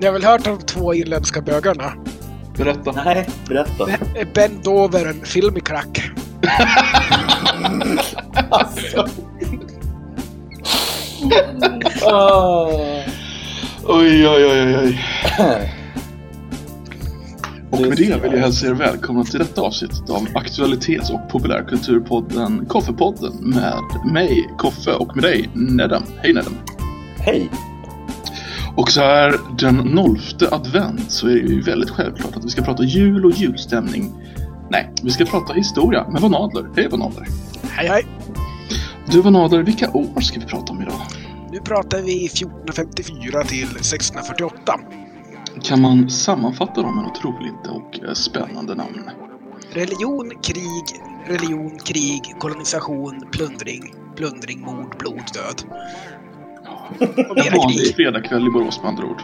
Ni har väl hört om de två irländska bögarna? Berätta. Nej, berätta. Ben Dover, en filmicrack. Alltså. Ah. Oj, oj, oj, oj, oj. Och med det vill jag hälsa er välkomna till detta avsnitt av aktualitets och populärkulturpodden Koffepodden med mig, Koffe, och med dig, Nedem. Hej Nedem. Hej. Och så här den nolfte advent så är det ju väldigt självklart att vi ska prata jul och julstämning. Nej, vi ska prata historia med Van Adler. Hej Van Adler. Hej hej! Du Van Adler, vilka år ska vi prata om idag? Nu pratar vi 1454 till 1648. Kan man sammanfatta dem med något roligt och eh, spännande namn? Religion, krig, religion, krig, kolonisation, plundring, plundring, mord, blod, död. En vanlig fredagkväll i Borås med andra ord.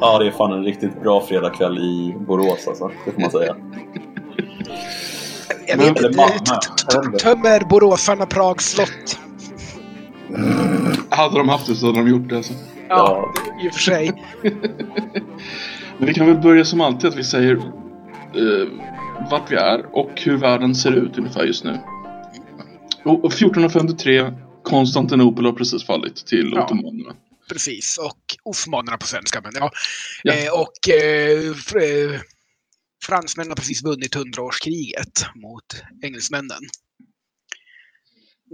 Ja, det är fan en riktigt bra fredagkväll i Borås alltså. Det får man säga. Vet inte, Jag vet inte. tömmer boråsarna Prags slott? Hade de haft det så hade de gjort det. Alltså. Ja, i och för sig. Men vi kan väl börja som alltid att vi säger eh, vart vi är och hur världen ser ut ungefär just nu. Och, och 1453, Konstantinopel har precis fallit till Ja. ottomanerna. Precis. Och osmanerna på svenska. Men ja. Ja. Eh, och eh, fr- eh, fransmännen har precis vunnit hundraårskriget mot engelsmännen.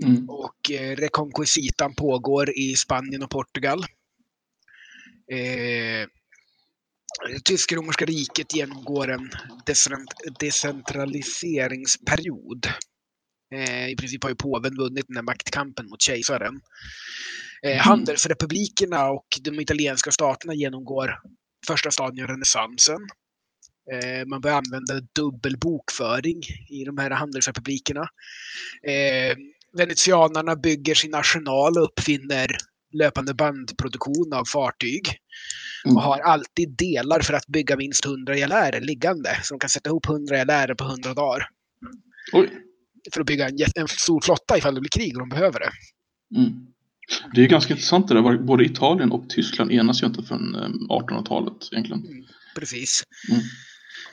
Mm. Och eh, reconquisitan pågår i Spanien och Portugal. Eh, Tysk-romerska riket genomgår en decent- decentraliseringsperiod. Eh, I princip har ju påven vunnit den här maktkampen mot kejsaren. Eh, Mm. Handelsrepublikerna och de italienska staterna genomgår första stadien av renässansen. Eh, man börjar använda dubbel bokföring i de här handelsrepublikerna. Venetianarna bygger sin arsenal och uppfinner löpande bandproduktion av fartyg. Mm. Och har alltid delar för att bygga minst 100 galärer liggande. Så de kan sätta ihop 100 galärer på 100 dagar. Oj. För att bygga en, en stor flotta ifall det blir krig och de behöver det. Mm. Det är ganska intressant det där. Både Italien och Tyskland enas ju inte förrän eh, 1800-talet egentligen. Precis.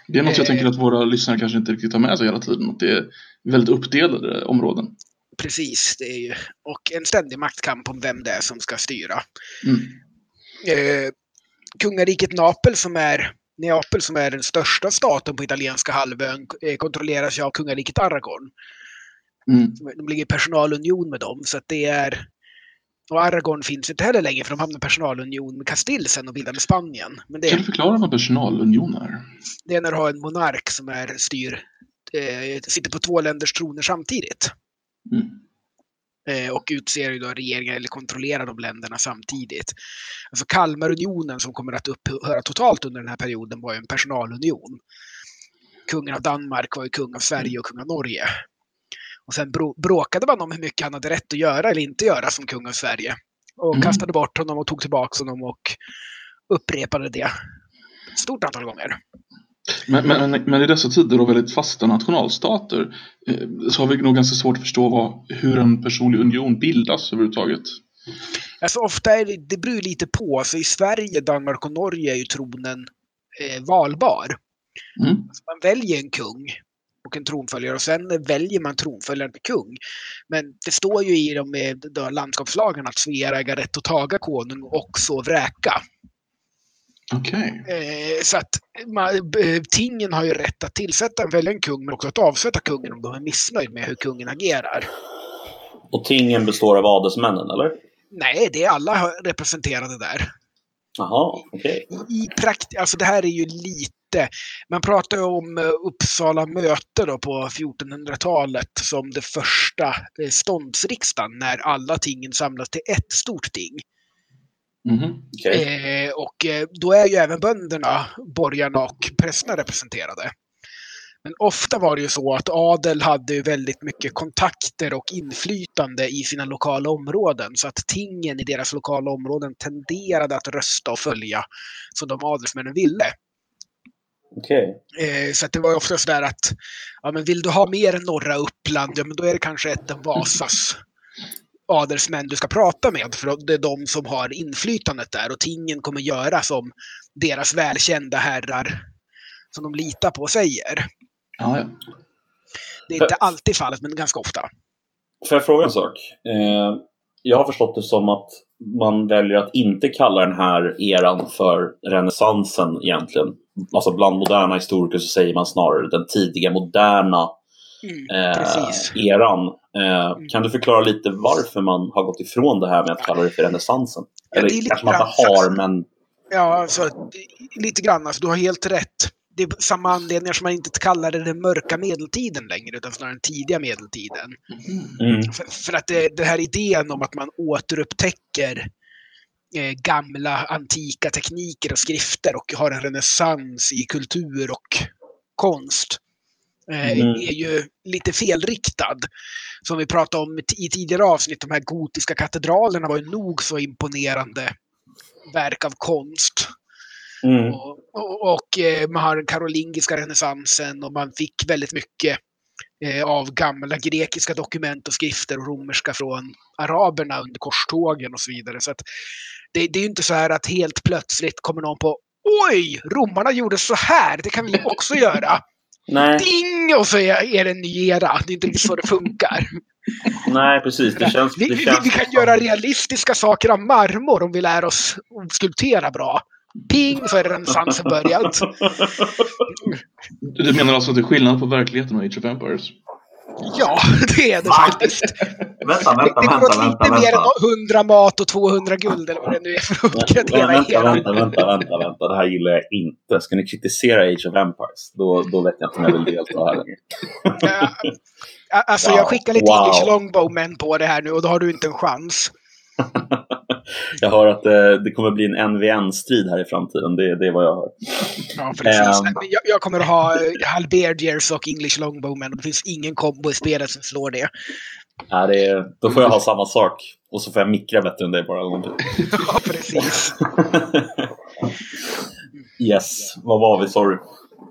Det är något jag Eh. tänker att våra lyssnare kanske inte riktigt har med sig hela tiden. Att det är väldigt uppdelade områden. Precis. Det är ju, och en ständig maktkamp om vem det är som ska styra. Mm. Eh, kungariket Napel som är Neapel som är den största staten på italienska halvön eh, kontrolleras ju av kungariket Aragon. Mm. De ligger i personalunion med dem så att det är och Aragon finns inte heller längre för de hamnade i personalunion med Castile sen och bildade Spanien. Men det, Kan du förklara vad personalunion är? det är när du har en monark som är styr, eh, sitter på två länders troner samtidigt. Mm. Eh, och utser ju då regeringar eller kontrollerar de länderna samtidigt. Alltså Kalmarunionen som kommer att upphöra totalt under den här perioden var ju en personalunion. Kungen av Danmark var ju kung av Sverige och kung av Norge. Och sen bråkade man om hur mycket han hade rätt att göra eller inte göra som kung av Sverige. Och Mm. kastade bort honom och tog tillbaka honom och upprepade det ett stort antal gånger. Men, men, men i dessa tider av väldigt fasta nationalstater eh, så har vi nog ganska svårt att förstå vad, hur en personlig union bildas överhuvudtaget. Alltså ofta är det, det beror lite på. Så i Sverige, Danmark och Norge är ju tronen eh, valbar. Mm. Man väljer en kung och en tronföljare och sen väljer man tronföljaren till kung. Men det står ju i de då, landskapslagarna att Svea äger rätt att taga konung och så vräka. Okej. Eh, så att man, eh, tingen har ju rätt att tillsätta en välja en kung men också att avsätta kungen om de är missnöjd med hur kungen agerar. Och tingen består av adelsmännen, eller? Nej, det är alla representerade där. Jaha, okej. i prakt alltså det här är ju lite, man pratar ju om eh, Uppsala möte då på 1400-talet som det första ståndsriksdagen när alla tingen samlas till ett stort ting. Mhm. okej. Eh, och eh, då är ju även bönderna, borgarna och prästerna representerade. Men ofta var det ju så att adel hade väldigt mycket kontakter och inflytande i sina lokala områden. Så att tingen i deras lokala områden tenderade att rösta och följa som de adelsmännen ville. Okej. Eh, så det var ofta sådär att ja, men vill du ha mer än norra Uppland, ja, men då är det kanske ett Vasas adelsmän du ska prata med. För det är de som har inflytandet där och tingen kommer göra som deras välkända herrar som de litar på säger. Ja, ja. Det är inte alltid fallet, men ganska ofta. Får jag fråga en sak? Eh, jag har förstått det som att man väljer att inte kalla den här eran för renässansen egentligen. Alltså bland moderna historiker så säger man snarare den tidiga moderna Mm, eh, eran. Eh, Kan du förklara lite varför man har gått ifrån det här med att kalla det för renässansen? Ja, Eller kanske man inte har, men Ja, alltså, lite grann. Alltså, du har helt rätt. Det är samma anledningar som man inte kallar det den mörka medeltiden längre, utan snarare den tidiga medeltiden. mm, För, för att det, det här idén om att man återupptäcker eh, gamla antika tekniker och skrifter och har en renässans i kultur och konst Mm. är ju lite felriktad. Som vi pratade om i tidigare avsnitt, de här gotiska katedralerna var ju nog så imponerande verk av konst. mm, Och, och, och eh, man har den karolingiska renässansen och man fick väldigt mycket eh, av gamla grekiska dokument och skrifter och romerska från araberna under korstågen och så vidare. Så det, det är ju inte så här att helt plötsligt kommer någon på Oj, romarna gjorde så här, det kan vi också göra. nej, Ding! Och så är, det en ny era. Det är inte så det funkar. nej, precis. Det känns, Vi, det vi, känns vi kan göra realistiska saker av marmor om vi lär oss att skulptera bra. Ping så är renässansen börjat. Du menar alltså att det är skillnad på verkligheten och Age of Empires? Ja, det är det Va? faktiskt. Vänta, Det, vänta, det går åt vänta, lite mer vänta. än 100 mat och 200 guld eller vad det nu är för att uppgradera vänta, vänta, vänta, vänta, vänta. Det här gillar jag inte. Ska ni kritisera Age of Empires? Då, då vet jag inte om jag vill delta här längre. Alltså jag skickar lite Wow. English Longbowmen på det här nu och då har du inte en chans. Jag hör att eh, det kommer bli en NVN-strid här i framtiden. Det, det är vad jag hör. Ja, precis. Ehm. Nej, men Jag, jag kommer att ha eh, halberdiers och English Longbowmen och det finns ingen kombo i spelet som slår det. Ja, det är, då får jag ha samma sak. Och så får jag mikra bättre än dig bara. Ja, precis. yes, vad var vi? Sorry.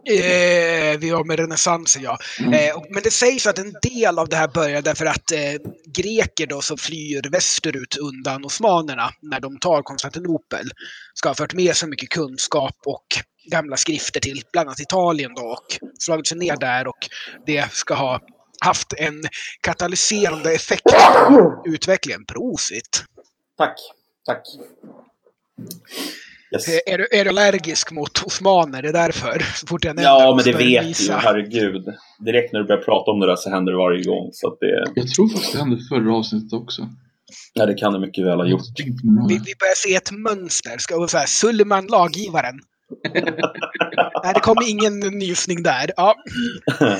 Eh, vi var med renässansen, ja. Eh, och- men det sägs att en del av det här börjar därför att eh, greker då som flyr västerut undan osmanerna när de tar Konstantinopel ska ha fört med sig mycket kunskap och gamla skrifter till bland annat Italien då och slagit sig ner där och det ska ha haft en katalyserande effekt på utvecklingen. Prosit! Tack. Tack. Yes. Eh, Är du, är du allergisk mot osmaner? Det är därför. Så fort jag Ja, men det du vet du nysa. ju. Herregud. Direkt när du börjar prata om det där så händer det varje gång. Så att det, Jag tror faktiskt det hände förra avsnittet också. ja, det kan det mycket väl ha gjort. Vi, vi börjar se ett mönster. Ska vi säga Suleiman laggivaren. Nej, det kommer ingen nysning där. Ja,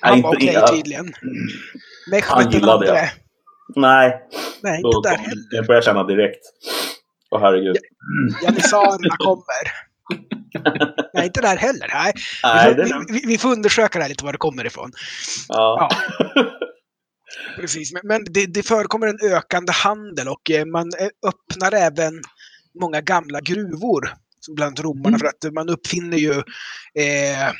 han var inte, okej ja, tydligen. Han Mehmet den gillade jag. andre. nej, Nej, då, inte där heller. jag börjar känna direkt. Åh herregud. Janissarerna kommer. Nej, inte där heller. Nej. Nej, Vi, får, vi, vi får undersöka det här lite var det kommer ifrån. ja. Precis, men, men det, det förekommer en ökande handel och eh, man eh, öppnar även många gamla gruvor. Bland romarna Mm. för att man uppfinner ju eh,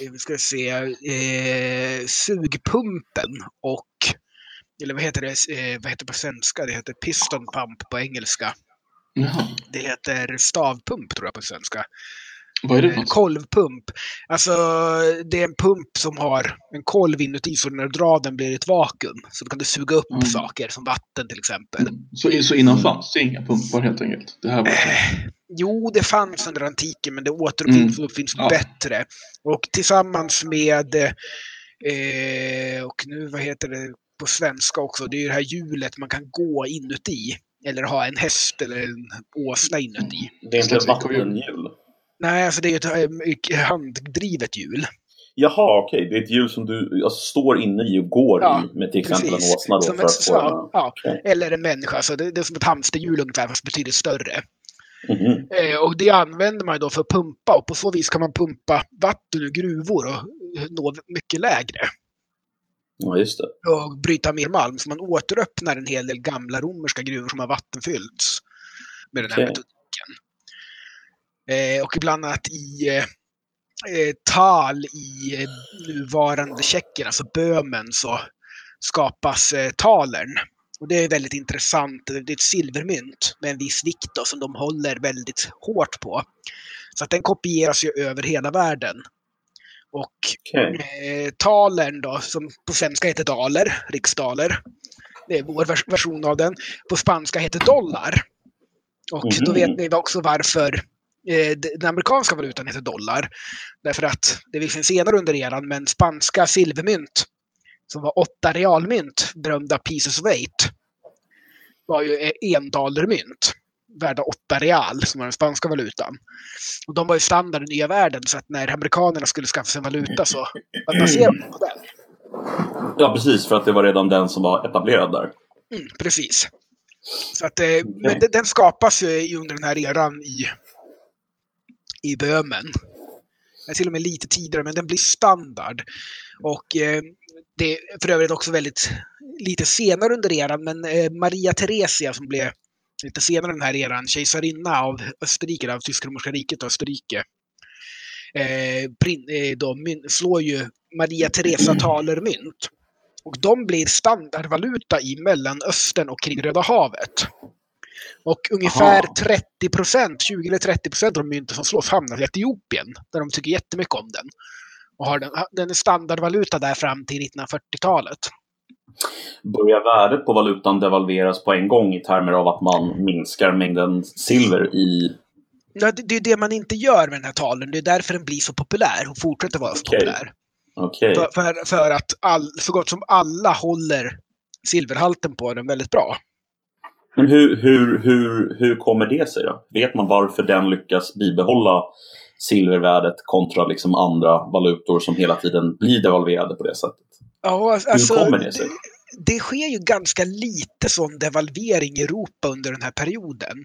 vi ska se, eh, sugpumpen och eller vad heter det, eh, vad heter det på svenska? Det heter piston pump på engelska. Jaha. Det heter stavpump tror jag på svenska. Vad är det för Eh, något? Kolvpump. Alltså det är en pump som har en kolv inuti så när du drar den blir det ett vakuum. Så då kan du suga upp Mm. saker som vatten till exempel. Så, så innan fanns det inga pumpar helt enkelt? Det här var... Jo, det fanns under antiken men det återuppfinns och uppfinns Ja. bättre. Och tillsammans med, eh, och nu vad heter det på svenska också, det är ju det här hjulet man kan gå inuti. Eller ha en häst eller en åsna inuti. Det är inte ett vattenhjul. Nej, alltså det är ju ett eh, handdrivet hjul. Jaha, okej. Det är ett hjul som du alltså, står inne i och går Ja, i med till exempel precis. en åsna då Som för ett att få svav, ja, Okej. Eller en människa, så det, det är som ett hamsterhjul ungefär fast betydligt större. Mhm. Eh, och det använder man då för att pumpa och på så vis kan man pumpa vatten ur gruvor och nå mycket lägre. Ja, just det. Och bryta mer malm. Så man återöppnar en hel del gamla romerska gruvor som har vattenfyllts med den här Okej. metodiken. Eh, och bland annat i eh, eh, Tal i eh, nuvarande Tjeckien, alltså Böhmen, så, skapas eh, talern. Och det är väldigt intressant. Det är ett silvermynt med en viss vikt då, som de håller väldigt hårt på. Så att den kopieras ju över hela världen. Och Okej. eh, talern då, som på svenska heter daler, riksdaler. Det är vår vers- version av den. På spanska heter dollar. Och då Mhm. vet ni också varför eh, den amerikanska valutan heter dollar. Därför att det är visserligen senare under eran, men spanska silvermynt som var åtta realmynt, berömda pieces of eight, var ju eh, endollarmynt värda åtta real, som var den spanska valutan. Och de var ju standard i nya världen, så att när amerikanerna skulle skaffa sig en valuta så baserade de på den. Ja, precis. För att det var redan den som var etablerad där. Mm, precis. Så att, eh, men den, skapas ju under den här eran i, i Böhmen. Till och med lite tidigare, men den blir standard. Och eh, det är för övrigt också väldigt lite senare under eran, men eh, Maria Theresia som blev lite senare den här eran, kejsarinna av Österrike, av Tysk-romerska riket och Österrike. Eh, prin, eh, myn, slår ju Maria Teresa talermynt. Och de blir standardvaluta i Mellanöstern och kring Röda havet. Och ungefär Aha. 30 procent, 20 eller 30 procent av de mynten som slås hamnar i Etiopien, där de tycker jättemycket om den. Och har den, den är standardvaluta där fram till 1940-talet. Börjar värdet på valutan devalveras på en gång i termer av att man minskar mängden silver i... Ja, det, är det man inte gör med den här talen. Det är därför den blir så populär och fortsätter vara så Okej. populär. Okej. För, för, för att all, så gott som alla håller silverhalten på den väldigt bra. Men hur, hur, hur, hur kommer det sig då? Vet man varför den lyckas bibehålla silvervärdet kontra liksom andra valutor som hela tiden blir devalverade på det sättet? Ja, alltså, hur kommer det sig? Det, det sker ju ganska lite sån devalvering i Europa under den här perioden.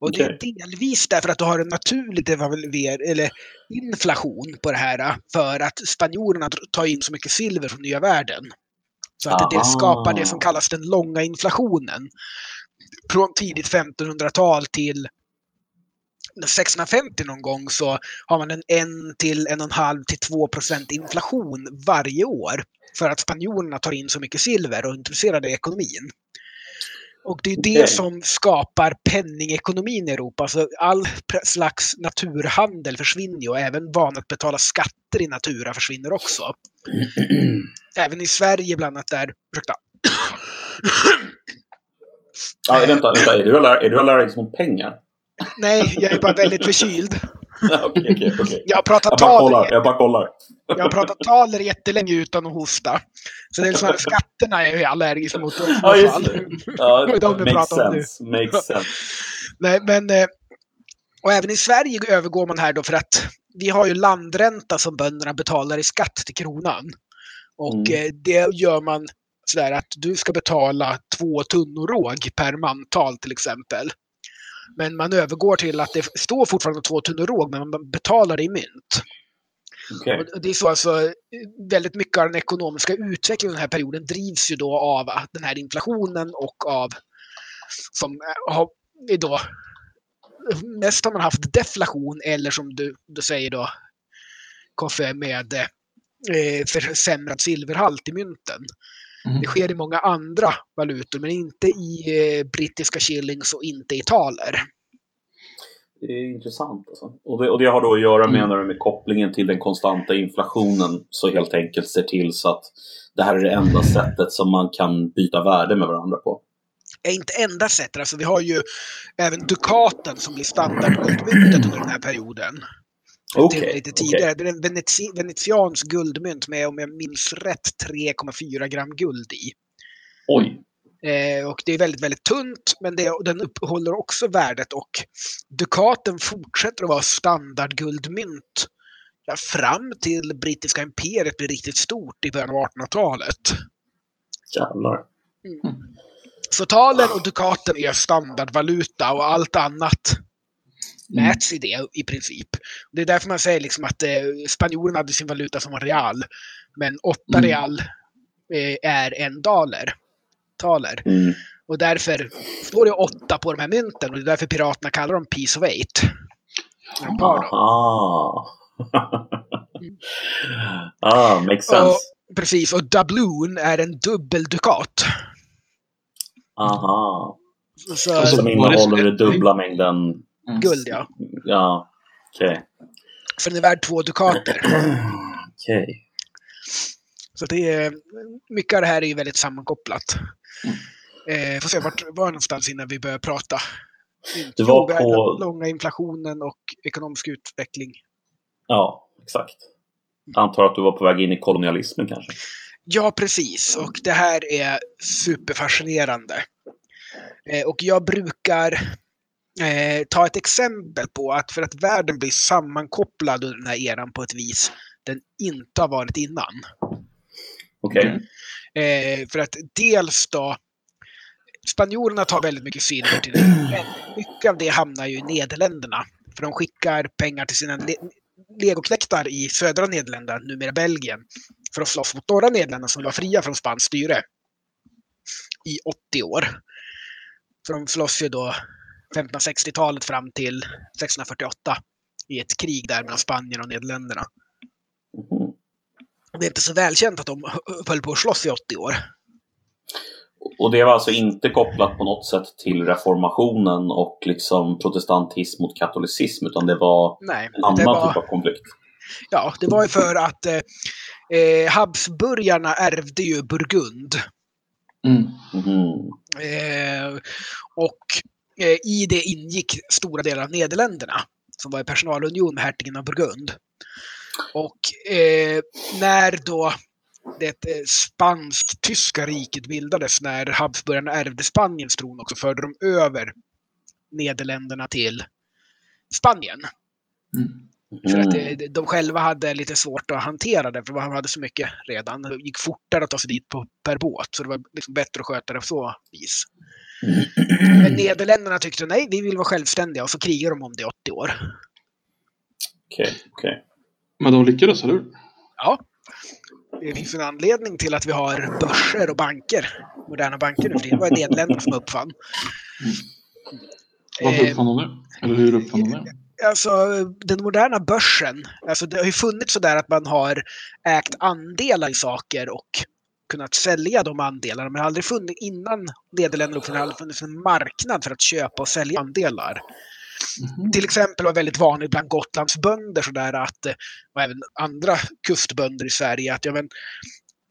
Och det är delvis därför att du har en naturlig devalver, eller inflation på det här för att spanjorerna tar in så mycket silver från nya världen. Så att det Aha. skapar det som kallas den långa inflationen. Från tidigt 1500-tal till 1650 någon gång så har man en 1 till 1,5 till 2 procent inflation varje år. För att spanjorerna tar in så mycket silver och är intresserade i ekonomin. Och det är det som skapar penningekonomin i Europa. Så all slags naturhandel försvinner ju och även vanan att betala skatter i natura försvinner också. Även i Sverige bland annat där, ursäkta, Ja, vänta, vänta. Är du, du allergisk mot pengar? Nej, jag är bara väldigt förkyld. Jag har pratat Jag bara kollar. taler, Jag bara kollar. jag har pratat taler jättelänge utan att hosta. Så det är här, skatterna är jag allergisk mot. i Ja, just fall. det. Ja, Det de makes pratade om nu. sense. Makes sense. Nej, men, eh, och även i Sverige övergår man här då för att vi har ju landränta som bönderna betalar i skatt till kronan. Och Mm. eh, det gör man sådär att du ska betala två tunnor råg per mantal till exempel. Men man övergår till att det står fortfarande två tunnor råg, men man betalar i mynt. Och det är så alltså, väldigt mycket av den ekonomiska utvecklingen den här perioden drivs ju då av att den här inflationen och av som eh, har är då mest har man haft deflation eller som du, du säger då Koffe med eh, försämrad silverhalt i mynten. Mm. Det sker i många andra valutor men inte i eh, brittiska shillings och inte i taler. Det är intressant. Alltså. Och, det, och det har då att göra Mm. menar du, med kopplingen till den konstanta inflationen. Så helt enkelt ser till så att det här är det enda sättet som man kan byta värde med varandra på. är inte enda sättet. Alltså, vi har ju även dukaten som blir standardguldmyntet under den här perioden. Till lite tidigare. Det är en veneti venetians guldmynt med, om jag minns rätt, 3,4 gram guld i. Oj. Eh, och det är väldigt, väldigt tunt, men det, den uppehåller också värdet och dukaten fortsätter att vara standardguldmynt ja, fram till brittiska imperiet blir riktigt stort i början av 1800-talet. Jävlar. Så talen och dukaten är standardvaluta och allt annat Mm. mäts i det i princip. Det är därför man säger liksom att eh, spanjorerna hade sin valuta som var real. Men åtta Mm. real eh, är en daler. Taler. Mm. Och därför står det åtta på de här mynten och det är därför piraterna kallar dem piece of eight. Aha. ah, makes sense. Och Precis, och doubloon är en dubbeldukat. Aha. Så, Som innehåller dubbla mängden... Mm. guld, ja. Ja, okej. Så den är värd två dukater. Okej. Så det är, mycket av det här är ju väldigt sammankopplat. Eh, får se vart var någonstans innan vi börjar prata. Det var Jo, på- långa inflationen och ekonomisk utveckling. Ja, exakt. Jag antar att du var på väg in i kolonialismen kanske? Ja, precis. Och det här är superfascinerande. Eh, och jag brukar eh, ta ett exempel på att för att världen blir sammankopplad under den här eran på ett vis den inte har varit innan. Okej. Mm. Eh, för att dels då, spanjorerna tar väldigt mycket silver till det, men mycket av det hamnar ju i Nederländerna. För de skickar pengar till sina le legoknektar i södra Nederländerna, numera Belgien, för att slåss mot norra Nederländerna som var fria från spanskt styre i 80 år. Så de slåss ju då 1560-talet fram till 1648 i ett krig där mellan Spanien och Nederländerna. Mhm. Det är inte så välkänt att de höll på att slåss i 80 år. Och det var alltså inte kopplat på något sätt till reformationen och liksom protestantism mot katolicism utan det var Nej, en annan var, typ av konflikt? ja, det var ju för att eh, eh, Habsburgarna ärvde ju Burgund. Mm. Mhm. Eh, och i det ingick stora delar av Nederländerna som var i personalunion med hertigen av Burgund. Och eh, när då det eh, spansk-tyska riket bildades, när Habsburgarna ärvde Spaniens tron också, förde de över Nederländerna till Spanien. Mm. För att Mm. eh, de själva hade lite svårt att hantera det, för de hade så mycket redan. Det gick fortare att ta sig dit på, per båt, så det var liksom bättre att sköta det på så vis. Men Nederländerna tyckte nej, vi vill vara självständiga och så krigar de om det i 80 år. Okej, okej. Men de lyckades, eller hur? Ja. Det finns en anledning till att vi har börser och banker, moderna banker nu. Det var Nederländerna som uppfann. Varför Eh, uppfann de det? Eller hur uppfann de det? Alltså den moderna börsen, alltså det har ju funnits sådär att man har ägt andelar i saker och kunnat sälja de andelarna. Men aldrig funnits, innan Nederländerna har aldrig funnits en marknad för att köpa och sälja andelar. Mhm. Till exempel var det väldigt vanligt bland Gotlands bönder sådär att, och även andra kustbönder i Sverige, att ja, men,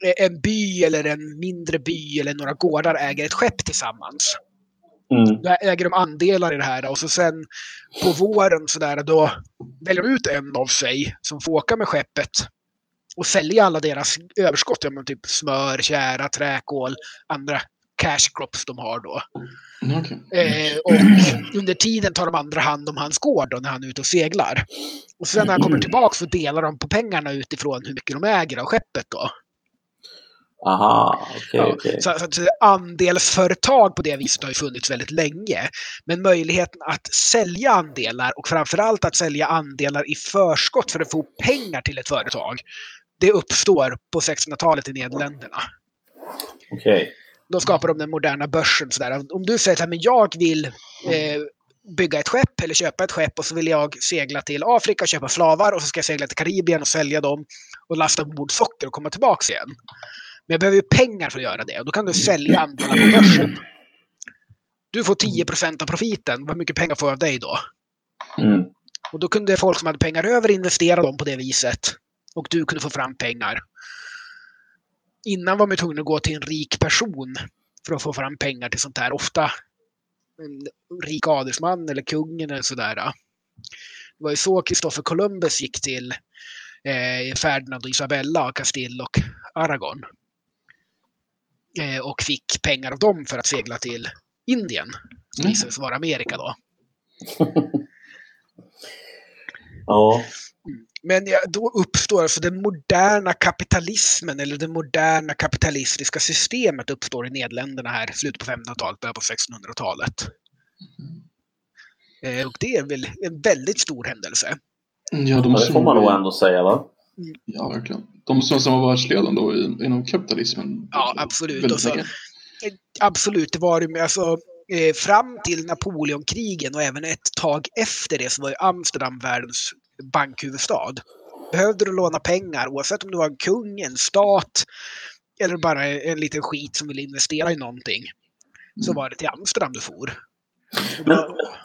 eh, en by eller en mindre by eller några gårdar äger ett skepp tillsammans. Mm. Då äger de andelar i det här och så sen på våren sådär då väljer de ut en av sig som får åka med skeppet och sälja alla deras överskott, ja, men typ smör, kära, träkol, andra cash crops de har då. Mm, Okej. Eh, och under tiden tar de andra hand om hans gård då, när han är ute och seglar. Och sen när han kommer tillbaka så delar de på pengarna utifrån hur mycket de äger av skeppet då. Aha, Ja, okej. Så, så att andelsföretag på det viset har ju funnits väldigt länge. Men möjligheten att sälja andelar och framförallt att sälja andelar i förskott för att få pengar till ett företag. Det uppstår på 1600-talet i Nederländerna. Okej. Då skapar de den moderna börsen. Sådär. Om du säger att jag vill eh, bygga ett skepp eller köpa ett skepp och så vill jag segla till Afrika och köpa slavar och så ska jag segla till Karibien och sälja dem och lasta ombord socker och komma tillbaka igen. Men jag behöver ju pengar för att göra det och då kan du sälja andelar på börsen. Du får 10% av profiten. Hur mycket pengar får jag av dig då? Mm. Och då kunde folk som hade pengar över investera dem på det viset. Och du kunde få fram pengar. Innan var man tvungen att gå till en rik person för att få fram pengar till sånt här. Ofta en rik adelsman eller kungen eller sådär. Det var ju så Kristoffer Columbus gick till eh, Ferdinand och Isabella, Castille och Aragon. Eh, och fick pengar av dem för att segla till Indien. Som Mm. visade sig vara Amerika då. Ja. Men ja, då uppstår alltså den moderna kapitalismen eller det moderna kapitalistiska systemet uppstår i Nederländerna här i slutet på 1500-talet, början på 1600-talet. Eh, och det är väl en väldigt stor händelse. Mm, Ja, de det måste får man nog ändå säga, va? Ja, verkligen. De som, som var världsledande då i, inom kapitalismen. Ja, absolut. Och så-. Eh, Absolut, det var det med alltså eh, fram till Napoleonkrigen och även ett tag efter det så var ju Amsterdam världens bankhuvudstad. behövde du låna pengar, oavsett om du var en kung, en stat eller bara en liten skit som ville investera i någonting, så Mm. var det till Amsterdam du for. Men,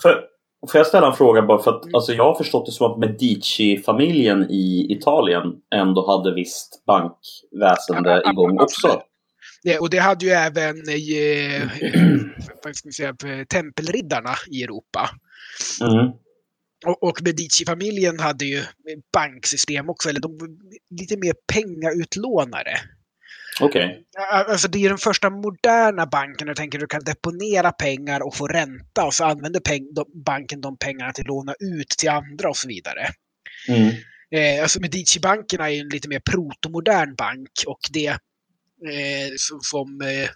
för, får jag ställa en fråga bara för att Mm. alltså, jag har förstått det som att Medici-familjen i Italien ändå hade visst bankväsende Ja, igång absolut. också. Det, och det hade ju även eh, ska man säga, tempelriddarna i Europa. Mm. Och, och Medici-familjen hade ju banksystem också, eller de lite mer pengautlånare. Okej. Alltså det är den första moderna banken du tänker du kan deponera pengar och få ränta och så använder peng, de, banken de pengarna till att låna ut till andra och så vidare. Mm. Eh, alltså Medici-bankerna är ju en lite mer protomodern bank och det eh, som, som eh,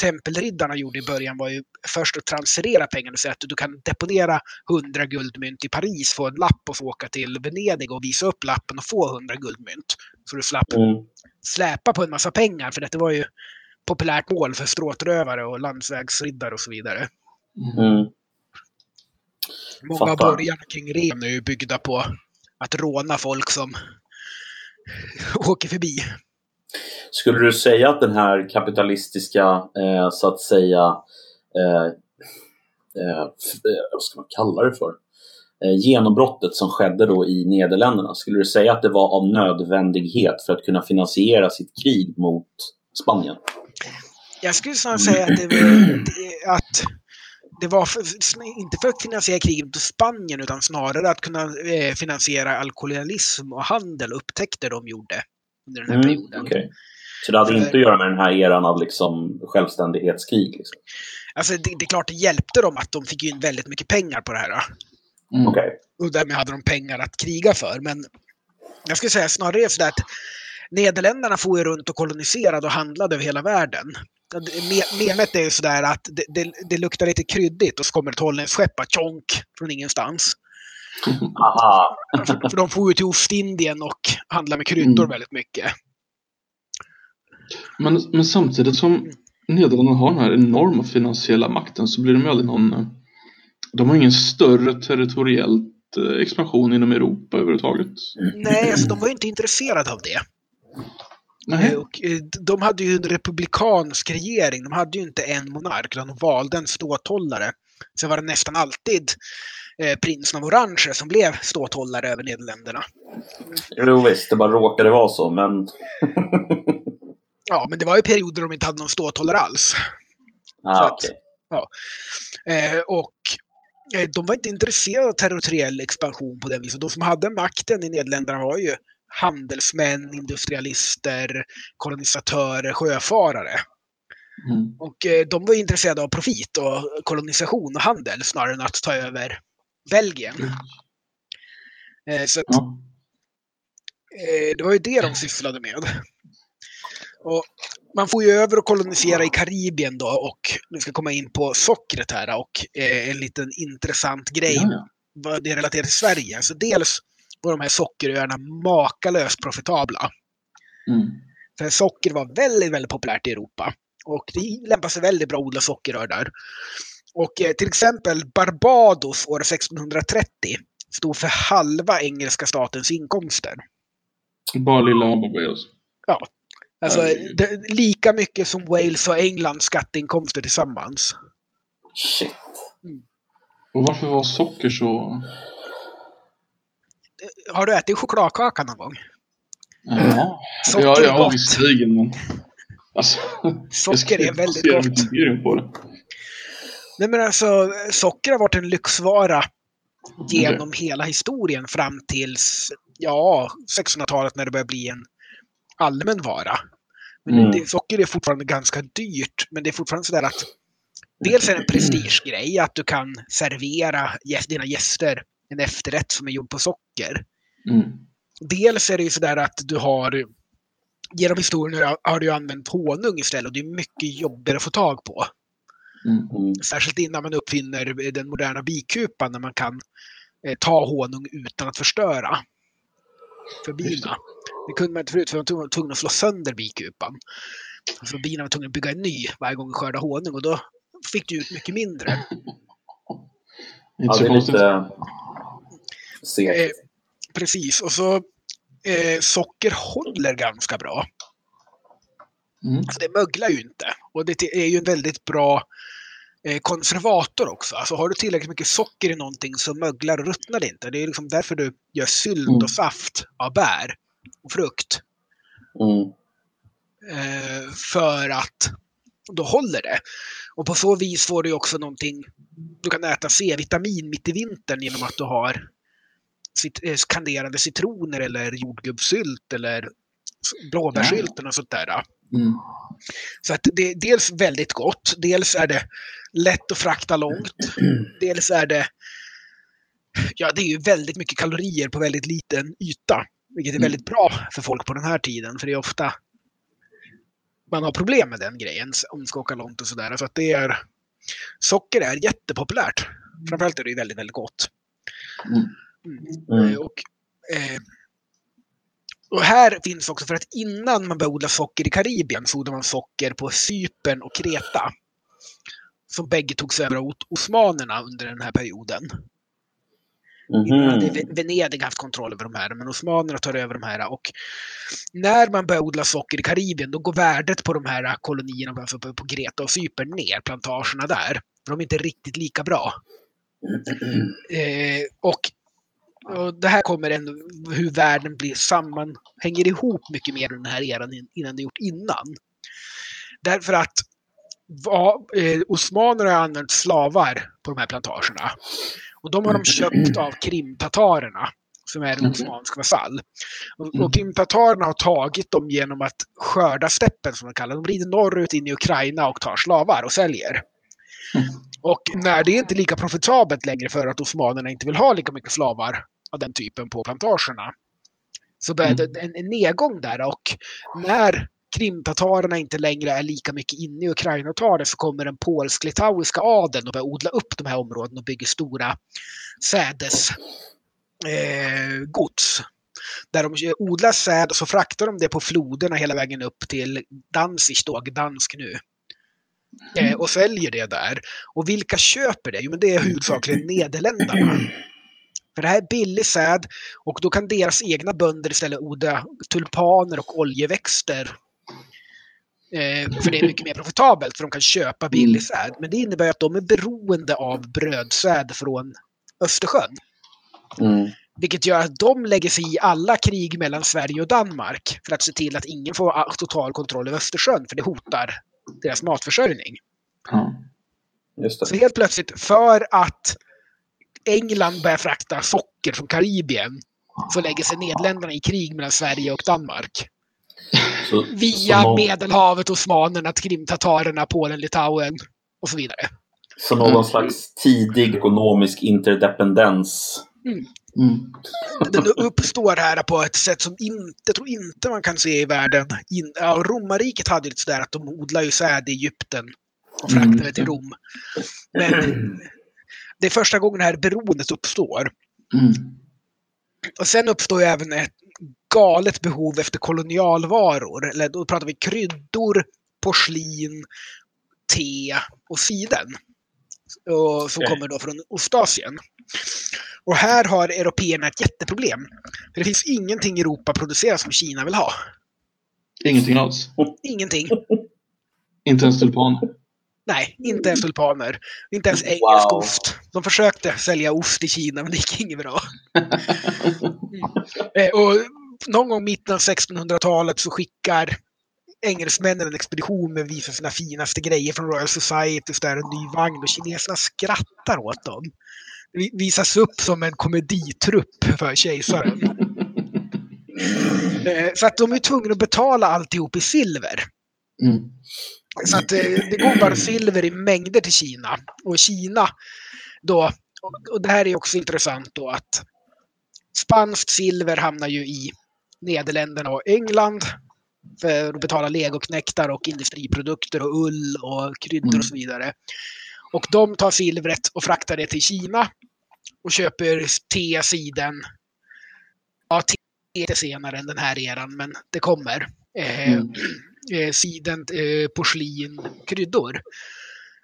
tempelriddarna gjorde i början var ju först att transferera pengarna så att du kan deponera 100 guldmynt i Paris, få en lapp och få åka till Venedig och visa upp lappen och få 100 guldmynt. Så du slapp Mm. släpa på en massa pengar för detta var ju populärt mål för stråtrövare och landsvägsriddare och så vidare. Mm. Många av borgarna kring Ren är ju byggda på att råna folk som åker förbi. Skulle du säga att den här kapitalistiska, eh, så att säga, eh, eh, eh, vad ska man kalla det för? Eh, genombrottet som skedde då i Nederländerna, skulle du säga att det var av nödvändighet för att kunna finansiera sitt krig mot Spanien? Jag skulle snarare säga att det, var- att det var för, inte för att finansiera kriget mot Spanien utan snarare att kunna eh, finansiera alkoholism och handel upptäckter de gjorde under den här Mm, perioden. okej. Så det hade För- inte att göra med den här eran av liksom självständighetskrig? Liksom. Alltså det, det är klart det hjälpte dem att de fick in väldigt mycket pengar på det här. Mm. Okej. och därmed hade de pengar att kriga för. Men jag skulle säga snarare sådär att Nederländerna får ju runt och koloniserade och handlade över hela världen. Memet är ju sådär att det, det, det luktar lite kryddigt och så kommer ett holländskt skepp tjonk från ingenstans. Aha. För de får ju till Ostindien och handlar med kryddor Mm. väldigt mycket. Men, men samtidigt som Nederländerna har den här enorma finansiella makten så blir de ju aldrig någon... eh, De har ingen större territoriellt eh, expansion inom Europa överhuvudtaget. Nej, alltså de var ju inte intresserade av det. Nej. Och, eh, de hade ju en republikansk regering. De hade ju inte en monark, utan de valde en ståthållare. Sen var det nästan alltid eh, prinsen av Orange som blev ståthållare över Nederländerna. Jo visst, det bara råkade vara så, men... Ja, men det var ju perioder de inte hade någon ståthållare alls. ah, att- okej. Eh, och eh, de var inte intresserade av territoriell expansion på den viset. De som hade makten i Nederländerna var ju handelsmän, industrialister, kolonisatörer, sjöfarare. Mm. Och eh, de var intresserade av profit och kolonisation och handel snarare än att ta över Belgien. Eh, så att, eh, det var ju det de sysslade med. Och man får ju över och kolonisera i Karibien då och nu ska komma in på sockret här och eh, en liten intressant grej Ja, vad det relaterar till Sverige. Alltså dels var de här sockeröarna makalöst profitabla. Mm. För socker var väldigt, väldigt populärt i Europa. Och det lämpar sig väldigt bra att odla sockerrör där. Och eh, till exempel Barbados år 1630 stod för halva engelska statens inkomster. Bara lilla Barbados. Alltså Herregud. det, lika mycket som Wales och Englands skatteinkomster tillsammans. Shit. Och varför var socker så... Har du ätit chokladkaka någon gång? Ja, Socker ja, är ja visserligen men... Alltså, Socker är väldigt gott. på det. Nej men alltså, socker har varit en lyxvara genom hela historien fram tills, ja, 1600-talet när det börjar bli en allmän vara. Men Mm. det, socker är fortfarande ganska dyrt, men det är fortfarande sådär att dels är det en prestigegrej att du kan servera dina gäster en efterrätt som är gjord på socker. Mm. Dels är det ju sådär att du har Genom historien har du använt honung istället och det är mycket jobbigare att få tag på. Mm. Mm. Särskilt innan man uppfinner den moderna bikupan när man kan eh, ta honung utan att förstöra för bina. Det kunde man inte förut för man var tvungen att slå sönder bikupan. Så bina var tvungna att bygga en ny varje gång de skördade honung och då fick du ut mycket mindre. Ja, det är lite Eh, segt. precis, och så eh, socker håller ganska bra. Mm. Så det möglar ju inte. Och det är ju en väldigt bra eh, konservator också. Alltså har du tillräckligt mycket socker i någonting så möglar och ruttnar det inte. Det är liksom därför du gör sylt Mm. och saft av bär och frukt. Mm. Eh, för att då håller det. Och på så vis får du också någonting, du kan äta C-vitamin mitt i vintern genom att du har eh, kanderade citroner eller jordgubbssylt eller blåbärssylten och sånt där. Mm. Så att det är dels väldigt gott, dels är det lätt att frakta långt, dels är det Ja, det är ju väldigt mycket kalorier på väldigt liten yta. Vilket är Mm. väldigt bra för folk på den här tiden, för det är ofta man har problem med den grejen om man ska åka långt och sådär. Så att det är Socker är jättepopulärt. Framförallt är det väldigt, väldigt gott. Mm. Mm. Mm. Och, eh, och här finns också, för att innan man började odla socker i Karibien så odlade man socker på Cypern och Kreta. Som bägge togs över av osmanerna under den här perioden. Hade Mhm. Ve- Venedig haft kontroll över de här, men osmanerna tar över de här. Och när man börjar odla socker i Karibien, då går värdet på de här kolonierna, alltså på, Kreta och Cypern, ner, plantagerna där. För de är inte riktigt lika bra. Eh, och, och det här kommer en, hur världen blir samman, hänger ihop mycket mer den här eran in- innan det gjort innan. Därför att va, eh, osmaner har använt slavar på de här plantagerna. Och de har de köpt av krimtatarerna, som är en Mhm. osmansk vasall. Och, Mm. och krimtatarerna har tagit dem genom att skörda steppen, som de kallar. De rider norrut in i Ukraina och tar slavar och säljer. Mm. Och när det är inte lika profitabelt längre för att osmanerna inte vill ha lika mycket slavar av den typen på plantagerna. Så började en, en nedgång där och när krimtatarerna inte längre är lika mycket inne i Ukraina och tar det så kommer den polsk-litauiska adeln och börjar odla upp de här områdena och bygger stora sädes eh. Där de odlar säd och så fraktar de det på floderna hela vägen upp till Danzig, då, Gdansk nu. Eh, och säljer det där. Och vilka köper det? Jo, men det är huvudsakligen Nederländerna. För det här är billig säd och då kan deras egna bönder istället odla tulpaner och oljeväxter. Eh, för det är mycket mer profitabelt för de kan köpa billig säd. Men det innebär att de är beroende av brödsäd från Östersjön. Mm. Vilket gör att de lägger sig i alla krig mellan Sverige och Danmark för att se till att ingen får total kontroll över Östersjön, för det hotar deras matförsörjning. Just Så helt plötsligt, för att England börjar frakta socker från Karibien, så lägger sig Nederländerna i krig mellan Sverige och Danmark. Så, Via så, Medelhavet, osmanerna, krimtatarerna, Polen, Litauen och så vidare. så någon slags tidig ekonomisk interdependens. Mm. Den uppstår här på ett sätt som inte, jag tror inte man kan se i världen. In, ja, romarriket hade lite sådär att de odlar ju säd i Egypten och fraktade Mm. det till Rom. Men det är första gången det här beroendet uppstår. Mm. Och sen uppstår ju även ett galet behov efter kolonialvaror. Eller då pratar vi kryddor, porslin, te och siden. Och som Okej. kommer då från Ostasien. Och här har européerna ett jätteproblem. För det finns ingenting i Europa producerat som Kina vill ha. Ingenting alls. Ingenting. Inte ens tulpaner. Nej, inte ens tulpaner. Inte ens engelsk Wow. ost. De försökte sälja ost i Kina, men det gick inget bra. Eh, Och någon gång mitten av 1600-talet så skickar engelsmännen en expedition med att visa sina finaste grejer från Royal Society, där en ny vagn och kineserna skrattar åt dem. Det visas upp som en komeditrupp för kejsaren. Eh, Så att de är tvungna att betala alltihop i silver. Mm. Så att eh, det går bara silver i mängder till Kina. Och Kina då, och- det här är också intressant då att spanskt silver hamnar ju i Nederländerna och England för att betala legoknektar och industriprodukter och ull och kryddor Mm. och så vidare. Och de tar silvret och fraktar det till Kina och köper te, siden. Ja, te senare än den här eran, men det kommer. Eh, Mm. Eh, siden, eh, porslin, kryddor.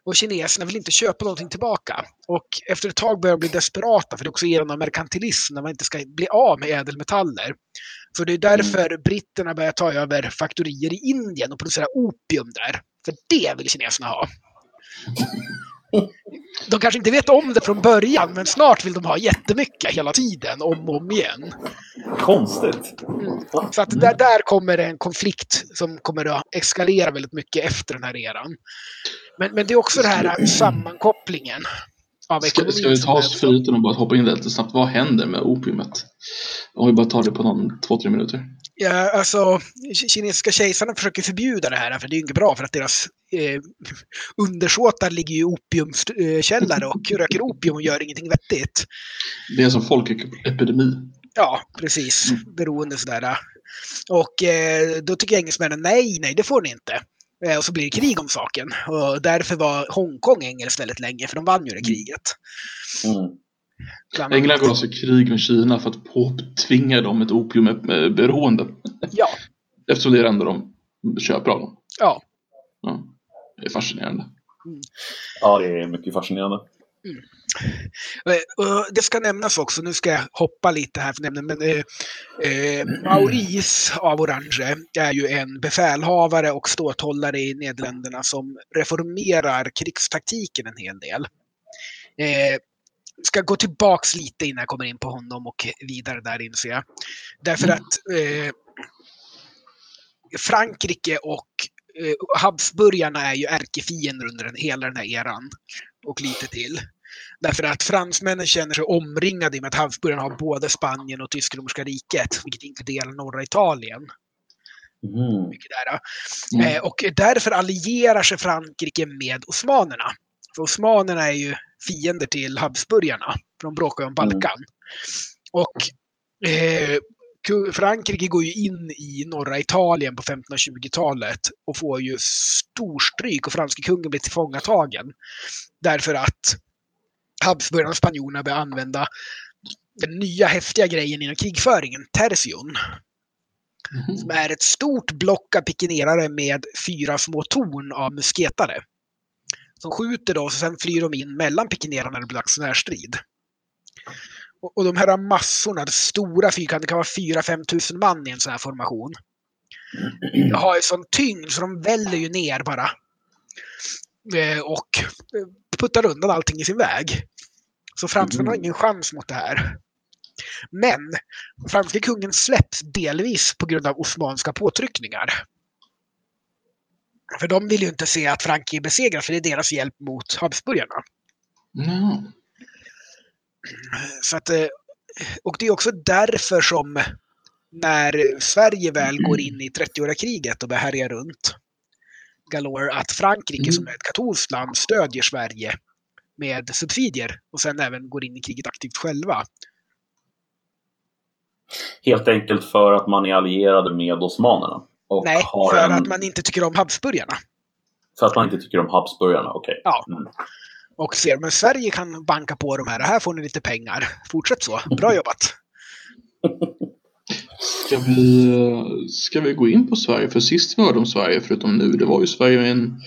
Och kineserna vill inte köpa någonting tillbaka. Och efter ett tag börjar de bli desperata, för det är också genom merkantilism, när man inte ska bli av med ädelmetaller. Så det är därför mm. britterna börjar ta över faktorier i Indien och producera opium där. För det vill kineserna ha. De kanske inte vet om det från början, men snart vill de ha jättemycket hela tiden, om och om igen. Konstigt. Mm. Så att där, där kommer en konflikt som kommer att eskalera väldigt mycket efter den här eran. Men, men det är också den här sammankopplingen av ekonomin. Ska, ska vi ta oss friheten och bara hoppa in lite snabbt? Vad händer med opiumet? Om vi bara tar det på någon, två, tre minuter. Ja, alltså, kinesiska kejsarna försöker förbjuda det här, för det är inte bra för att deras eh, undersåtar ligger i opiumkällare och röker opium och gör ingenting vettigt. Det är som folkepidemi. Ja, precis. Mm. Beroende sådär. Och eh, då tycker engelsmännen nej, nej, det får ni inte. Eh, och så blir det krig om saken. Och därför var Hongkong engelskt väldigt länge, för de vann ju det kriget. Mm. England går alltså i krig med Kina för att påtvinga dem ett opiumberoende. Ja. Eftersom det är det enda de köper av dem. Ja. ja. Det är fascinerande. Mm. Ja, det är mycket fascinerande. Mm. Det ska nämnas också, nu ska jag hoppa lite här för nämnden, men eh, eh, Maurice av Orange är ju en befälhavare och ståthållare i Nederländerna som reformerar krigstaktiken en hel del. Eh, ska gå tillbaks lite innan jag kommer in på honom och vidare där inser jag. Därför mm. att eh, Frankrike och eh, Habsburgarna är ju ärkefiender under den, hela den här eran. Och lite till. Därför att fransmännen känner sig omringade i och med att Habsburgarna har både Spanien och Tysk-romerska riket, vilket inkluderar norra Italien. Mm. Mycket där. Mm. Eh, och därför allierar sig Frankrike med osmanerna. För osmanerna är ju fiender till Habsburgarna, för de bråkar ju om. Balkan. Mm. Och eh, Frankrike går ju in i norra Italien på 1520-talet och får ju storstryk och franske kungen blir tillfångatagen. Därför att Habsburgarna och spanjorerna börjar använda den nya häftiga grejen inom krigföringen, tercion. Mm. Som är ett stort block av pikinerare med fyra små torn av musketare. Som skjuter då och sen flyr de in mellan pikinerarna när det blir dags närstrid. Och, och de här massorna, de stora fyrkanterna, det kan vara 4-5 tusen man i en sån här formation. De har ju sån tyngd så de väller ju ner bara. Eh, och puttar undan allting i sin väg. Så fransmännen har ingen chans mot det här. Men franska kungen släpps delvis på grund av osmanska påtryckningar. För de vill ju inte se att Frankrike besegras, för det är deras hjälp mot Habsburgarna. Mm. Så att, eh, och det är också därför som när Sverige väl går in i 30-åriga kriget och härja runt galore, att Frankrike mm. som är ett katolskt land stödjer Sverige med subsidier och sen även går in i kriget aktivt själva. Helt enkelt för att man är allierade med osmanerna? Nej, för en... att man inte tycker om Habsburgarna. För att man inte tycker om Habsburgarna, okej. Okay. Ja. Mm. Och ser, men Sverige kan banka på de här. Här får ni lite pengar. Fortsätt så. Bra jobbat. Ska vi, ska vi gå in på Sverige? För sist vi hörde om Sverige, förutom nu, det var ju Sverige med en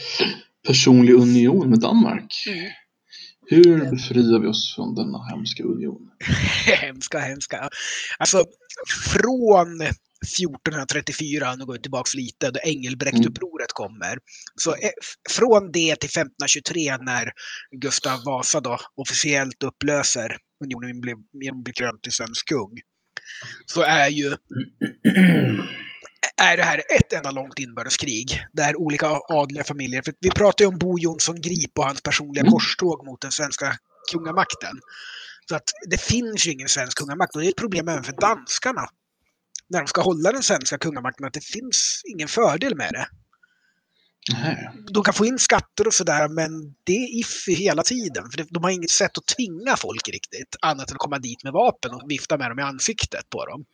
personlig union med Danmark. Mm. Hur befriar vi oss från denna hemska union? hemska, hemska. Alltså, från 1434, nu går vi tillbaka lite, då Engelbrektupproret kommer. Så eh, från det till 1523 när Gustav Vasa då officiellt upplöser unionen genom att bli krönt till svensk kung. Så är ju är det här ett enda långt inbördeskrig där olika adliga familjer, för vi pratar ju om Bo Jonsson Grip och hans personliga mm. korståg mot den svenska kungamakten. Så att det finns ju ingen svensk kungamakt och det är ett problem även för danskarna när de ska hålla den svenska kungamakten att det finns ingen fördel med det. Nej. De kan få in skatter och sådär men det är iffy hela tiden. För de har inget sätt att tvinga folk riktigt. Annat än att komma dit med vapen och vifta med dem i ansiktet på dem.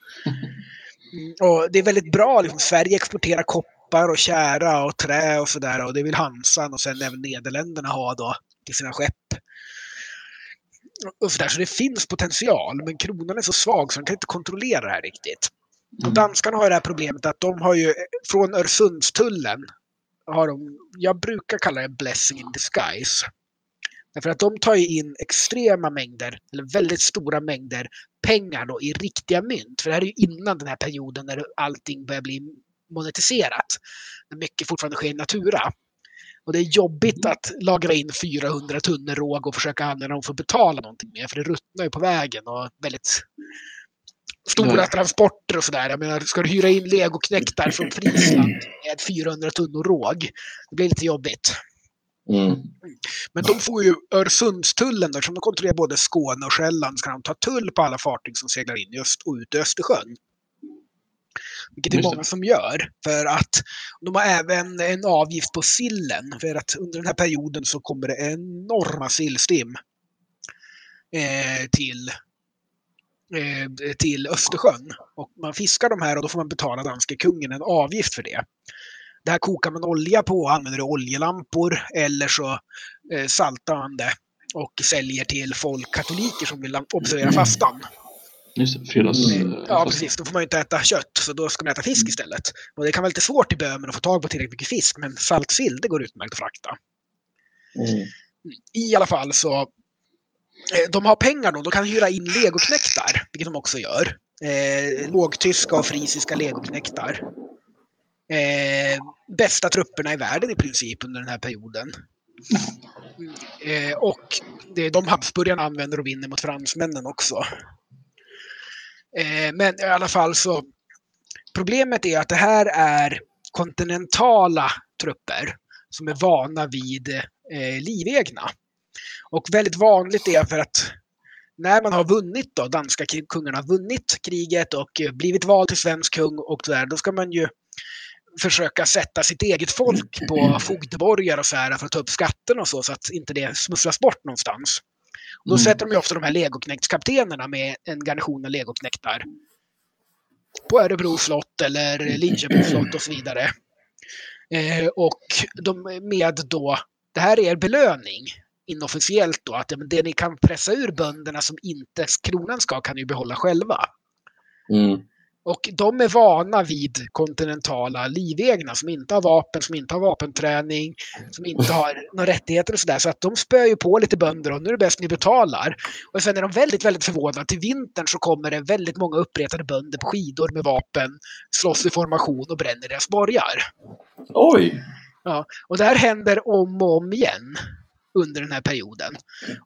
Mm, och det är väldigt bra. Liksom, Sverige exporterar koppar och kära och trä och sådär. Och det vill Hansan och sen även Nederländerna ha då till sina skepp. Och så, där. så det finns potential men kronan är så svag så de kan inte kontrollera det här riktigt. Mm. danskarna har det här problemet att de har ju från Öresundstullen har de, jag brukar kalla det blessing in disguise. Därför att de tar ju in extrema mängder, eller väldigt stora mängder pengar då i riktiga mynt. För det här är ju innan den här perioden när allting börjar bli monetiserat. När mycket fortfarande sker i natura. Och det är jobbigt att lagra in 400 tunnor råg och försöka använda dem för att betala någonting med. För det ruttnar ju på vägen och väldigt stora Mm. transporter och sådär. Jag menar, ska du hyra in legoknektar från Friesland med 400 tunnor råg, det blir lite jobbigt. Mm. Men de får ju Öresundstullen, eftersom de kontrollerar både Skåne och Själland, så kan de ta tull på alla fartyg som seglar in i öst och ut i Östersjön. Vilket det är många som gör. För att de har även en avgift på sillen. För att under den här perioden så kommer det enorma sillstim eh, till, till Östersjön. Och man fiskar de här och då får man betala danske kungen en avgift för det. Det här kokar man olja på och använder oljelampor eller så eh, saltar man det och säljer till folk, katoliker som vill observera fastan. Just det, fredags... Mm. eh, Ja, precis. Då får man ju inte äta kött, så då ska man äta fisk istället. Och det kan vara lite svårt i Böhmen att få tag på tillräckligt mycket fisk, men saltsill, det går utmärkt att frakta. Mm. I alla fall så, eh, Eh, de har pengar då, de kan hyra in legoknektar, vilket de också gör. Eh, lågtyska och frisiska legoknektar. Eh, bästa trupperna i världen i princip under den här perioden. Eh, och det är de Habsburgarna använder och vinner mot fransmännen också. Eh, men i alla fall så, problemet är att det här är kontinentala trupper som är vana vid eh, livegna. Och väldigt vanligt är för att när man har vunnit då, danska kungarna har vunnit kriget och eh, blivit vald till svensk kung och så där, då ska man ju försöka sätta sitt eget folk på fogdeborgar och så här för att ta upp skatten och så, så att inte det smusslas bort någonstans. Och då Mm. sätter de ju ofta de här legoknektskaptenerna med en garnison av legoknektar på Örebro slott eller Linköpings slott och så vidare. Eh, och de med då, det här är belöning inofficiellt då, att ja, men det ni kan pressa ur bönderna som inte kronan ska kan ni behålla själva. Mm. Och de är vana vid kontinentala livegna som inte har vapen, som inte har vapenträning, som inte har några rättigheter och sådär. Så att de spöar ju på lite bönder och nu är det bäst ni betalar. Och sen är de väldigt, väldigt förvånade. Till vintern så kommer det väldigt många uppretade bönder på skidor med vapen, slåss i formation och bränner deras borgar. Oj! Ja, och det här händer om och om igen under den här perioden.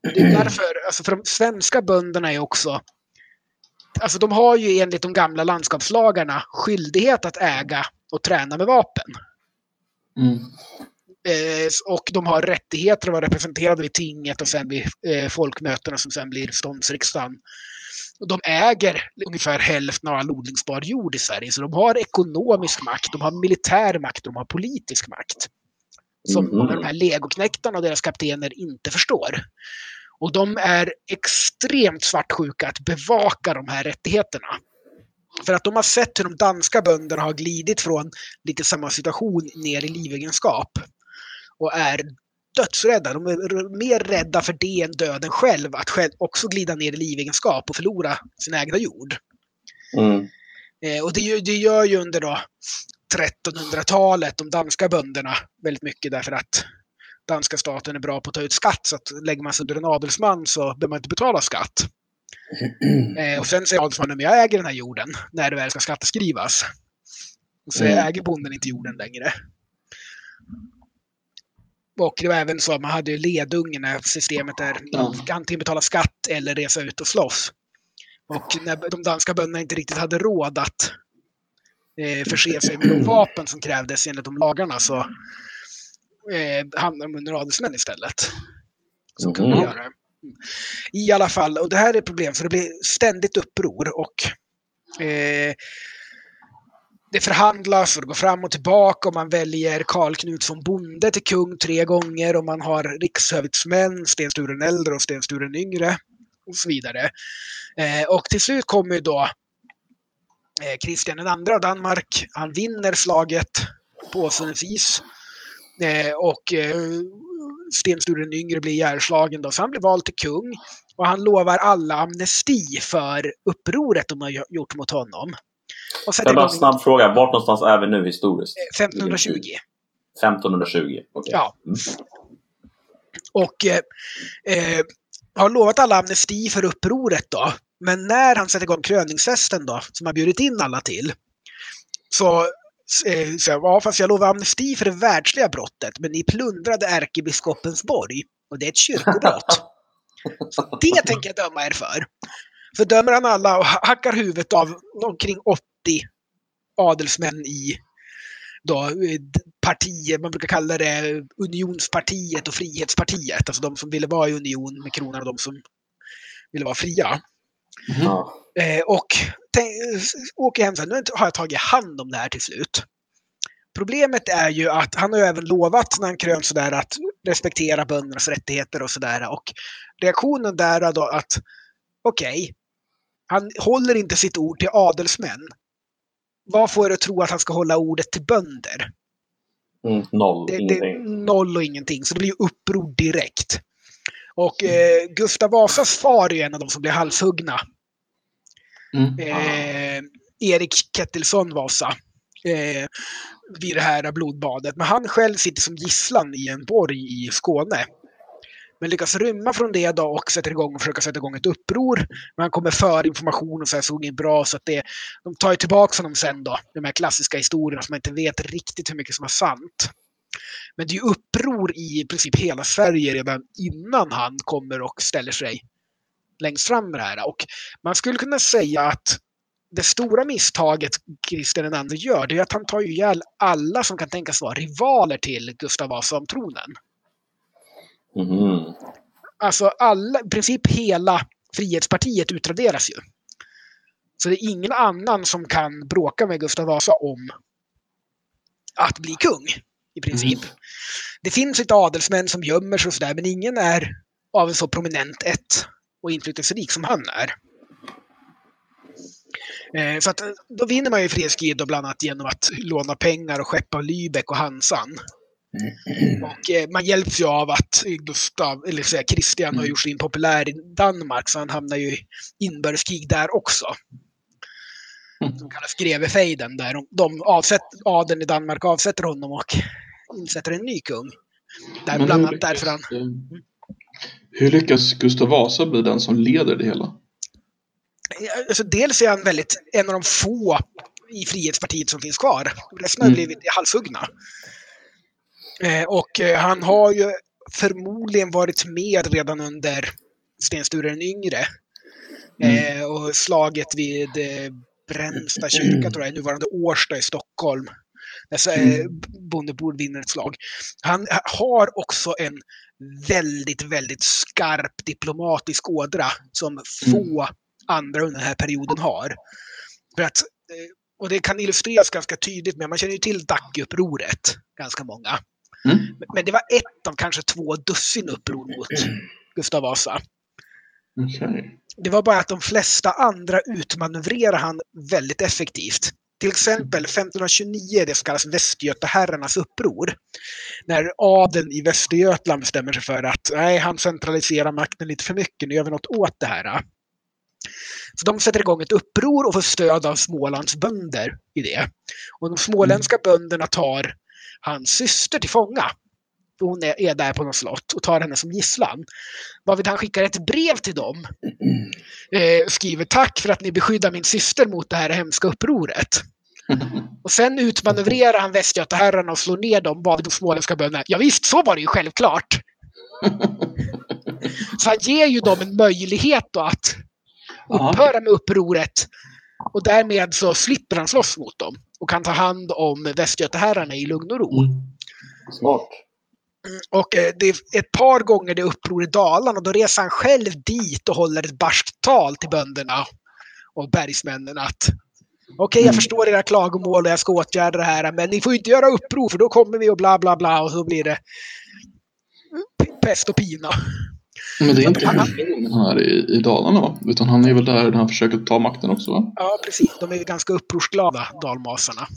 Och det är därför, alltså för de svenska bönderna är också Alltså de har ju enligt de gamla landskapslagarna skyldighet att äga och träna med vapen. Mm. Eh, och de har rättigheter att vara representerade vid tinget och sen vid eh, folkmötena som sen blir ståndsriksdagen. Och de äger ungefär hälften av all odlingsbar jord i Sverige. Så de har ekonomisk makt, de har militär makt, de har politisk makt. Som många av de här legoknektarna och deras kaptener inte förstår. Och de är extremt svartsjuka att bevaka de här rättigheterna. För att de har sett hur de danska bönderna har glidit från lite samma situation ner i livegenskap. Och är dödsrädda. De är mer rädda för det än döden själv. Att själv också glida ner i livegenskap och förlora sin ägda jord. Mm. Eh, och det, det gör ju under då 1300-talet de danska bönderna väldigt mycket därför att danska staten är bra på att ta ut skatt. Så att lägger man sig under en adelsman så behöver man inte betala skatt. Eh, och sen säger adelsmannen, men jag äger den här jorden när det väl ska skatteskrivas. Och så Mm. äger bonden inte jorden längre. Och det var även så att man hade ledungen systemet där man Ja. antingen betala skatt eller resa ut och slåss. Och när de danska bönderna inte riktigt hade råd att eh, förse sig med de vapen som krävdes enligt de lagarna så eh, hamnade de under adelsmän istället. Som kunde göra det. I alla fall, och det här är ett problem för det blir ständigt uppror och eh, det förhandlas och det går fram och tillbaka och man väljer Karl Knutsson bonde till kung tre gånger och man har rikshövitsmän, Sten Sture äldre och Sten Sture yngre och så vidare. Eh, och till slut kommer ju då Kristian II av Danmark. Han vinner slaget på Åsunefis. Eh, och eh, Sten Sture den yngre blir ihjälslagen då, så han blir vald till kung. Och han lovar alla amnesti för upproret de har gjort mot honom. Och Jag sätter bara en snabb fråga. Vart någonstans är vi nu historiskt? 1520. 1520. Okay. Ja. Mm. Och eh, eh, har lovat alla amnesti för upproret då. Men när han sätter igång kröningsfesten då, som har bjudit in alla till, så eh, så, ja, fast jag lovar amnesti för det världsliga brottet, men ni plundrade ärkebiskopens borg och det är ett kyrkobrott. Så det tänker jag döma er för. Så dömer han alla och hackar huvudet av omkring 80 adelsmän i då, eh, partier, man brukar kalla det Unionspartiet och Frihetspartiet. Alltså de som ville vara i union med kronan och de som ville vara fria. Mm. Eh, och åker hem så här, nu har jag tagit hand om det här till slut. Problemet är ju att han har även lovat när han krönt sådär att respektera böndernas rättigheter och sådär. Och reaktionen där är då att okej, okay, han håller inte sitt ord till adelsmän. Vad får er att tro att han ska hålla ordet till bönder? Mm, noll, det, det, noll och ingenting. Så det blir ju uppror direkt. Och eh, Gustav Vasas far är en av de som blir halshuggna. Mm. Eh, Erik Kettelsson Vasa. Eh, vid det här blodbadet. Men han själv sitter som gisslan i en borg i Skåne. Men lyckas rymma från det då och sätter igång och försöker sätta igång ett uppror. Men han kommer för information och så här såg inget bra så att det, de tar ju tillbaka honom sen då. De här klassiska historierna som man inte vet riktigt hur mycket som är sant. Men det är ju uppror i princip hela Sverige redan innan han kommer och ställer sig längst fram med det här. Och man skulle kunna säga att det stora misstaget Kristian II gör, det är att han tar ihjäl alla som kan tänkas vara rivaler till Gustav Vasa om tronen. Mm. Alltså alla, i princip hela Frihetspartiet utraderas ju. Så det är ingen annan som kan bråka med Gustav Vasa om att bli kung, i princip. Mm. Det finns lite adelsmän som gömmer sig och sådär, men ingen är av en så prominent ett och inflytelserik som han är. Eh, så att, då vinner man ju frihetskrig bland annat genom att låna pengar och skeppa Lübeck och Hansan. Och eh, man hjälps ju av att Gustav, eller säga Kristian har mm. gjort sig impopulär i Danmark så han hamnar ju i inbördeskrig där också. Som kallas grevefejden där de avsätt, adeln i Danmark avsätter honom och insätter en ny kung. Där Men bland annat därför han... Hur lyckas Gustav Vasa bli den som leder det hela? Alltså, dels är han väldigt en av de få i Frihetspartiet som finns kvar. Resten har mm. blivit halshuggna. Eh, och eh, han har ju förmodligen varit med redan under Sten Sture den yngre. Mm. Eh, och slaget vid Brännsta kyrka, tror jag, nuvarande Årsta i Stockholm. Där mm. Bondebord vinner ett slag. Han har också en väldigt, väldigt skarp diplomatisk ådra som få mm. andra under den här perioden har. För att, och det kan illustreras ganska tydligt med, man känner ju till Dackeupproret, ganska många. Mm. Men det var ett av kanske två dussin uppror mot Gustav Vasa. Okay. Det var bara att de flesta andra utmanövrerade han väldigt effektivt. Till exempel 1529, det som kallas Västgötaherrarnas uppror. När adeln i Västergötland bestämmer sig för att nej, han centraliserar makten lite för mycket, nu gör vi något åt det här. Så de sätter igång ett uppror och får stöd av Smålands bönder i det. Och de småländska mm. bönderna tar hans syster till fånga. Hon är, är där på något slott och tar henne som gisslan. Varvid han skickar ett brev till dem. Eh, skriver tack för att ni beskyddar min syster mot det här hemska upproret. Och sen utmanövrerar han västgötaherrarna och slår ner dem, varvid de småländska bönderna. Ja, visst, så var det ju självklart. Så han ger ju dem en möjlighet att upphöra med upproret. Och därmed så slipper han slåss mot dem och kan ta hand om västgötaherrarna i lugn och ro. Mm. Smart. Och eh, det är ett par gånger det är uppror i Dalarna och då reser han själv dit och håller ett barskt tal till bönderna och bergsmännen att okej, okay, jag mm. förstår era klagomål och jag ska åtgärda det här, men ni får inte göra uppror för då kommer vi och bla bla bla och så blir det pest och pina. Men det är inte han här i, i Dalarna va? Utan han är väl där han försöker ta makten också va? Ja, precis. De är ganska upprorsglada, dalmasarna.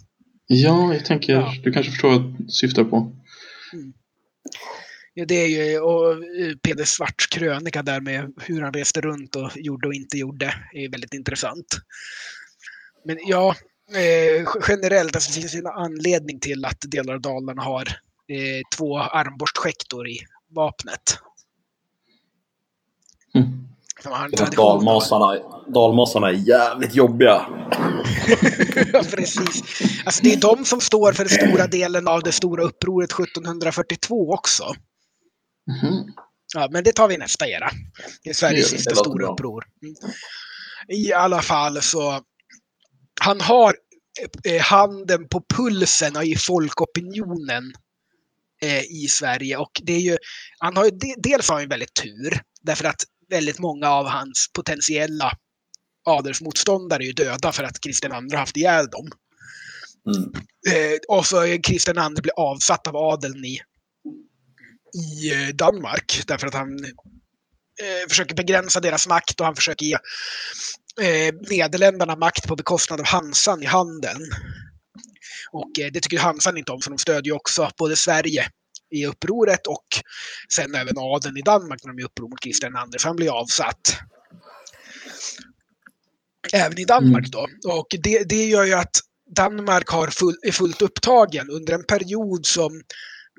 Ja, jag tänker, ja. du kanske förstår vad jag syftar på. Mm. Ja, det är ju och eh, Peder Svarts krönika där med hur han reste runt och gjorde och inte gjorde är väldigt intressant. Men ja, eh, generellt, alltså det finns en anledning till att delar av Dalarna har eh, två armborstskäktor i vapnet. Mm. Dalmasarna, dalmasarna är jävligt jobbiga. Ja, Precis. Alltså det är de som står för den stora delen av det stora upproret 1742 också. Mhm. Ja, men det tar vi nästa era. Det är Sveriges Det- sista stora bra. uppror. Mm. I alla fall så, han har eh, handen på pulsen i folkopinionen eh, i Sverige. Och det är ju, han har ju, de- dels har han ju väldigt tur, därför att väldigt många av hans potentiella adelsmotståndare är ju döda för att Kristian II har haft ihjäl dem. Mm. Eh, och så är Kristian II blir avsatt av adeln i, i eh, Danmark därför att han eh, försöker begränsa deras makt och han försöker ge eh, Nederländerna makt på bekostnad av Hansan i handeln. Och eh, det tycker Hansan inte om för de stödjer ju också både Sverige i upproret och sen även adeln i Danmark när de är uppror mot Kristian II, så han blir avsatt. Även i Danmark då. Och det, det gör ju att Danmark har full, är fullt upptagen under en period som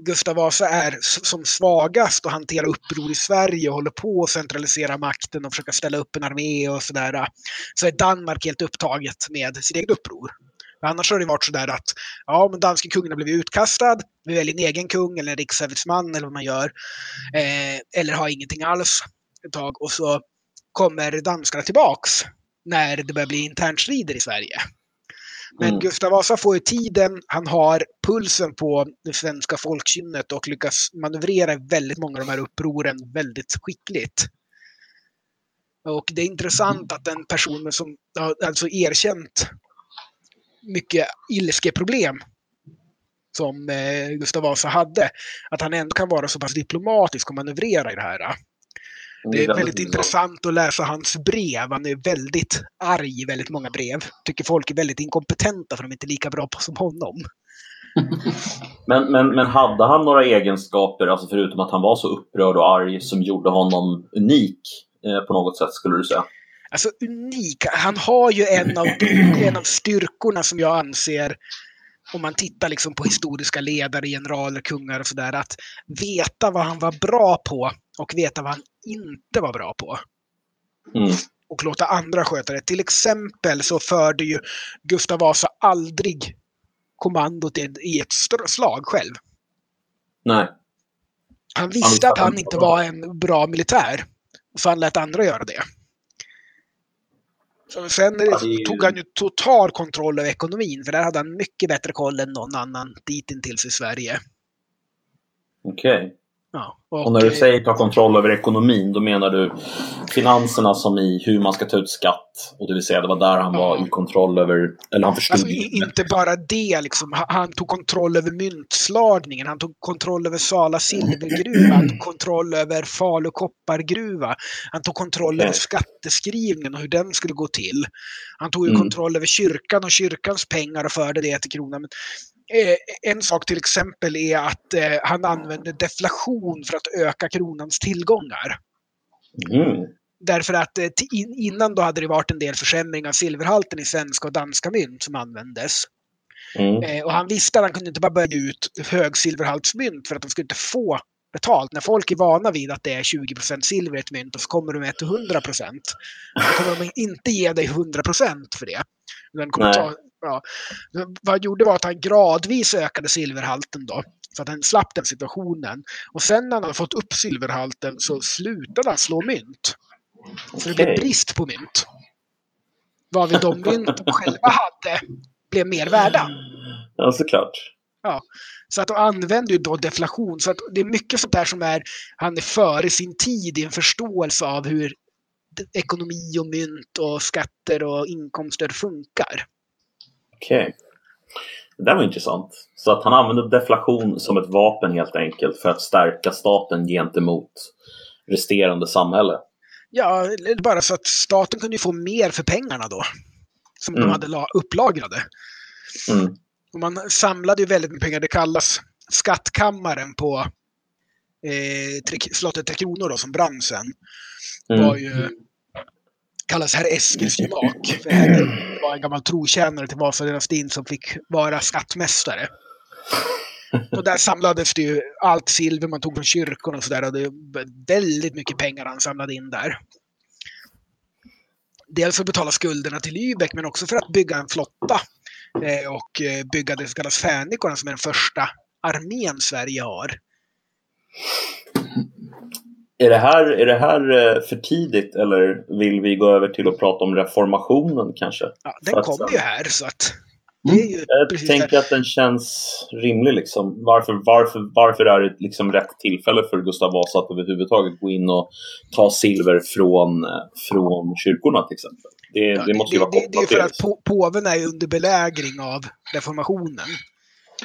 Gustav Vasa är som svagast och hanterar uppror i Sverige och håller på att centralisera makten och försöka ställa upp en armé och sådär. Så är Danmark helt upptaget med sitt eget uppror. Annars har det varit sådär att ja, men danske kungen har blivit utkastad, vi väljer en egen kung eller en riksöverhetsman eller vad man gör. Eh, eller har ingenting alls ett tag och så kommer danskarna tillbaks när det börjar bli internstrider i Sverige. Men Mm. Gustav Vasa får ju tiden, han har pulsen på det svenska folkkynnet och lyckas manövrera väldigt många av de här upproren väldigt skickligt. Och det är intressant att en person som alltså erkänt mycket ilskeproblem som eh, Gustav Vasa hade, att han ändå kan vara så pass diplomatisk och manövrera i det här. Det är väldigt intressant att läsa hans brev. Han är väldigt arg i väldigt många brev. Tycker folk är väldigt inkompetenta för de är inte lika bra på som honom. Men, men, men hade han några egenskaper, alltså förutom att han var så upprörd och arg, som gjorde honom unik eh, på något sätt skulle du säga? Alltså unik. Han har ju en av, en av styrkorna som jag anser, om man tittar liksom på historiska ledare, generaler, kungar och sådär, att veta vad han var bra på och veta vad han inte var bra på. Mm. och låta andra sköta det. Till exempel så förde ju Gustav Vasa aldrig kommandot i ett slag själv. Nej. Han visste att han inte var en bra militär. Så han lät andra göra det. Sen Ja, ju- tog han ju total kontroll över ekonomin, för där hade han mycket bättre koll än någon annan ditintills i Sverige. Okej. Ja, Och när du eh, säger ta kontroll över ekonomin, då menar du finanserna som i hur man ska ta ut skatt. Och det vill säga, det var där han var i kontroll över, eller han förstod. Alltså, inte bara det, liksom. Han- tog kontroll över myntslagningen, han tog kontroll över Sala silvergruva, han tog kontroll över Falu koppargruva, han tog kontroll över Okej. skatteskrivningen och hur den skulle gå till. Han tog ju Mm. kontroll över kyrkan och kyrkans pengar och förde det till kronan. Men, eh, en sak till exempel är att eh, han använde deflation för att öka kronans tillgångar. Mm. Därför att eh, innan då hade det varit en del försämring av silverhalten i svenska och danska mynt som användes. Mm. Eh, och han visste att han kunde inte bara börja ut högsilverhaltsmynt för att de skulle inte få betalt. När folk är vana vid att det är 20 silver i ett mynt och så kommer de med till 100 då kommer de inte ge dig 100% för det. Den kommer ta, ja. Vad han gjorde var att han gradvis ökade silverhalten då. Så att han slapp den situationen. Och sen när han hade fått upp silverhalten så slutade han slå mynt. Så det blev brist på mynt. Varvid de mynt de själva hade blev mer värda. Ja, såklart. Så att de använder ju då deflation. Så att det är mycket sånt där som är, han är före sin tid i en förståelse av hur ekonomi och mynt och skatter och inkomster funkar. Okej. Det där var intressant. Så att han använde deflation som ett vapen helt enkelt för att stärka staten gentemot resterande samhälle. Ja, bara så att staten kunde få mer för pengarna då. Som de Mm. hade la- upplagrade. Mm. Och man samlade ju väldigt mycket pengar. Det kallas skattkammaren på eh, slottet Tre Kronor då, som brann sen. Mm. var ju kallas herr Eskilstumak. För det var en gammal trotjänare till Vasadynastin som fick vara skattmästare. Och där samlades det ju allt silver man tog från kyrkorna och sådär. Det är väldigt mycket pengar han samlade in där. Dels för att betala skulderna till Lübeck men också för att bygga en flotta. Eh, och eh, bygga det som kallas Fänrikorna som är den första armén Sverige har. Är det, här, är det här eh, för tidigt eller vill vi gå över till att prata om reformationen kanske? Ja, den kommer ju här så att det är ju Mm. Jag tänker att den känns rimlig. Liksom. Varför, varför, varför är det liksom rätt tillfälle för Gustav Vasa att överhuvudtaget gå in och ta silver från, eh, från kyrkorna till exempel? Det, Ja, det måste ju vara det, det, det är kopplat för att på, påven är ju under belägring av reformationen.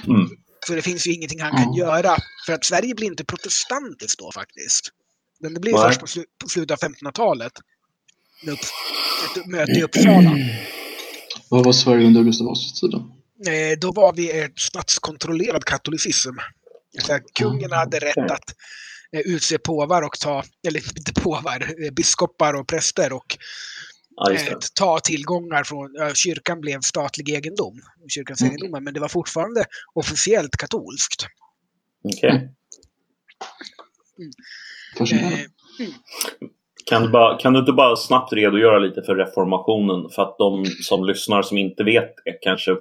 Mm. Så det finns ju ingenting han kan Mm. göra. För att Sverige blir inte protestantiskt då faktiskt. Men det blir Nej. först på, slu, på slutet av 1500-talet. Med upp, ett möte i Uppsala. Vad var Sverige under Gustav Vasas tid då? Eh, då var vi ett statskontrollerad katolicism. Kungen hade rätt Okej. att eh, utse påvar och ta, eller inte påvar, eh, biskopar och präster och Ja, ta tillgångar från, ja, kyrkan blev statlig egendom, kyrkans Mm. egendomar, men det var fortfarande officiellt katolskt. Okej. Fascinerande. Eh, Kan, du bara, kan du inte bara snabbt redogöra lite för reformationen? För att de som lyssnar som inte vet kanske...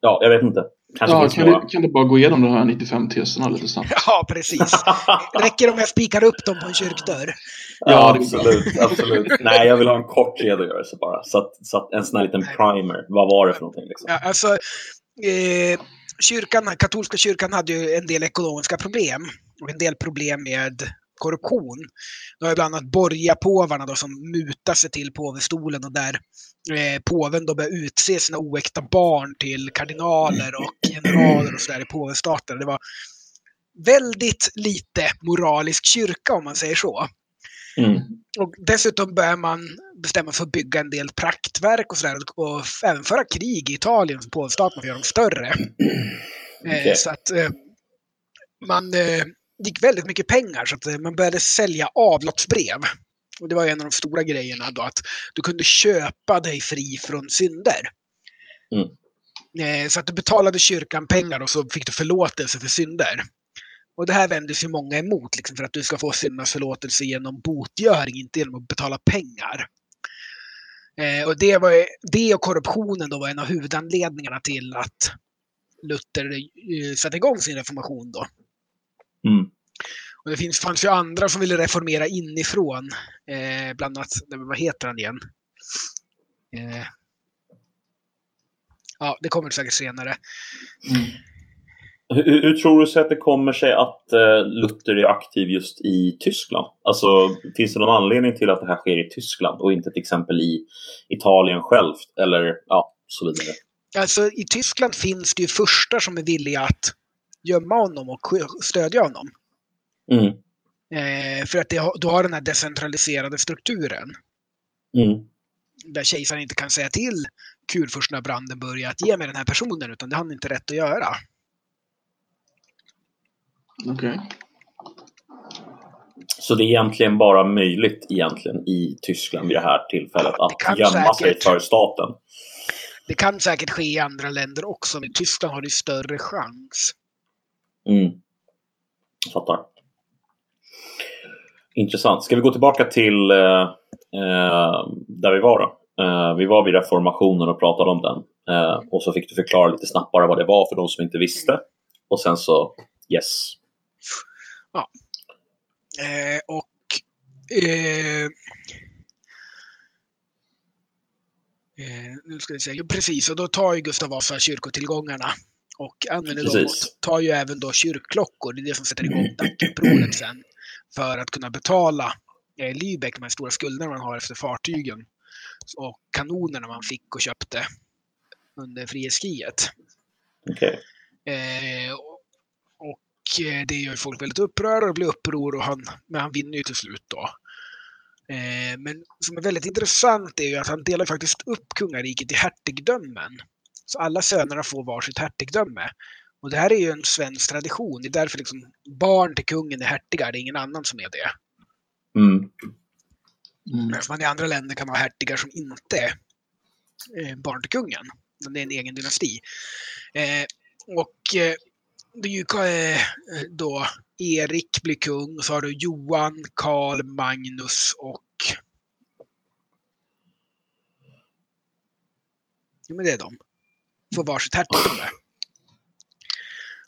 Ja, jag vet inte. Kanske Ja, kan, du, kan du bara gå igenom de här 95 teserna lite snabbt? ja, precis. Räcker det om jag spikar upp dem på en kyrkdörr? Ja, Ja, absolut. absolut. Nej, jag vill ha en kort redogörelse bara. Så att, så att en sån här liten primer. Vad var det för någonting? Liksom? Ja, alltså, eh, kyrkan, katolska kyrkan hade ju en del ekonomiska problem och en del problem med korruption. Var ju bland annat borgarpåvarna då som mutade sig till påvestolen och där eh, påven då började utse sina oäkta barn till kardinaler och generaler och sådär i påvestaten. Det var väldigt lite moralisk kyrka om man säger så. Mm. Och dessutom börjar man bestämma för att bygga en del praktverk och sådär och även föra krig i Italien som påvstaten för att göra dem större. Eh, Okej. Så att eh, man eh, gick väldigt mycket pengar så att eh, man började sälja avlatsbrev. Och det var en av de stora grejerna då att du kunde köpa dig fri från synder. Mm. Eh, Så att du betalade kyrkan pengar och så fick du förlåtelse för synder. Och det här vänder sig många emot, liksom, för att du ska få syndernas förlåtelse genom botgöring, inte genom att betala pengar. Eh, och det, var, det och korruptionen då var en av huvudanledningarna till att Luther eh, satte igång sin reformation. Då. Mm. Och det finns, fanns ju andra som ville reformera inifrån. Eh, bland annat, vad heter han igen? Eh, ja, det kommer säkert senare. Hur, hur tror du sig att det kommer sig att eh, Luther är aktiv just i Tyskland? Alltså, finns det någon anledning till att det här sker i Tyskland och inte till exempel i Italien självt? Eller ja, så vidare. Alltså i Tyskland finns det ju första som är villiga att gömma honom och stödja honom. Mm. Eh, för att det, du har den här decentraliserade strukturen. Mm. Där kejsaren inte kan säga till kurfursten av Brandenburg att ge mig den här personen, utan det har han inte rätt att göra. Okej. Så det är egentligen bara möjligt egentligen i Tyskland vid det här tillfället Ja, det att gömma sig säkert. för staten. Det kan säkert ske i andra länder också, men i Tyskland har det större chans. Mm. Fattar. Intressant. Ska vi gå tillbaka till eh, eh, där vi var då? Eh, vi var vid reformationen och pratade om den. Eh, och så fick du förklara lite snabbare vad det var för de som inte visste. Och sen så, yes. Eh, och eh, eh, nu ska vi se, jo, precis, och då tar ju Gustav Vasa kyrkotillgångarna och använder dem Precis. och tar ju även då kyrkklockor, det är det som sätter igång Dackelupproret sen, för att kunna betala eh, Lübeck, de här stora skulderna man har efter fartygen och kanonerna man fick och köpte under frihetskriget. Okej. Eh, och- och eh, det gör ju folk väldigt upprörda och blir uppror och han, men han vinner ju till slut då. Eh, men som är väldigt intressant är ju att han delar faktiskt upp kungariket i hertigdömen. Så alla sönerna får varsitt hertigdöme. Och det här är ju en svensk tradition. Det är därför liksom barn till kungen är hertigar, det är ingen annan som är det. Mm. Mm. Man i andra länder kan ha hertigar som inte är barn till kungen. Men det är en egen dynasti. Eh, och eh, det är ju eh, då Erik blir kung, så har du Johan, Karl, Magnus och... Jo, men det är de. Får varsitt hertigdöme.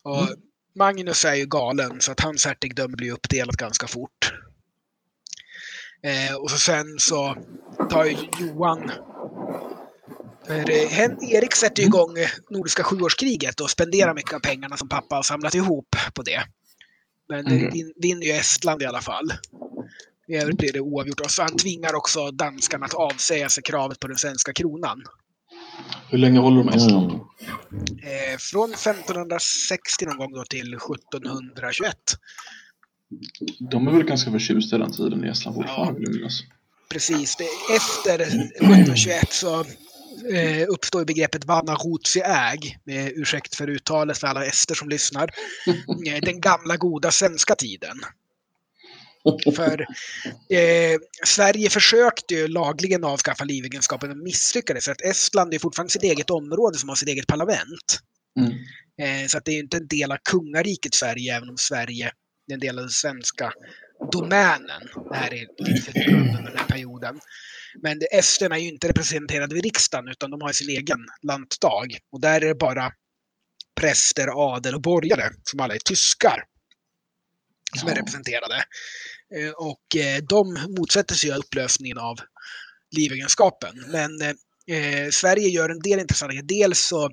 Och mm. Magnus är ju galen, så att hans hertigdöme blir uppdelat ganska fort. Eh, och så sen så tar ju Johan Erik sätter igång Nordiska sjuårskriget och spenderar mycket av pengarna som pappa har samlat ihop på det. Men mm. vinner ju Estland i alla fall. I övrigt blir det oavgjort. Och så han tvingar också danskarna att avsäga sig kravet på den svenska kronan. Hur länge håller de Estland? Eh, från 1560 någon gång då till 1721. De är väl ganska förtjusta i den tiden i Estland fortfarande, ja. Precis. Det, efter 1721 så eh, uppstår begreppet Vanna äg, med ursäkt för uttalet för alla ester som lyssnar. Eh, den gamla goda svenska tiden. För eh, Sverige försökte ju lagligen avskaffa livegenskapen men misslyckades. För att Estland är fortfarande sitt eget område som har sitt eget parlament. Mm. Eh, så att det är inte en del av kungariket Sverige, även om Sverige är en del av den svenska domänen. Det här är under den här perioden. Men esterna är ju inte representerade vid riksdagen utan de har sin egen lantdag. Och där är det bara präster, adel och borgare som alla är tyskar som ja. är representerade. Eh, och eh, de motsätter sig upplösningen av livegenskapen. Men eh, Sverige gör en del intressanta grejer. Dels så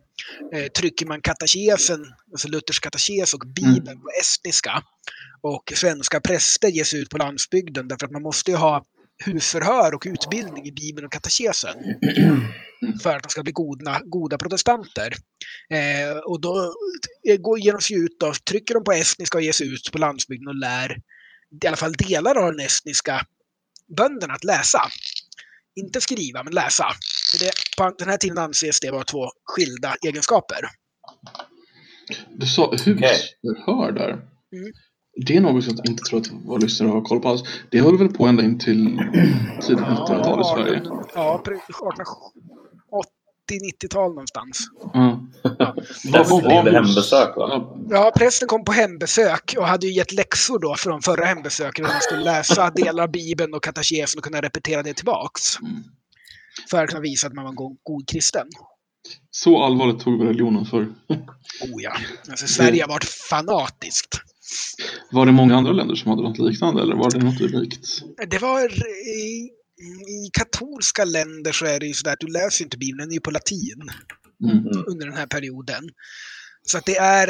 eh, trycker man katekesen, alltså Luthers katekes och Bibeln mm. på estniska. Och svenska präster ges ut på landsbygden därför att man måste ju ha husförhör och utbildning i Bibeln och katekesen. För att de ska bli goda, goda protestanter. Eh, och då går, ger de sig ut och trycker de på estniska och ger sig ut på landsbygden och lär i alla fall delar av den estniska bönderna att läsa. Inte skriva, men läsa. För det, på den här tiden anses det vara två skilda egenskaper. Du sa husförhör där. Mm. Det är något som jag inte tror att våra lyssnare har koll på alls. Det höll väl på ända in till tidigt 1900-tal i Sverige? Ja, 80-90-tal någonstans. Mm. Ja. Prästen blev hembesök va? Ja, prästen kom på hembesök och hade ju gett läxor då från förra hembesöket. Han skulle läsa delar av Bibeln och katekesen och kunna repetera det tillbaks. Mm. För att kunna visa att man var en god, kristen. Så allvarligt tog vi religionen för. oh ja. Alltså, Sverige har varit fanatiskt. Var det många andra länder som hade något liknande eller var det något unikt? Det var i, i katolska länder så är det ju sådär att du läser inte Bibeln, den är ju på latin mm. under den här perioden. Så att det är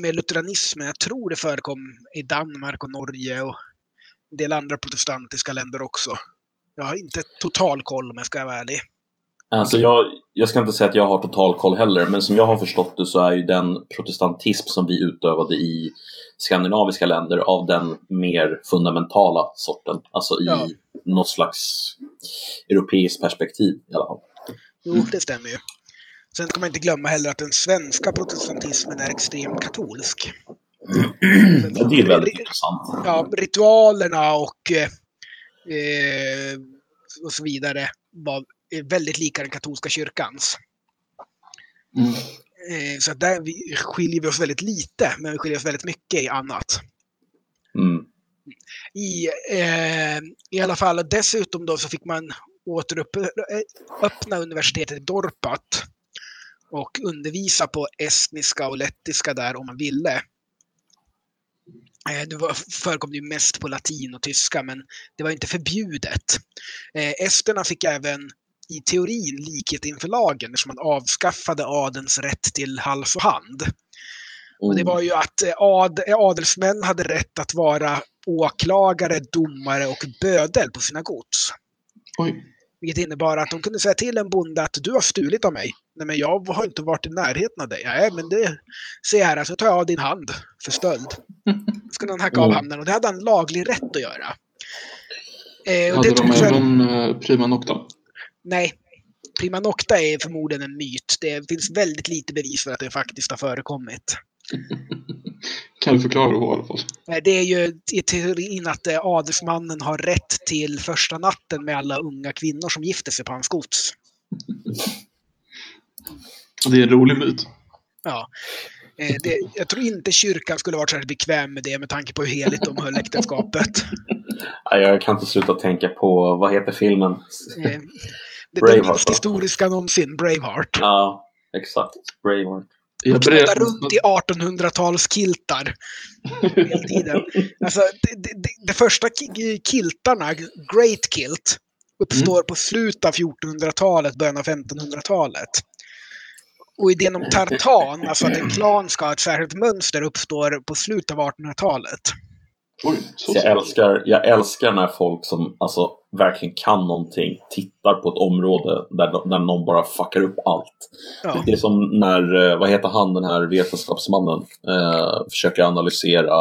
med lutheranismen, jag tror det förekom i Danmark och Norge och en del andra protestantiska länder också. Jag har inte total koll om jag ska vara ärlig. Alltså jag, jag ska inte säga att jag har total koll heller, men som jag har förstått det så är ju den protestantism som vi utövade i skandinaviska länder av den mer fundamentala sorten. Alltså i ja. något slags europeiskt perspektiv i alla fall. Jo, det stämmer ju. Sen ska man inte glömma heller att den svenska protestantismen är extremt katolsk. Mm. Det är väldigt intressant. Ja, ritualerna och, eh, eh och så vidare var väldigt lika den katolska kyrkans. Mm. Eh, så där skiljer vi oss väldigt lite, men vi skiljer oss väldigt mycket i annat. Mm. I, eh, I alla fall, dessutom då så fick man återöppna universitetet i Dorpat och undervisa på estniska och lettiska där om man ville. Eh, det var, förekom det mest på latin och tyska, men det var inte förbjudet. Eh, esterna fick även i teorin likhet inför lagen eftersom man avskaffade adens rätt till hals och hand. Mm. Och det mm. var ju att eh, ad, adelsmän hade rätt att vara åklagare, domare och bödel på sina gods. Oj. Vilket innebar att de kunde säga till en bonde att du har stulit av mig. Nej, men jag har inte varit i närheten av dig. Nej, men det... Se här, så tar jag av din hand för stöld. Så skulle han hacka mm. av handen och det hade han laglig rätt att göra. Eh, hade de även eh, prima nocta? Nej, prima nocta är förmodligen en myt. Det finns väldigt lite bevis för att det faktiskt har förekommit. Kan du förklara då i alla fall? Eh, Det är ju i teorin att eh, adelsmannen har rätt till första natten med alla unga kvinnor som gifter sig på hans gods. Det är en rolig myt. Ja. Eh, Det, jag tror inte kyrkan skulle varit särskilt bekväm med det med tanke på hur heligt de höll äktenskapet. Jag kan inte sluta tänka på, vad heter filmen? Det Braveheart, dummaste va? historiska någonsin, Braveheart. Ja, exakt. Braveheart. Jag Knata berätt- runt i 1800-talskiltar hela tiden. Alltså, det, det, det, det första ki- kiltarna, Great Kilt, uppstår på slutet av 1400-talet, början av 1500-talet. Och idén om tartan, alltså att en klan ska ha ett särskilt mönster, uppstår på slutet av 1800-talet. Oj, så Så jag, älskar, jag älskar när folk som alltså, verkligen kan någonting tittar på ett område där, där någon bara fuckar upp allt. Ja. Det är som när, eh, vad heter han, den här vetenskapsmannen, eh, försöker analysera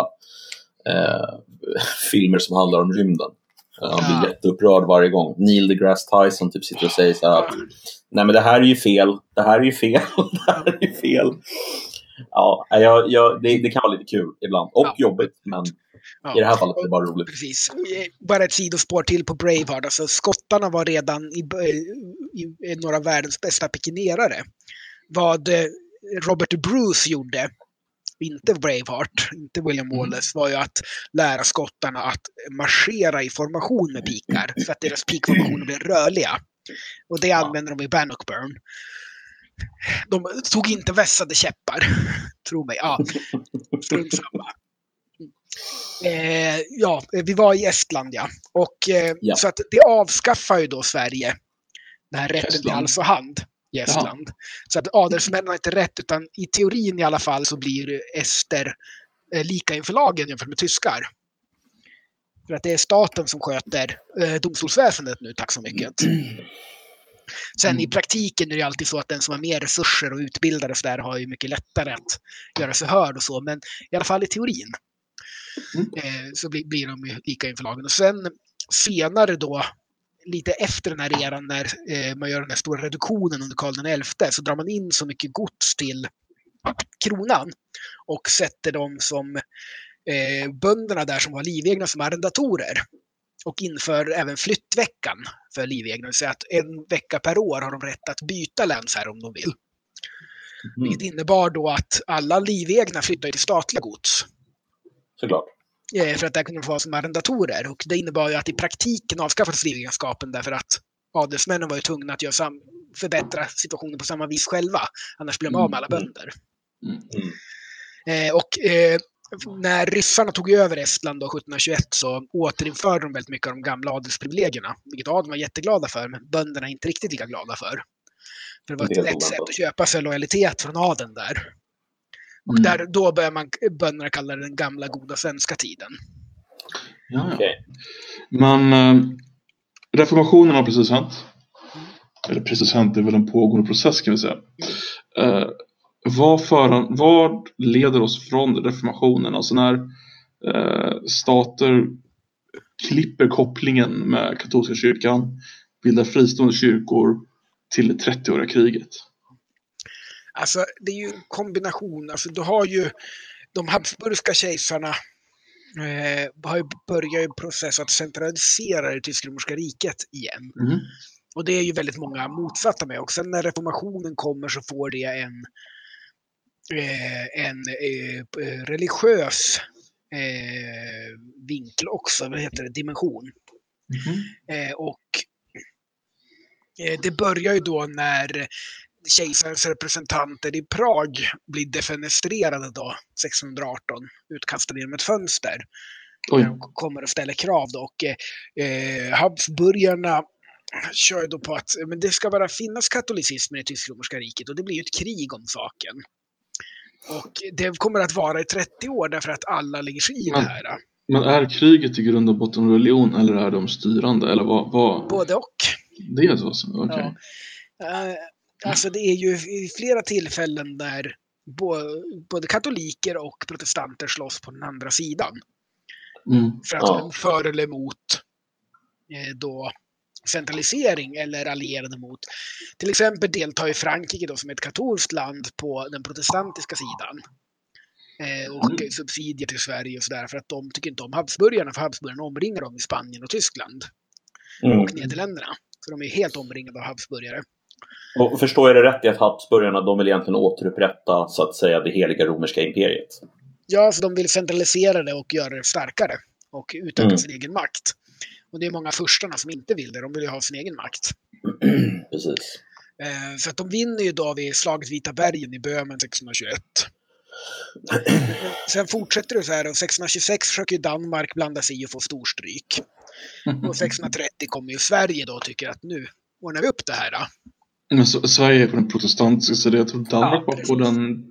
eh, filmer som handlar om rymden. Eh, han blir Ja. jätteupprörd varje gång. Neil deGrasse Tyson typ sitter och säger så här att Nej men det här är ju fel, det här är ju fel, det här är ju fel. Ja, jag, jag, det, det kan vara lite kul ibland. Och Ja. jobbigt, men Ja. i det här fallet är det bara roligt. Precis. Eh, Bara ett sidospår till på Braveheart. Alltså, skottarna var redan i, i, i några av världens bästa pikinerare. Vad eh, Robert Bruce gjorde, inte Braveheart, inte William Wallace, var ju att lära skottarna att marschera i formation med pikar. Så att deras pikformationer blev rörliga. Och det använder de i Bannockburn. De tog inte vässade käppar, tro mig. Ja, strunt samma. Eh, ja, vi var i Estland ja. Och, eh, Ja. Så att det avskaffar ju då Sverige den här rätten till Estland. hals och hand i Estland. Så att adelsmännen har inte rätt, utan i teorin i alla fall så blir ester eh, lika inför lagen jämfört med tyskar. För att det är staten som sköter eh, domstolsväsendet nu, tack så mycket. Sen i praktiken är det alltid så att den som har mer resurser och utbildade så där har ju mycket lättare att göra sig hörd och så, men i alla fall i teorin Mm. eh, så blir, blir de lika inför lagen. Och sen senare då, lite efter den här eran när eh, man gör den här stora reduktionen under Karl XI, så drar man in så mycket gods till kronan och sätter dem som eh, bönderna där som var livegna som arrendatorer. Och inför även flyttveckan för livegna, det vill säga att en vecka per år har de rätt att byta länsherre om de vill. Mm, Vilket innebar då att alla livegna flyttade till statliga gods. Såklart. Eh, För att där kunde de få vara som arrendatorer. Och det innebar ju att i praktiken avskaffades livegenskapen därför att adelsmännen var ju tvungna att göra sam- förbättra situationen på samma vis själva. Annars blev de av med alla Mm. bönder. Mm. Mm. Eh, och eh, när ryssarna tog över Estland då 1721 så återinförde de väldigt mycket av de gamla adelsprivilegierna. Vilket adeln var jätteglada för, men bönderna är inte riktigt lika glada för. För det var ett lätt sätt att köpa sig lojalitet från adeln där. Och Mm. där, då börjar man bönderna kalla det den gamla goda svenska tiden. Ja, ja. Okej. Men eh, reformationen har precis hänt. Eller precis hänt, det är väl en pågående process kan vi säga. Eh, vad, föran, vad leder oss från reformationen? Alltså när eh, stater klipper kopplingen med katolska kyrkan, bildar fristående kyrkor till det 30-åriga kriget. Alltså, det är ju en kombination. Alltså, du har ju de Habsburgska kejsarna eh, har ju process att centralisera det tysk-romerska riket igen. Mhm. Och det är ju väldigt många motsatta med. Och sen när reformationen kommer så får det en, eh, en eh, religiös eh, vinkel också, vad heter det, dimension. Eh, och det börjar ju då när kejsarens representanter i Prag blir defenestrerade då, 1618, utkastade genom ett fönster. Oj. De kommer och ställer krav då. Och eh, Habsburgarna kör då på att eh, men det ska bara finnas katolicism i det tysk-romerska riket och det blir ju ett krig om saken. Och det kommer att vara i 30 år därför att alla lägger sig i det här. Men är kriget i grund och botten religion eller är de styrande? Eller vad? vad? Både och. Det är så? Okej. Ja. Alltså det är ju i flera tillfällen där både katoliker och protestanter slåss på den andra sidan. Mm. För att Ja. för eller emot eh, då centralisering eller allierade mot. Till exempel deltar ju Frankrike då som ett katolskt land på den protestantiska sidan. Eh, och mm. subsidier till Sverige och sådär för att de tycker inte om Habsburgarna för Habsburgarna omringar dem i Spanien och Tyskland. Mm. Och Nederländerna. Så de är helt omringade av Habsburgare. Och förstår jag det rätt i att Habsburgarna de vill egentligen återupprätta så att säga det heliga romerska imperiet? Ja, så de vill centralisera det och göra det starkare och utöka mm. sin egen makt. Och det är många furstarna som inte vill det, de vill ju ha sin egen makt. Precis. Eh, så att de vinner ju då vid slaget Vita bergen i Böhmen 1621. Sen fortsätter det så här och 1626 försöker Danmark blanda sig i och få storstryk. Och 630 kommer ju Sverige då och tycker att nu ordnar vi upp det här. Då. Men så, Sverige är på den protestantiska så jag tror Danmark ja, var på den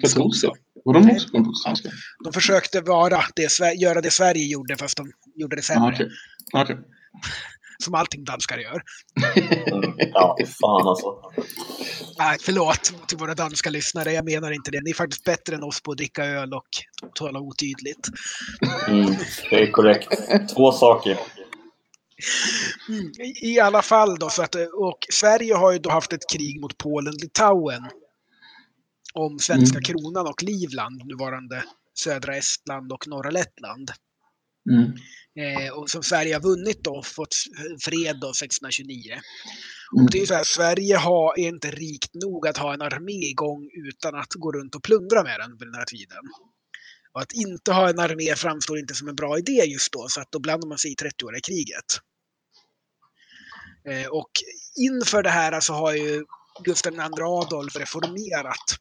katolska. Var de också på den protestantiska? De försökte vara det, göra det Sverige gjorde fast de gjorde det sämre. Ah, okay. Okay. Som allting danskar gör. ja, fan alltså. Nej, förlåt till våra danska lyssnare. Jag menar inte det. Ni är faktiskt bättre än oss på att dricka öl och tala otydligt. Mm, det är korrekt. Två saker. Mm, I alla fall då, så att, och Sverige har ju då haft ett krig mot Polen-Litauen om svenska mm. kronan och Livland, nuvarande södra Estland och norra Lettland. Mm. Eh, och som Sverige har vunnit då, fått fred då 1629. Mm. Och det är så här, Sverige har, är inte rikt nog att ha en armé igång utan att gå runt och plundra med den vid den här tiden. Och att inte ha en armé framstår inte som en bra idé just då, så att då blandar man sig i 30-åriga kriget. Eh, och inför det här så har ju Gustav II Adolf reformerat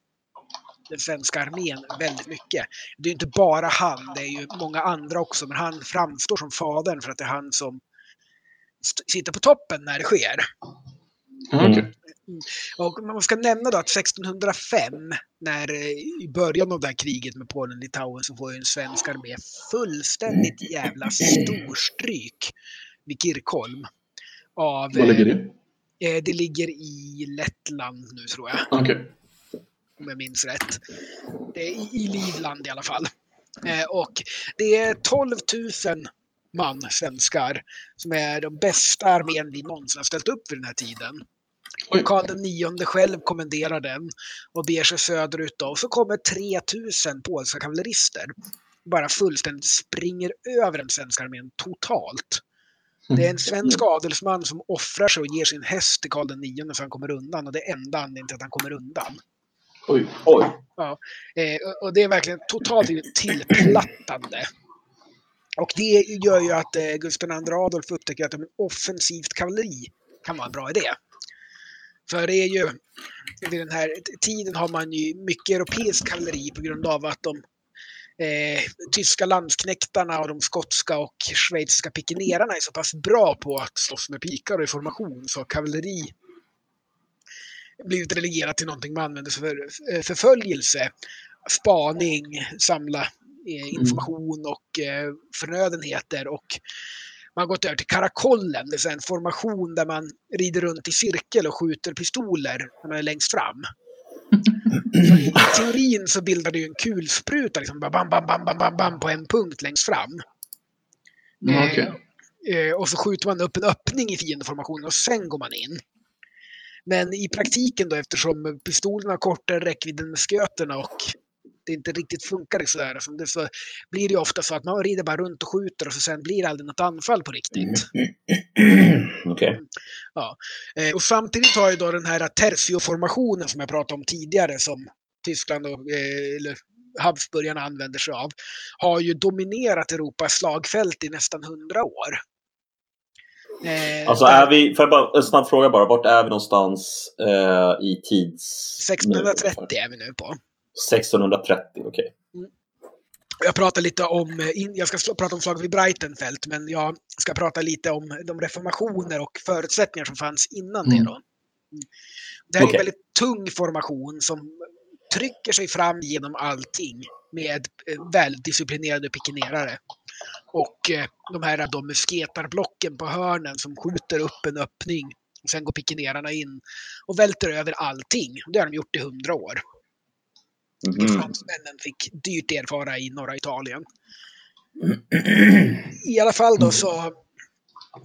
den svenska armén väldigt mycket. Det är inte bara han, det är ju många andra också, men han framstår som fadern för att det är han som sitter på toppen när det sker. Mm. Och man ska nämna då att 1605, när i början av det här kriget med Polen-Litauen, så får ju en svensk armé fullständigt jävla storstryk vid Kirkholm. Av, Var ligger det? Eh, det ligger i Lettland nu tror jag. Okay om jag minns rätt. Det är i Livland i alla fall. Eh, och det är 12 000 man, svenskar, som är de bästa armén vi någonsin har ställt upp vid den här tiden. Och Karl IX själv kommenderar den och beger sig söderut. Och så kommer 3000 polska kavallerister. Bara fullständigt springer över den svenska armén totalt. Det är en svensk adelsman som offrar sig och ger sin häst till Karl IX så han kommer undan. Och det är enda anledningen till att han kommer undan. Oj. Oj. Ja, eh, och det är verkligen totalt tillplattande. Och det gör ju att eh, Gustav II Adolf upptäcker att en offensivt kavalleri kan vara en bra idé. För det är ju, vid den här tiden har man ju mycket europeiskt kavalleri på grund av att de eh, tyska landsknektarna och de skotska och schweiziska pikenerarna är så pass bra på att slåss med pikar och i formation så kavalleri blivit relegerat till någonting man använder för eh, förföljelse, spaning, samla eh, mm. information och eh, förnödenheter och man har gått över till karakollen, det är en formation där man rider runt i cirkel och skjuter pistoler när man är längst fram. I teorin så bildar det ju en kulspruta liksom, bam, bam, bam, bam, bam, bam, på en punkt längst fram. Mm, okay. eh, och så skjuter man upp en öppning i fiendeformationen och sen går man in. Men i praktiken då eftersom pistolerna har kortare räckvidd än sköterna och det inte riktigt funkar sådär. Så det så blir det ofta så att man rider bara runt och skjuter och så sen blir det aldrig något anfall på riktigt. Okay. Ja. Eh, och samtidigt har ju då den här tertioformationen som jag pratade om tidigare som Tyskland och eh, eller Habsburgarna använder sig av, har ju dominerat Europas slagfält i nästan hundra år. Eh, alltså är vi, får jag bara, en snabb fråga bara, vart är vi någonstans eh, i tids... 1630 nu? är vi nu på. 1630, okej. Okay. Mm. Jag pratar lite om, eh, jag ska prata om slaget vid Breitenfeld, men jag ska prata lite om de reformationer och förutsättningar som fanns innan mm. det. Då. Mm. Det här okay. är en väldigt tung formation som trycker sig fram genom allting med eh, väldisciplinerade pikenerare. Och eh, de här de musketarblocken på hörnen som skjuter upp en öppning. Och sen går pikenerarna in och välter över allting. Det har de gjort i hundra år. Mm. Fransmännen fick dyrt erfara i norra Italien. I alla fall då så...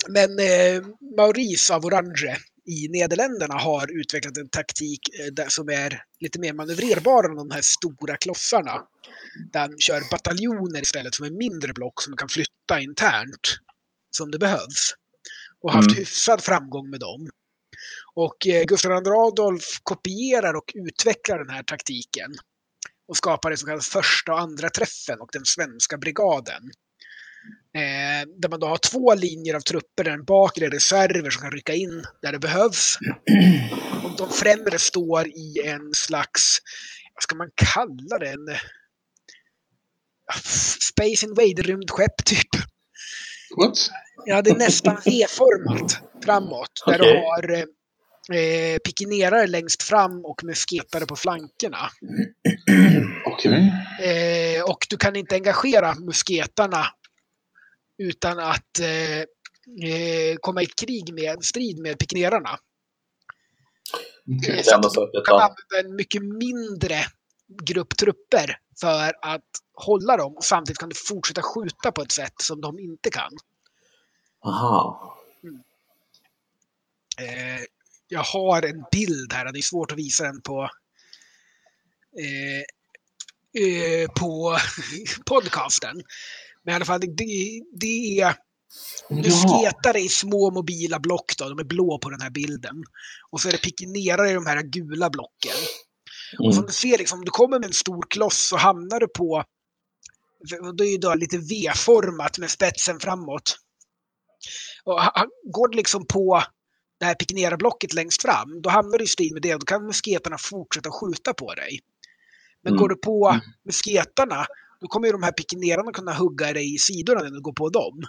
Men eh, Maurice av Orange i Nederländerna har utvecklat en taktik eh, där, som är lite mer manövrerbar än de här stora klossarna. Där de kör bataljoner istället som är mindre block som man kan flytta internt som det behövs. Och haft Mm. hyfsad framgång med dem. Och eh, Gustav II Adolf kopierar och utvecklar den här taktiken och skapar det som kallas första och andra träffen och den svenska brigaden. Eh, där man då har två linjer av trupper, där den bakre är reserver som kan rycka in där det behövs. Och de främre står i en slags, vad ska man kalla det, en eh, Space Invader-rymdskepp typ. What? Ja, det är nästan E-format framåt. Där Okej. du har eh, eh, pikinerare längst fram och musketare på flankerna. Okej. Eh, och du kan inte engagera musketarna utan att eh, eh, komma i krig med, strid med pikinerarna. Det enda sättet Du kan använda en mycket mindre grupp trupper för att hålla dem. Samtidigt kan du fortsätta skjuta på ett sätt som de inte kan. Aha. Eh, jag har en bild här, det är svårt att visa den på eh, eh, på podcasten. Men i alla fall, det, det, det är Jaha. musketare i små mobila block. Då, de är blå på den här bilden. Och så är det pikinerare i de här gula blocken. Och som Mm. du ser, liksom, om du kommer med en stor kloss så hamnar du på... Det är ju då lite V-format med spetsen framåt. Och går det liksom på det här pikinerarblocket längst fram, då hamnar du i strid med det och då kan musketarna fortsätta skjuta på dig. Men Mm. går du på Mm. musketarna, då kommer ju de här pikinerarna kunna hugga dig i sidorna när du går på dem.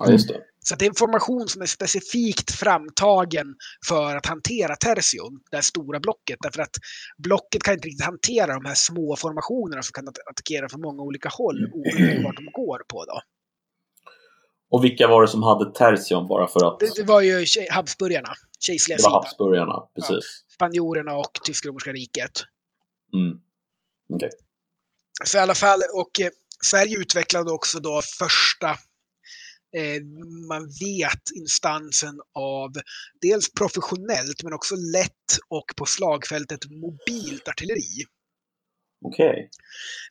Ja, just det. Så det är en formation som är specifikt framtagen för att hantera Tersion, det här stora blocket. Därför att blocket kan inte riktigt hantera de här små formationerna som kan att- attackera från många olika håll, oberoende vart de går på. Då. Och vilka var det som hade Tersion bara för att... Det, det var ju Habsburgarna, kejserliga Det var. Habsburgarna, precis. Spanjorerna och Tysk-romerska riket. Mm. Okej. Så i alla fall, och eh, Sverige utvecklade också då första eh, man vet instansen av dels professionellt men också lätt och på slagfältet mobilt artilleri. Okej.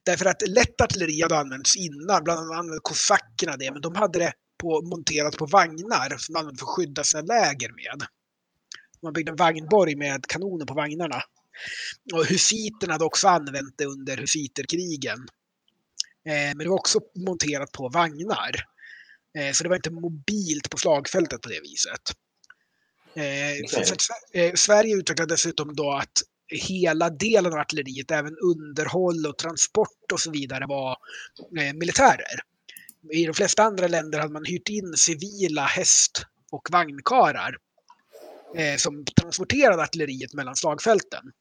Därför att lätt artilleri hade använts innan, bland annat använde kosackerna det, men de hade det på, monterat på vagnar som de använde för att skydda sina läger med. Man byggde en vagnborg med kanoner på vagnarna. Och husiterna hade också använt det under husiterkrigen. Eh, men det var också monterat på vagnar. Eh, så det var inte mobilt på slagfältet på det viset. Eh, så, Okej. så eh, Sverige utvecklade dessutom då att hela delen av artilleriet, även underhåll och transport och så vidare, var eh, militärer. I de flesta andra länder hade man hyrt in civila häst och vagnkarar eh, som transporterade artilleriet mellan slagfälten.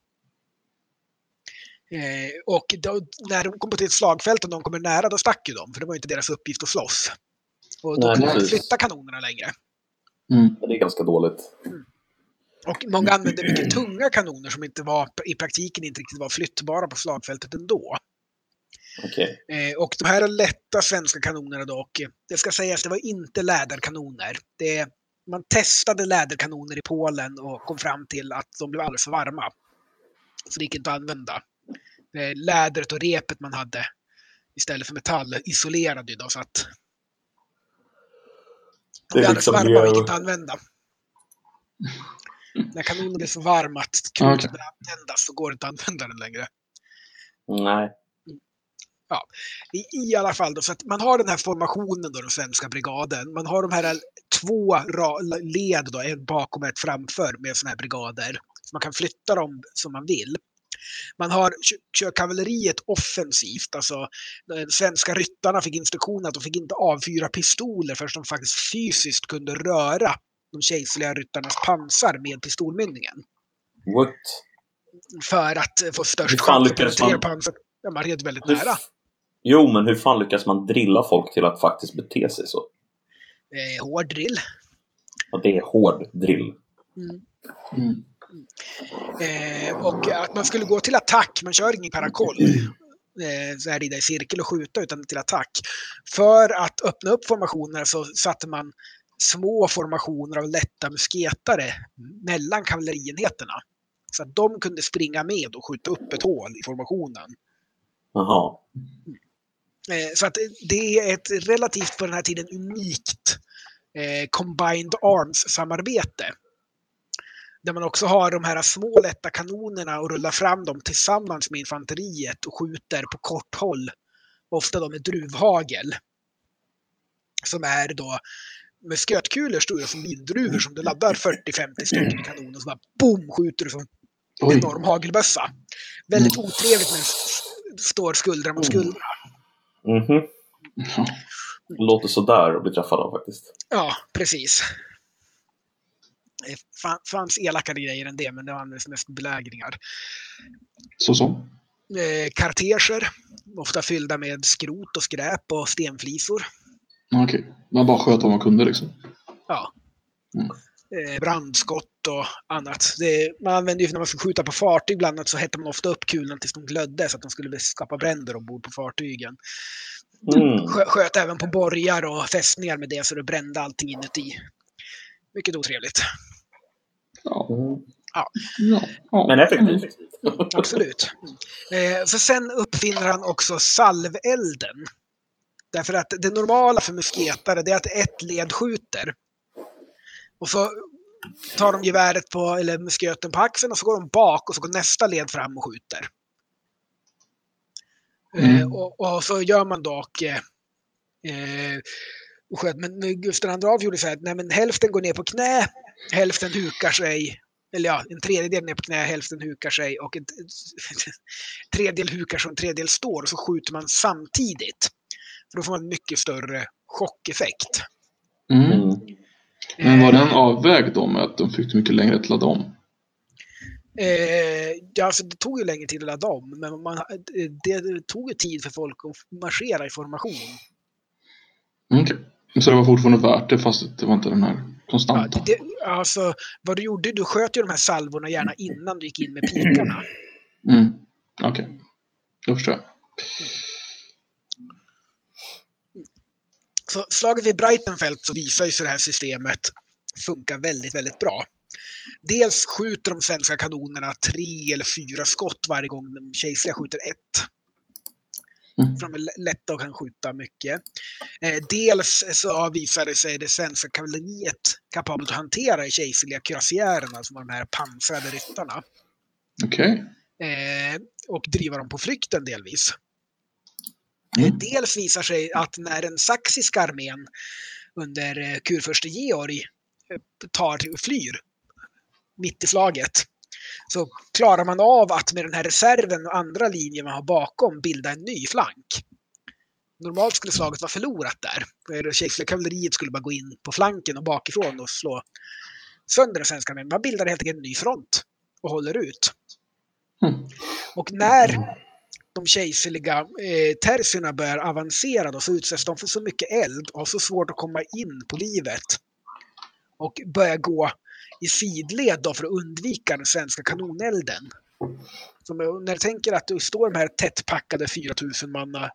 Eh, och då, när de kom till ett slagfält och de kommer nära, då stack ju de, för det var ju inte deras uppgift att slåss. Och då Nej, kunde man flytta kanonerna längre. Mm. Det är ganska dåligt. Och många använde mycket tunga kanoner som inte var, i praktiken inte riktigt var flyttbara på slagfältet ändå. Okej. Eh, och de här lätta svenska kanonerna eh, det ska sägas, det var inte läderkanoner. Det, man testade läderkanoner i Polen och kom fram till att de blev alldeles för varma. Så det gick inte att använda. Eh, lädret och repet man hade istället för metall isolerade ju då så att de Det blev är liksom varma gick inte att använda. När kanonen blir så varm att okej. börjar användas så går det inte att använda den längre. Nej. I, I alla fall då, så att man har den här formationen då, den svenska brigaden. Man har de här två led då, ett bakom och ett framför med sådana här brigader. Så man kan flytta dem som man vill. Man har kö- kör kavalleriet offensivt, alltså de svenska ryttarna fick instruktioner att de fick inte avfyra pistoler förrän de faktiskt fysiskt kunde röra de kejserliga ryttarnas pansar med pistolmynningen. What? För att få störst chans att penetrera man- pansar. Ja, man red väldigt nära. Jo, men hur fan lyckas man drilla folk till att faktiskt bete sig så? Eh, hård drill. Och det är hård drill. Mm. Mm. Eh, och att man skulle gå till attack, man kör ingen karakoll, eh, så här rida i cirkel och skjuta, utan till attack. För att öppna upp formationerna så satte man små formationer av lätta musketare mellan kavallerienheterna. Så att de kunde springa med och skjuta upp ett hål i formationen. Jaha. Eh, Så att det är ett relativt på den här tiden unikt eh, Combined Arms-samarbete. Där man också har de här små lätta kanonerna och rullar fram dem tillsammans med infanteriet och skjuter på kort håll. Ofta då med druvhagel. Som är då muskötkulor stora som vindruvor som du laddar 40-50 stycken i kanonen och så bara boom skjuter du som en enorm hagelbössa. Väldigt otrevligt när s- står skuldra mot skuldra. Mhm. Ja. Låter sådär att bli träffad av faktiskt. Ja, precis. Det fa- fanns elakare grejer än det, men det användes mest belägringar. Så som? Eh, karteger, ofta fyllda med skrot och skräp och stenflisor. Okej. Man bara sköt vad man kunde liksom. Ja. Mm. Eh, brandskott och annat. Det, man använde ju när man skulle skjuta på fartyg bland annat så hette man ofta upp kulorna tills de glödde så att de skulle skapa bränder ombord på fartygen. Mm. Skö, sköt även på borgar och fästningar med det så det brände allting inuti. Mycket otrevligt. Ja. Mm. Ja. ja. Men effektivt. Absolut. Eh, för sen uppfinner han också salvelden. Därför att det normala för musketare är att ett led skjuter. Och så tar de geväret på, eller musköten på axeln och så går de bak och så går nästa led fram och skjuter. Eh, Mm. och, och så gör man dock eh, och sköt. Men Gustav II Adolf gjorde så här att nej, men hälften går ner på knä, hälften hukar sig. Eller ja, en tredjedel ner på knä, hälften hukar sig och en tredjedel hukar sig och en tredjedel står och så skjuter man samtidigt. För då får man en mycket större chockeffekt. Mm. Mm. Men var den avvägd då med att de fick mycket längre att ladda om? Eh, ja, alltså det tog ju längre tid att ladda om, men man, det, det tog ju tid för folk att marschera i formation. Mm, Okej. Så det var fortfarande värt det fast det var inte den här Ja, konstanta? det, alltså, vad du gjorde, du sköt ju de här salvorna gärna innan du gick in med pikarna. Mm. Okej. Då förstår jag. Så slaget vid Breitenfeld så visar ju sig det här systemet funkar väldigt, väldigt bra. Dels skjuter de svenska kanonerna tre eller fyra skott varje gång de kejserliga skjuter ett. Mm. För de är lätta och kan skjuta mycket. Eh, dels så det sig det svenska kavalleriet kapabelt att hantera de kejserliga kürassiärerna, som var de här pansrade ryttarna. Okej. Eh, och driva dem på flykten delvis. Mm. Dels visar sig att när den saxiska armén under eh, kurfurste Georg eh, tar, flyr mitt i slaget så klarar man av att med den här reserven och andra linjer man har bakom bilda en ny flank. Normalt skulle slaget vara förlorat där. Det kejserliga kavalleriet skulle bara gå in på flanken och bakifrån och slå sönder den svenska armén. Man bildar helt enkelt en ny front och håller ut. Mm. Och när de kejserliga eh, terserna börjar avancera då, så utsätts de för så mycket eld och har så svårt att komma in på livet. Och börjar gå i sidled då för att undvika den svenska kanonelden. Så när du tänker att du står de här tättpackade 4000 manna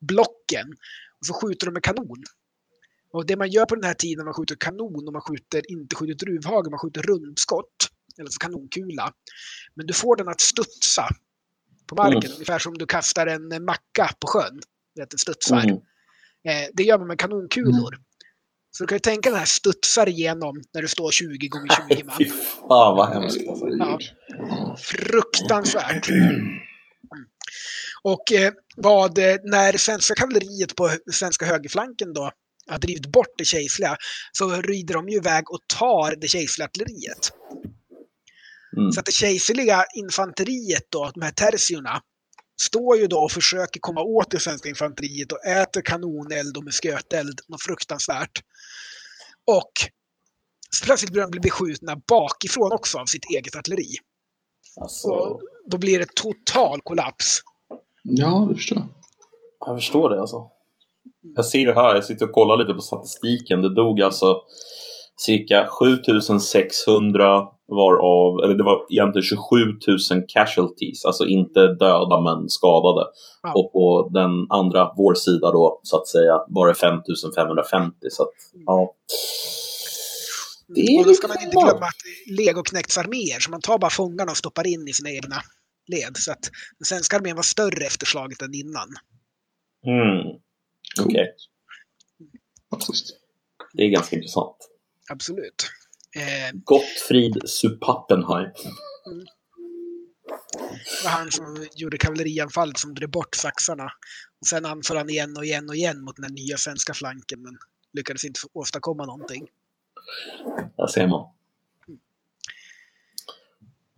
blocken och så skjuter de med kanon. Och det man gör på den här tiden man skjuter kanon och man skjuter, inte skjuter druvhagel, man skjuter rundskott. Eller alltså kanonkula. Men du får den att studsa på marken. Mm. Ungefär som du kastar en eh, macka på sjön. Den studsar. Mm. Eh, det gör man med kanonkulor. Så du kan ju tänka den här studsar igenom när du står 20 gånger 20 man. Fy fan vad hemskt. alltså. Herregud. Fruktansvärt. Och eh, vad, eh, när svenska kavalleriet på svenska högerflanken då har drivit bort det kejserliga så rider de ju iväg och tar det kejserliga artilleriet. Mm. Så att det kejserliga infanteriet då, de här tertiorna, står ju då och försöker komma åt det svenska infanteriet och äter kanoneld och musköteld, något fruktansvärt. Och så plötsligt börjar de bli beskjutna bakifrån också av sitt eget artilleri. Alltså, Så då blir det total kollaps. Ja, det förstår jag. jag förstår det alltså. Jag ser det här, jag sitter och kollar lite på statistiken. Det dog alltså cirka 7600 varav, eller det var egentligen 27 000 casualties, alltså inte döda men skadade. Ja. Och på den andra, vår sida då, så att säga, var det 5550. Så att, ja. Det är Och då ska man inte glömma att legoknekts arméer, så man tar bara fångarna och stoppar in i sina egna led. Så att den svenska armén var större efter slaget än innan. Mm. Okej, Faktiskt. det är ganska intressant. Absolut. Eh, Gottfrid Supappenheim. det var han som gjorde kavallerianfallet som drev bort saxarna. Och sen anföll han igen och igen och igen mot den nya svenska flanken, men lyckades inte åstadkomma någonting. Där ser man.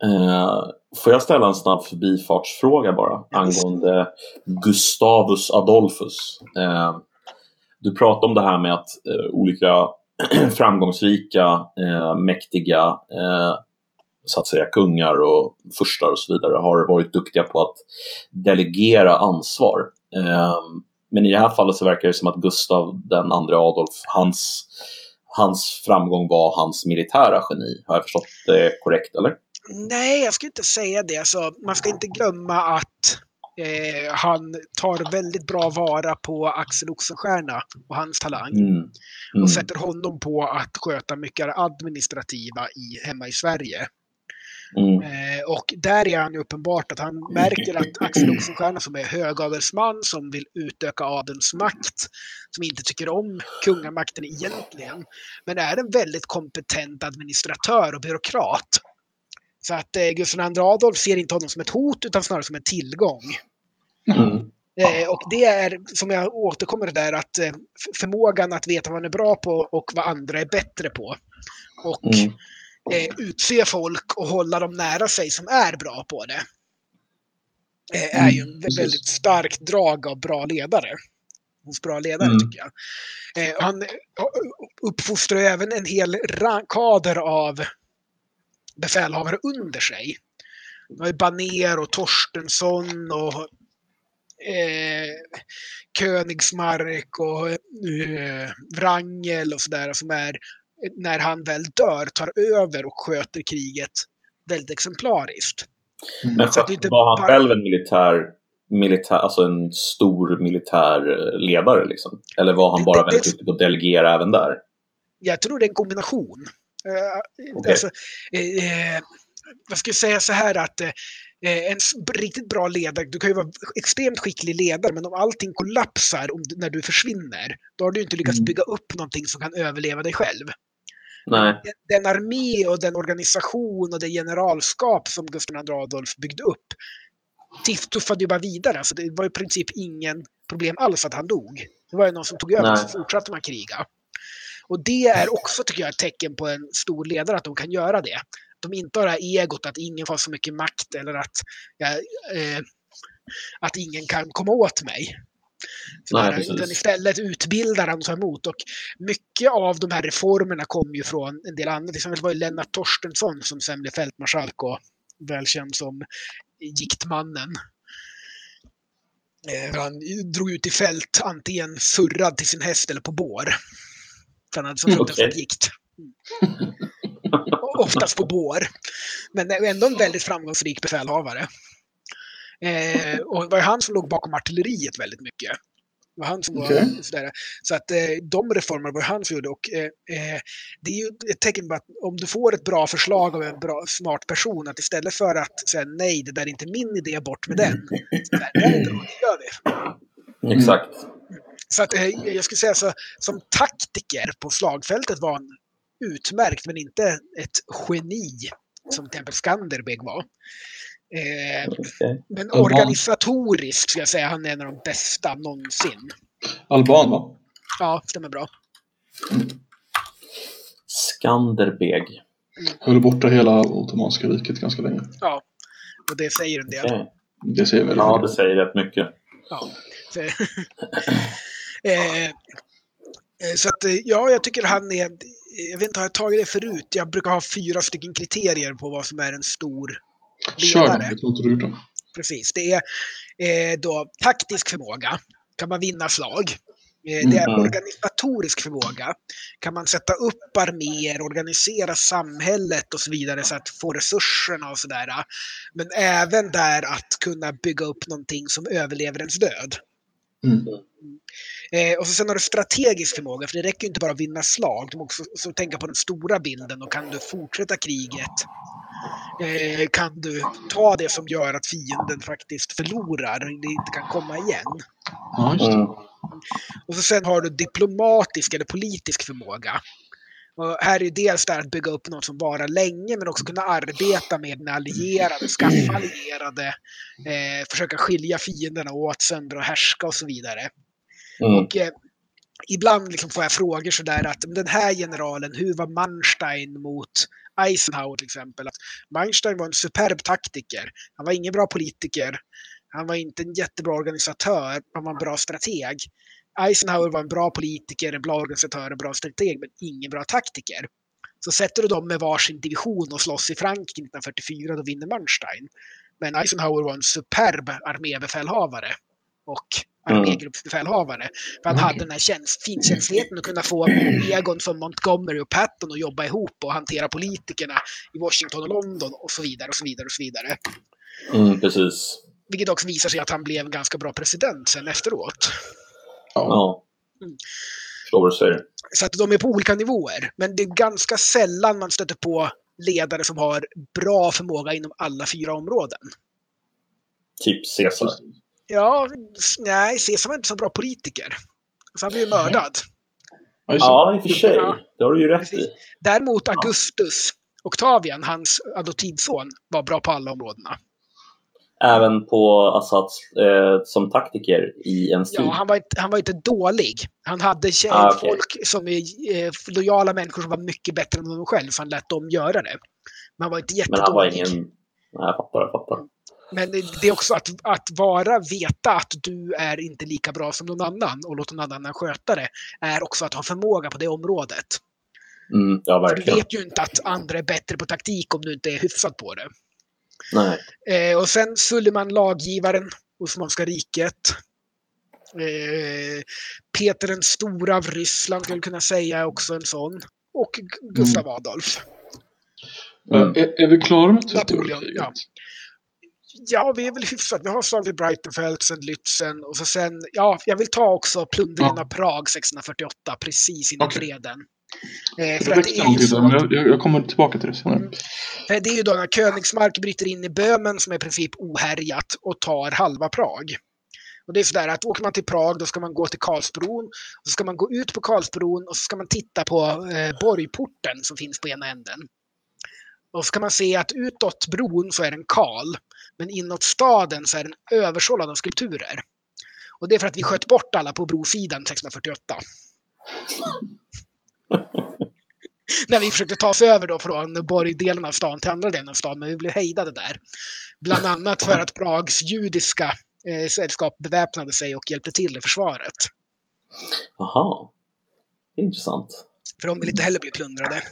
Eh, får jag ställa en snabb förbifartsfråga bara angående Gustavus Adolphus? Eh, du pratade om det här med att eh, olika framgångsrika, eh, mäktiga eh, så att säga kungar och furstar och så vidare har varit duktiga på att delegera ansvar. Eh, men i det här fallet så verkar det som att Gustav den andra Adolf, hans, hans framgång var hans militära geni. Har jag förstått det korrekt eller? Nej, jag skulle inte säga det. Alltså, man ska inte glömma att eh, han tar väldigt bra vara på Axel Oxenstierna och hans talang. Mm. Mm. Och sätter honom på att sköta mycket av administrativa i, hemma i Sverige. Mm. Eh, och där är han ju uppenbart att han märker att Axel Oxenstierna som är högadelsman som vill utöka adelns makt, som inte tycker om kungamakten egentligen, men är en väldigt kompetent administratör och byråkrat. Så att eh, Gustav II Adolf ser inte honom som ett hot utan snarare som en tillgång. Mm. Eh, och det är, som jag återkommer till där, att eh, förmågan att veta vad man är bra på och vad andra är bättre på. Och Mm. eh, utse folk och hålla dem nära sig som är bra på det. Eh, är ju en Mm, precis. väldigt starkt drag av bra ledare. Hos bra ledare Mm. tycker jag. Han uppfostrar även en hel kader av befälhavare under sig. Det var ju Baner och Torstensson och eh, Königsmark och eh, Wrangel och sådär som är, när han väl dör, tar över och sköter kriget väldigt exemplariskt. Men Så inte var han bara- själv en militär, militär, alltså en stor militär ledare liksom? Eller var han bara Det- det- väldigt duktig på att delegera även där? Jag tror det är en kombination. Eh, Okej. alltså, vad ska jag säga så här att eh, en s- riktigt bra ledare, du kan ju vara extremt skicklig ledare, men om allting kollapsar när du försvinner, då har du inte lyckats Mm. bygga upp någonting som kan överleva dig själv. Nej. Den- armé och den organisation och det generalskap som Gustav II Adolf byggde upp tuffade ju bara vidare. Alltså det var i princip ingen problem alls att han dog. Det var ju någon som tog över Nej. så fortsatte man kriga. Och det är också, tycker jag, ett tecken på en stor ledare att de kan göra det. De inte har det här egot att ingen får så mycket makt eller att, eh, att ingen kan komma åt mig. Så Nej, där, utan istället utbildar han tar emot. Och mycket av de här reformerna kom ju från en del andra. Till exempel var det Lennart Torstensson som sen blev fältmarskalk och välkänd som Giktmannen. Eh, Han drog ut i fält antingen surrad till sin häst eller på bår. För han hade så Mm, fruktansvärt okej. gikt. Oftast på bår. Men ändå en väldigt framgångsrik befälhavare. Eh, och det var han som låg bakom artilleriet väldigt mycket. Det var han som var Okej. sådär. Så att eh, de reformer var han som gjorde. Och eh, eh, det är ju ett tecken på att om du får ett bra förslag av en bra, smart person, att istället för att säga nej, det där är inte min idé, bort med den. Så där, det, är bra, det gör vi. Exakt. Så att, eh, jag skulle säga så, som taktiker på slagfältet var han utmärkt, men inte ett geni som till exempel Skanderbeg var. Eh, Okej. men organisatoriskt ska jag säga han är en av de bästa någonsin. Alban va? Ja, stämmer bra. Skanderbeg. Höll borta hela Ottomanska riket ganska länge. Ja, och det säger en del. Okej. Det ser väldigt Ja, det säger rätt mycket. Ja. Eh, så att, eh, ja, jag tycker han är... Jag vet inte, har jag tagit det förut? Jag brukar ha fyra stycken kriterier på vad som är en stor Kör ledare. tror inte du. Precis. Det är eh, då taktisk förmåga. Kan man vinna slag? Eh, det är Mm. organisatorisk förmåga. Kan man sätta upp arméer, organisera samhället och så vidare så att få resurserna och sådär. Men även där att kunna bygga upp någonting som överlever ens död. Mm. Eh, och så sen har du strategisk förmåga, för det räcker ju inte bara att vinna slag. Du måste också så tänka på den stora bilden och kan du fortsätta kriget eh, kan du ta det som gör att fienden faktiskt förlorar, det inte kan komma igen. Mm. Och så sen har du diplomatisk eller politisk förmåga. Och här är dels det här att bygga upp något som varar länge men också kunna arbeta med dina allierade, skaffa allierade, eh, försöka skilja fienderna åt, söndra och härska och så vidare. Mm. Och eh, ibland liksom får jag frågor sådär att den här generalen, hur var Manstein mot Eisenhower till exempel? Att Manstein var en superb taktiker. Han var ingen bra politiker. Han var inte en jättebra organisatör, han var en bra strateg. Eisenhower var en bra politiker, en bra organisatör, en bra strateg, men ingen bra taktiker. Så sätter du dem med varsin division och slåss i Frankrike 1944, då vinner Manstein. Men Eisenhower var en superb armébefälhavare och armégruppsbefälhavare. För han Okej. hade den här tjänst, finkänsligheten att kunna få Egon från Montgomery och Patton att jobba ihop och hantera politikerna i Washington och London och så vidare och så vidare och så vidare. Mm, precis. Vilket också visar sig att han blev en ganska bra president sen efteråt. Ja. Ja. Mm. Förstår vad du säger. Så att de är på olika nivåer. Men det är ganska sällan man stöter på ledare som har bra förmåga inom alla fyra områden. Typ Caesar. Ja, nej, Caesar var inte så bra politiker. Så han blev ju mördad. Ja, i och för sig. Ja. Det har du ju rätt Precis. i. Däremot Augustus, Octavian, hans adoptivson, var bra på alla områdena. Även på att, eh, som taktiker i en strid. Ja, han var inte, han var inte dålig. Han hade Ah, okej. folk som är eh, lojala människor som var mycket bättre än honom själv, så han lät dem göra det. Men han var inte Men han var jättedålig. ingen... Nej, jag fattar, jag fattar. Men det är också att, att vara, veta att du är inte lika bra som någon annan och låta någon annan sköta det, är också att ha förmåga på det området. Mm, ja, du vet ju inte att andra är bättre på taktik om du inte är hyfsad på det. Nej. Eh, och sen Suleiman, laggivaren, Osmanska riket. Eh, Peter den stora av Ryssland skulle kunna säga är också en sån. Och Gustav Adolf. Eh, Är, är vi klara med Napoleon, ja. Ja, vi är väl hyfsat. Vi har slagit vid Breitenfeld, sen Lützen och så sen, ja, jag vill ta också plundringen Ja. av Prag 1648, precis innan Okej. freden. Eh, för det är ju så att, jag, jag, kommer tillbaka till det senare. Mm. det är ju då när Königsmark bryter in i Böhmen som är i princip ohärjat och tar halva Prag. Och det är sådär att åker man till Prag då ska man gå till Karlsbron, och så ska man gå ut på Karlsbron och så ska man titta på eh, borgporten som finns på ena änden. Och så kan man se att utåt bron så är den kal, men inåt staden så är den översållad av skulpturer. Och det är för att vi sköt bort alla på brosidan 1648. När vi försökte ta oss över då från borgdelen av stan till andra delen av stan, men vi blev hejdade där. Bland annat för att Prags judiska eh, sällskap beväpnade sig och hjälpte till i försvaret. Jaha. Intressant. För de ville inte heller bli plundrade.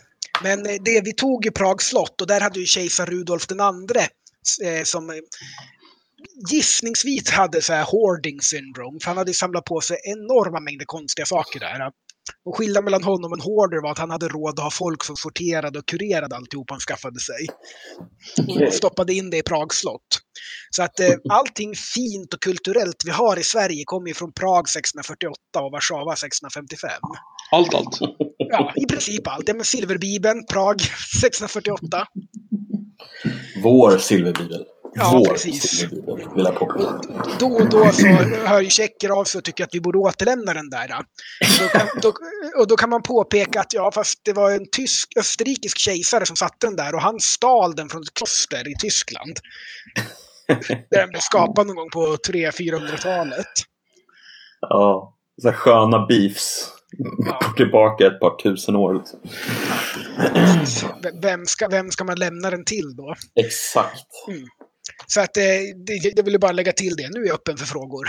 Men eh, det, vi tog ju Prags slott och där hade ju kejsar Rudolf den andre eh, som eh, gissningsvis hade så här hoarding syndrome. För han hade samlat på sig enorma mängder konstiga saker där. Och skillnaden mellan honom och en hoarder var att han hade råd att ha folk som sorterade och kurerade alltihop han skaffade sig. Och stoppade in det i Prags slott. Så att eh, allting fint och kulturellt vi har i Sverige kommer ju från Prag 1648 och Warszawa 1655. Allt, allt. Ja, i princip allt. Ja, men Silverbibeln, Prag 1648. Vår silverbibel. Ja, Vår precis. silverbibel, vill jag påpeka. Då och då så hör ju tjecker av sig och tycker att vi borde återlämna den där. Då kan, då, och då kan man påpeka att ja, fast det var en tysk, österrikisk kejsare som satte den där och han stal den från ett kloster i Tyskland. Där den blev skapad någon gång på 300-400-talet. Ja, så här sköna beefs. Går tillbaka ett par tusen år. Liksom. Vem ska, vem ska man lämna den till då? Exakt. Så att eh, det, jag ville bara lägga till det. Nu är jag öppen för frågor.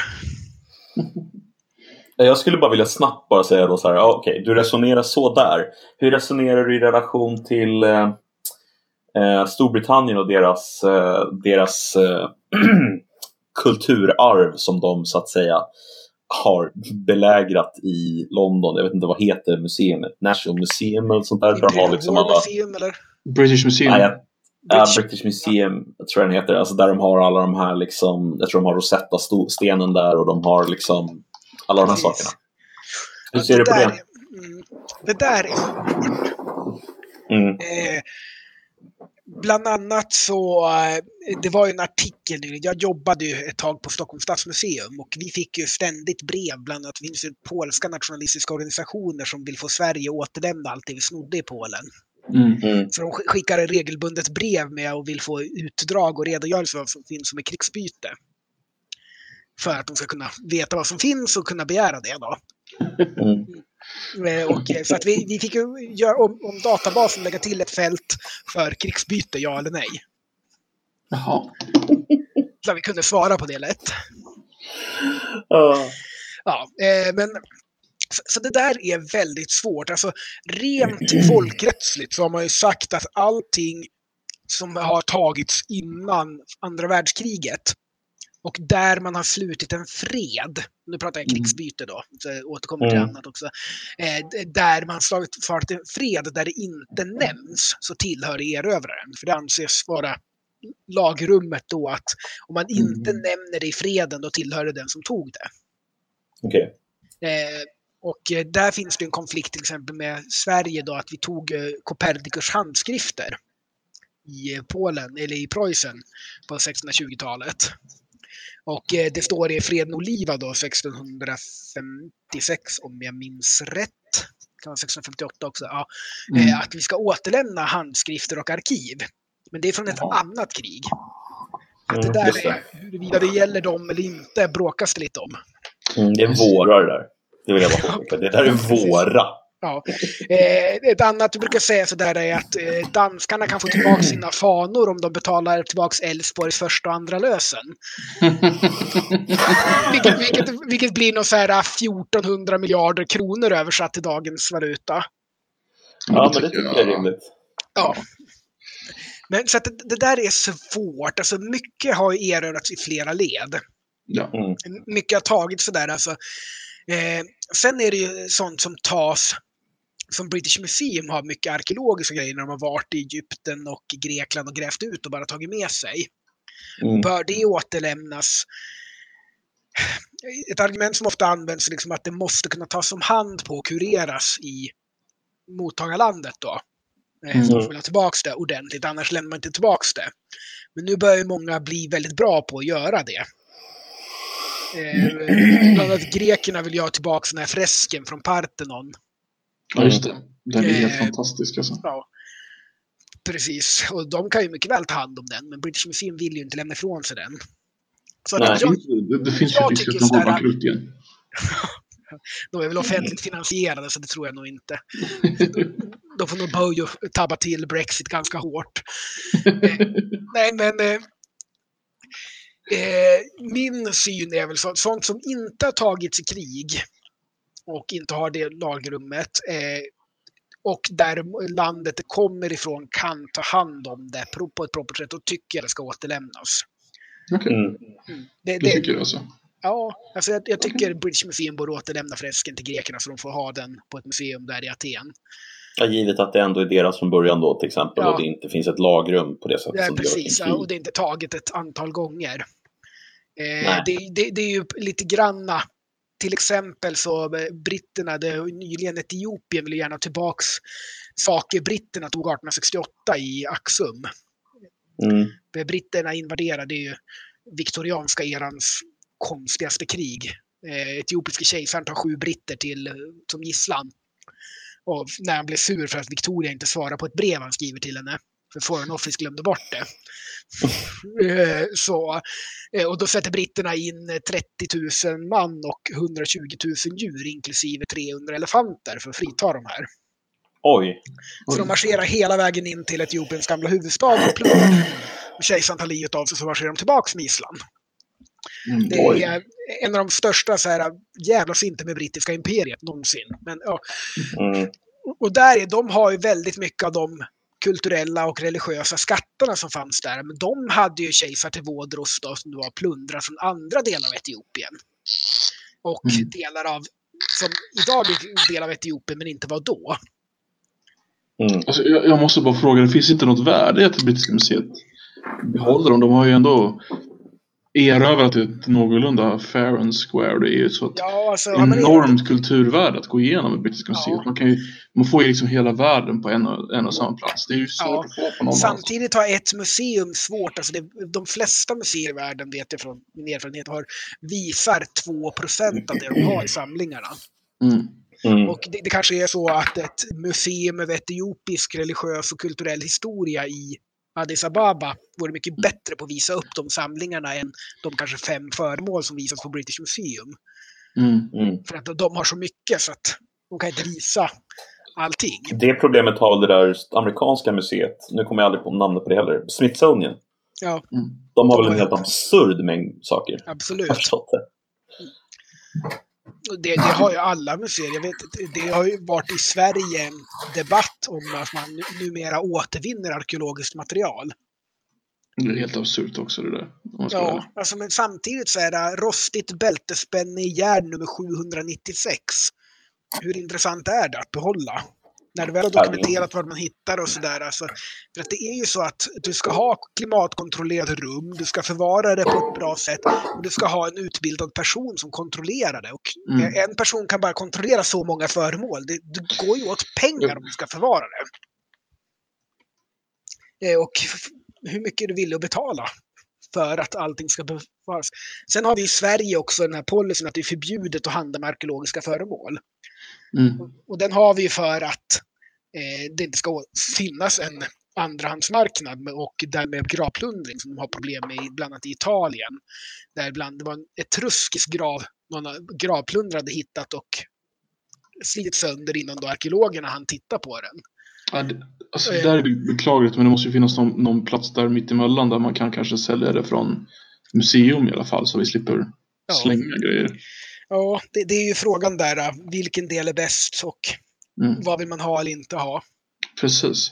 Jag skulle bara vilja snabbt bara säga då så här, okej, du resonerar så där. Hur resonerar du i relation till eh, eh, Storbritannien och deras, eh, deras eh, kulturarv som de så att säga har belägrat i London? Jag vet inte vad heter museet? National Museum eller sånt där? Där de har liksom alla... Museum, eller? British Museum. Nej, jag, ja, British- British Museum tror jag den heter. Alltså där de har alla de här liksom, jag tror de har Rosetta-stenen där och de har liksom alla de här Precis. sakerna. Hur ser du på där, det? Mm, det där är. Mm. Eh, bland annat så, eh, det var ju en artikel nyligen, jag jobbade ju ett tag på Stockholms stadsmuseum och vi fick ju ständigt brev, bland annat det finns ju polska nationalistiska organisationer som vill få Sverige att återlämna allt det vi snodde i Polen. Mm. Mm. Så de sk- skickar regelbundet brev med och vill få utdrag och redogörelse för vad som finns som är krigsbyte. För att de ska kunna veta vad som finns och kunna begära det då. Mm. Eh, Och, eh, så att vi, vi fick göra om, om databasen lägga till ett fält för krigsbyte, ja eller nej. Jaha. Så vi kunde svara på det lätt. Ja. Ja, eh, men så, så det där är väldigt svårt. Alltså rent folkrättsligt så har man ju sagt att allting som har tagits innan andra världskriget och där man har slutit en fred, nu pratar jag Mm. krigsbyte då, så jag återkommer till Mm. annat också, eh, där man slagit för en fred där det inte nämns så tillhör erövraren. För det anses vara lagrummet då att om man inte Mm. nämner det i freden då tillhör det den som tog det. Okej. Eh, och eh, där finns det en konflikt till exempel med Sverige då att vi tog eh, Copernicus handskrifter i eh, Polen, eller i Preussen på 1620-talet. Och eh, det står i Freden Oliva då 1656 om jag minns rätt. Kan vara 1658 också. Ja, Mm. eh, att vi ska återlämna handskrifter och arkiv. Men det är från ett Jaha. annat krig. Att det Mm, där det. är, huruvida det gäller dem eller inte bråkas det lite om. Mm, det är våra det där. Det vill jag bara påpeka. Det där är våra. Ja. Eh, ett annat du brukar säga sådär är att eh, danskarna kan få tillbaka sina fanor om de betalar tillbaka Älvsborgs första och andra lösen. vilket, vilket, vilket blir nog så här 1400 miljarder kronor översatt till dagens valuta. Ja, men det tycker jag är rimligt. Ja. Men så att det, det där är svårt. Alltså mycket har erövrats i flera led. Ja. Mm. mycket har tagits sådär alltså. Eh, sen är det ju sånt som tas, som British Museum har mycket arkeologiska grejer när de har varit i Egypten och Grekland och grävt ut och bara tagit med sig. Mm. Bör det återlämnas? Ett argument som ofta används är liksom att det måste kunna tas om hand på och kureras i mottagarlandet då. Eh, Mm. Så de får tillbaka det ordentligt, annars lämnar man inte tillbaka det. Men nu börjar många bli väldigt bra på att göra det. Eh, bland annat grekerna vill ju ha tillbaka den här fresken från Parthenon. Ja, just det. Den är helt Eh, fantastisk alltså. Ja, precis. Och de kan ju mycket väl ta hand om den, men British Museum vill ju inte lämna ifrån sig den. Så Nej. jag, det, det finns ju jag risk tycker att de går bankrutt igen. de är väl offentligt finansierade, så det tror jag nog inte. De får nog böja och tabba till Brexit ganska hårt. Eh, nej, men eh, eh, min syn är väl så, sånt som inte har tagits i krig och inte har det lagrummet eh, och där landet det kommer ifrån kan ta hand om det på ett propert sätt, då tycker jag det ska återlämnas. Okej, Mm. Det, det tycker jag alltså. Ja, alltså jag, jag tycker British Museum borde återlämna fresken till grekerna så de får ha den på ett museum där i Aten. Ja, givet att det ändå är deras från början då till exempel Ja. och det inte finns ett lagrum på det sättet Ja, som det gör precis, ja, och det är inte taget ett antal gånger. Eh, det, det, det är ju lite granna, till exempel så eh, britterna, det nyligen Etiopien vill ju gärna tillbaks saker britterna tog 1868 i Axum. Mm. Britterna invaderade ju viktorianska erans konstigaste krig. Eh, etiopiske kejsaren tar sju britter till, eh, som gisslan. Och när han blev sur för att Victoria inte svarar på ett brev han skriver till henne. För Foreign Office glömde bort det. Eh, så, eh, och då sätter britterna in eh, 30 000 man och 120 000 djur inklusive 300 elefanter för att frita de här. Oj. Så de Oj. marscherar hela vägen in till Etiopiens gamla huvudstad och Kejsaren tar livet av sig så marscherar de tillbaks med gisslan. Mm. Det Oj. är en av de största så här, jävlas inte med brittiska imperiet någonsin. Men, ja, Mm. och där är, de har ju väldigt mycket av de kulturella och religiösa skatterna som fanns där. Men de hade ju kejsar Tewodros då, som var plundrad från andra delar av Etiopien. Och Mm. delar av, som idag är en del av Etiopien men inte var då. Mm. Alltså, jag, jag måste bara fråga, det finns inte något värde i att brittiska museet behåller dem? De har ju ändå erövrat ett någorlunda fair and square. Det är ju så ett Ja, alltså, enormt kulturvärde att gå igenom ett brittiska museet. Ja. Man, kan ju, man får ju liksom hela världen på en och, en och samma plats. Det är ju svårt Ja. att få på någon Samtidigt har ett museum svårt, alltså det, de flesta museer i världen vet jag från min erfarenhet har, visar 2% av det de har i samlingarna. Mm. Mm. Och det, det kanske är så att ett museum över etiopisk religiös och kulturell historia i Addis Ababa vore mycket bättre på att visa upp de samlingarna än de kanske fem föremål som visas på British Museum. Mm. Mm. För att de har så mycket så att de kan inte visa allting. Det problemet har väl det där amerikanska museet, nu kommer jag aldrig på namnet på det heller, Smithsonian. Ja, Mm. De har väl en helt absurd mängd saker. Absolut. Det. Det, har ju alla museer. Jag vet, det har ju varit i Sverige en debatt om att man nu- numera återvinner arkeologiskt material. Det är helt absurt också det där. Ja, alltså, men samtidigt så är det rostigt bältespänne i järn nummer 796. Hur intressant är det att behålla? När du väl har dokumenterat vad man hittar och sådär. Alltså, för att det är ju så att du ska ha klimatkontrollerade rum, du ska förvara det på ett bra sätt och du ska ha en utbildad person som kontrollerar det. Och Mm. En person kan bara kontrollera så många föremål. Det, det går ju åt pengar om du ska förvara det. Eh, Och hur mycket är du villig att betala för att allting ska bevaras? Sen har vi i Sverige också den här policyn att det är förbjudet att handla med arkeologiska föremål. Mm. Och den har vi för att eh, det inte ska finnas en andrahandsmarknad och därmed gravplundring som de har problem med bland annat i Italien. Där ibland det var en etruskisk grav, någon gravplundrare hade hittat och slitit sönder innan då arkeologerna hann titta på den. Ja, det, alltså, det där är beklagligt men det måste ju finnas någon, någon plats där mittemellan där man kan kanske sälja det från museum i alla fall så vi slipper Ja. slänga grejer. Ja, det, det är ju frågan där, äh, vilken del är bäst och Mm. vad vill man ha eller inte ha? Precis.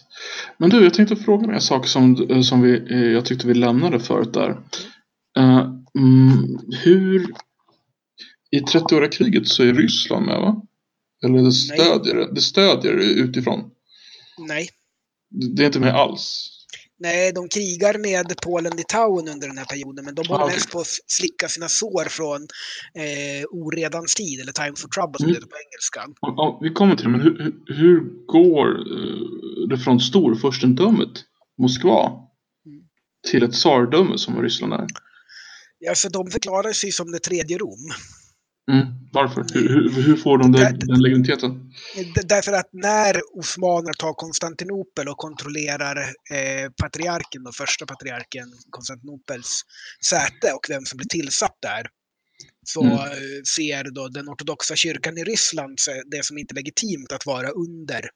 Men du, jag tänkte fråga dig en sak som, eh, som vi, eh, jag tyckte vi lämnade förut där. Mm, hur... I 30-åriga kriget så är Ryssland med va? Eller det stödjer det, det stödjer utifrån. Nej. Det är inte med alls. Nej, de krigar med Polen-Litauen under den här perioden, men de håller okej. mest på att slicka sina sår från eh, oredans tid, eller time for trouble som Mm. det heter på engelska. Ja, ja, vi kommer till det, men hur, hur, går eh, det från storfurstendömet Moskva Mm. till ett tsardöme som Ryssland är? Ja, så de förklarar sig som det tredje Rom. Mm. Varför? Hur, hur, hur får de Det- den legitimiteten? Därför att när osmanerna tar Konstantinopel och kontrollerar eh, patriarken, då, första patriarken, Konstantinopels säte och vem som blir tillsatt där, så Mm. eh, ser då den ortodoxa kyrkan i Ryssland det som inte är legitimt att vara under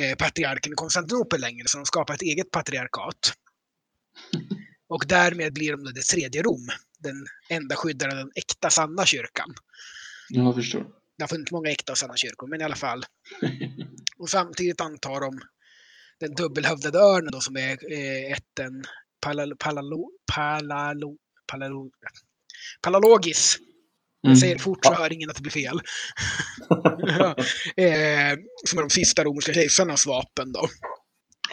eh, patriarken i Konstantinopel längre, så de skapar ett eget patriarkat. Och därmed blir de det tredje Rom, den enda skyddaren av den äkta sanna kyrkan. Ja, jag förstår. Det har funnits många äkta och sanna kyrkor, men i alla fall. Och samtidigt antar de den dubbelhövdade örnen då, som är eh, ätten palalo, palalo, palalo, palalo, palalogis. Jag Mm. säger fort så hör ingen att det blir fel. Eh, som är de sista romerska kejsarnas vapen då.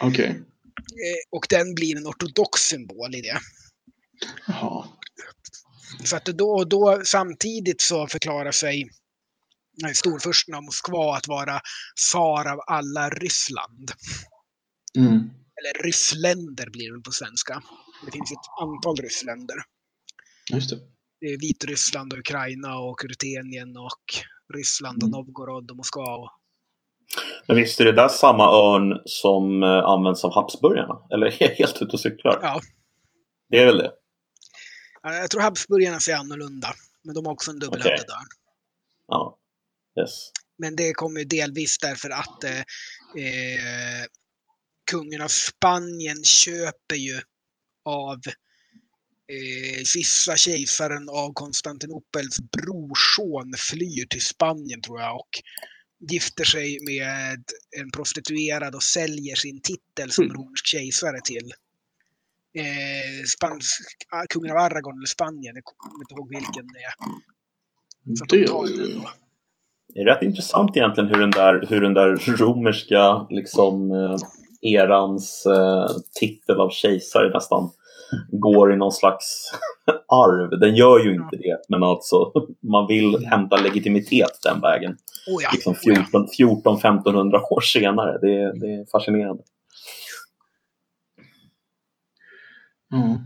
Okej. Eh, och den blir en ortodox symbol i det. Jaha. Så att då, då samtidigt så förklarar sig eh, storfursten av Moskva att vara tsar av alla Ryssland. Mm. Eller ryssländer blir det på svenska. Det finns ett antal ryssländer. Just det. Det är Vitryssland och Ukraina och Rutenien och Ryssland och Mm. Novgorod och Moskva. Och... Men visst är det där samma örn som eh, används av Habsburgarna? Eller är jag helt ute och cyklar? Ja, Det är väl det? Jag tror Habsburgarna ser annorlunda. Men de har också en dubbelhövdad Okej. örn. Ja. Yes. Men det kommer ju delvis därför att eh, eh, kungen av Spanien köper ju av eh, sista kejsaren av Konstantinopels brorson flyr till Spanien tror jag och gifter sig med en prostituerad och säljer sin titel som Mm. romersk kejsare till eh, spansk, ah, kungen av Aragon eller Spanien, jag kommer inte ihåg vilken det är. Så de Det. Det är rätt intressant egentligen hur den där, hur den där romerska liksom, eh, erans eh, titel av kejsare nästan går i någon slags arv. Den gör ju inte det, men alltså man vill hämta legitimitet den vägen. Oh ja, Liksom oh ja. 14-1500 år senare. Det, det är fascinerande. Mm.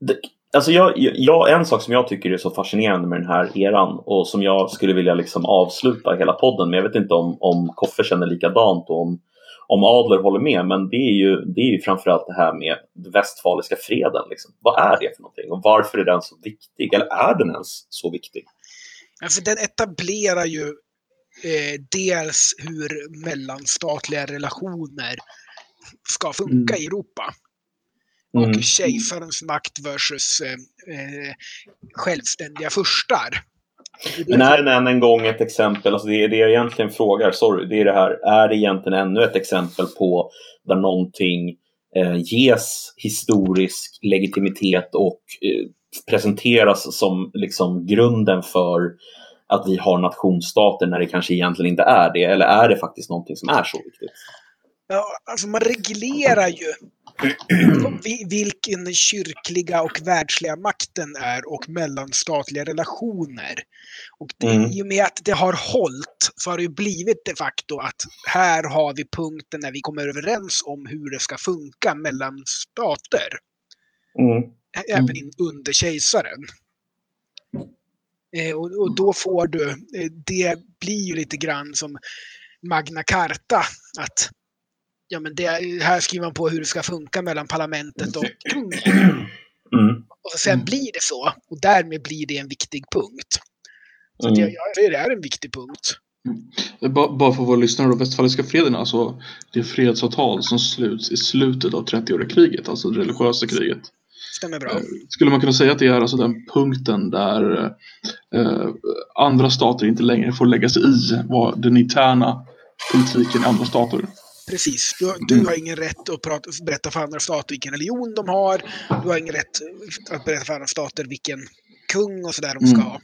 Det, alltså jag, jag, en sak som jag tycker är så fascinerande med den här eran och som jag skulle vilja liksom avsluta hela podden med, jag vet inte om, om Koffe känner likadant och om, om Adler håller med, men det är ju, det är ju framförallt det här med västfaliska freden. Liksom. Vad är det för någonting och varför är den så viktig? Eller är den ens så viktig? Ja, för den etablerar ju eh, dels hur mellanstatliga relationer ska funka Mm. i Europa. Mm. Och kejsarens makt versus eh, eh, självständiga furstar. Men är den än en gång ett exempel, alltså det, det jag egentligen frågar, sorry, det är det här, är det egentligen ännu ett exempel på där någonting eh, ges historisk legitimitet och eh, presenteras som liksom grunden för att vi har nationsstater när det kanske egentligen inte är det? Eller är det faktiskt någonting som är så viktigt? Ja, alltså man reglerar ju vi- vilken kyrkliga och världsliga makten är och mellanstatliga relationer. Och det, Mm. i och med att det har hållit så har det ju blivit de facto att här har vi punkten när vi kommer överens om hur det ska funka mellan stater. Mm. ä- Även in under kejsaren. Eh, och, och då får du, eh, det blir ju lite grann som Magna Carta. Att ja, men det, här skriver man på hur det ska funka mellan parlamentet och kungen. Mm. Och sen Mm. blir det så. Och därmed blir det en viktig punkt. Så Mm. jag, jag säger det är en viktig punkt. Ba- Bara för våra lyssnare då, Västfaliska freden, alltså det är som sluts i slutet av 30-åriga kriget, alltså det religiösa kriget. Stämmer bra. Eh, Skulle man kunna säga att det är alltså den punkten där eh, andra stater inte längre får lägga sig i vad den interna politiken i andra stater? Precis. Du, du har ingen rätt att prata, berätta för andra stater vilken religion de har. Du har ingen rätt att berätta för andra stater vilken kung och sådär de ska Mm. ha.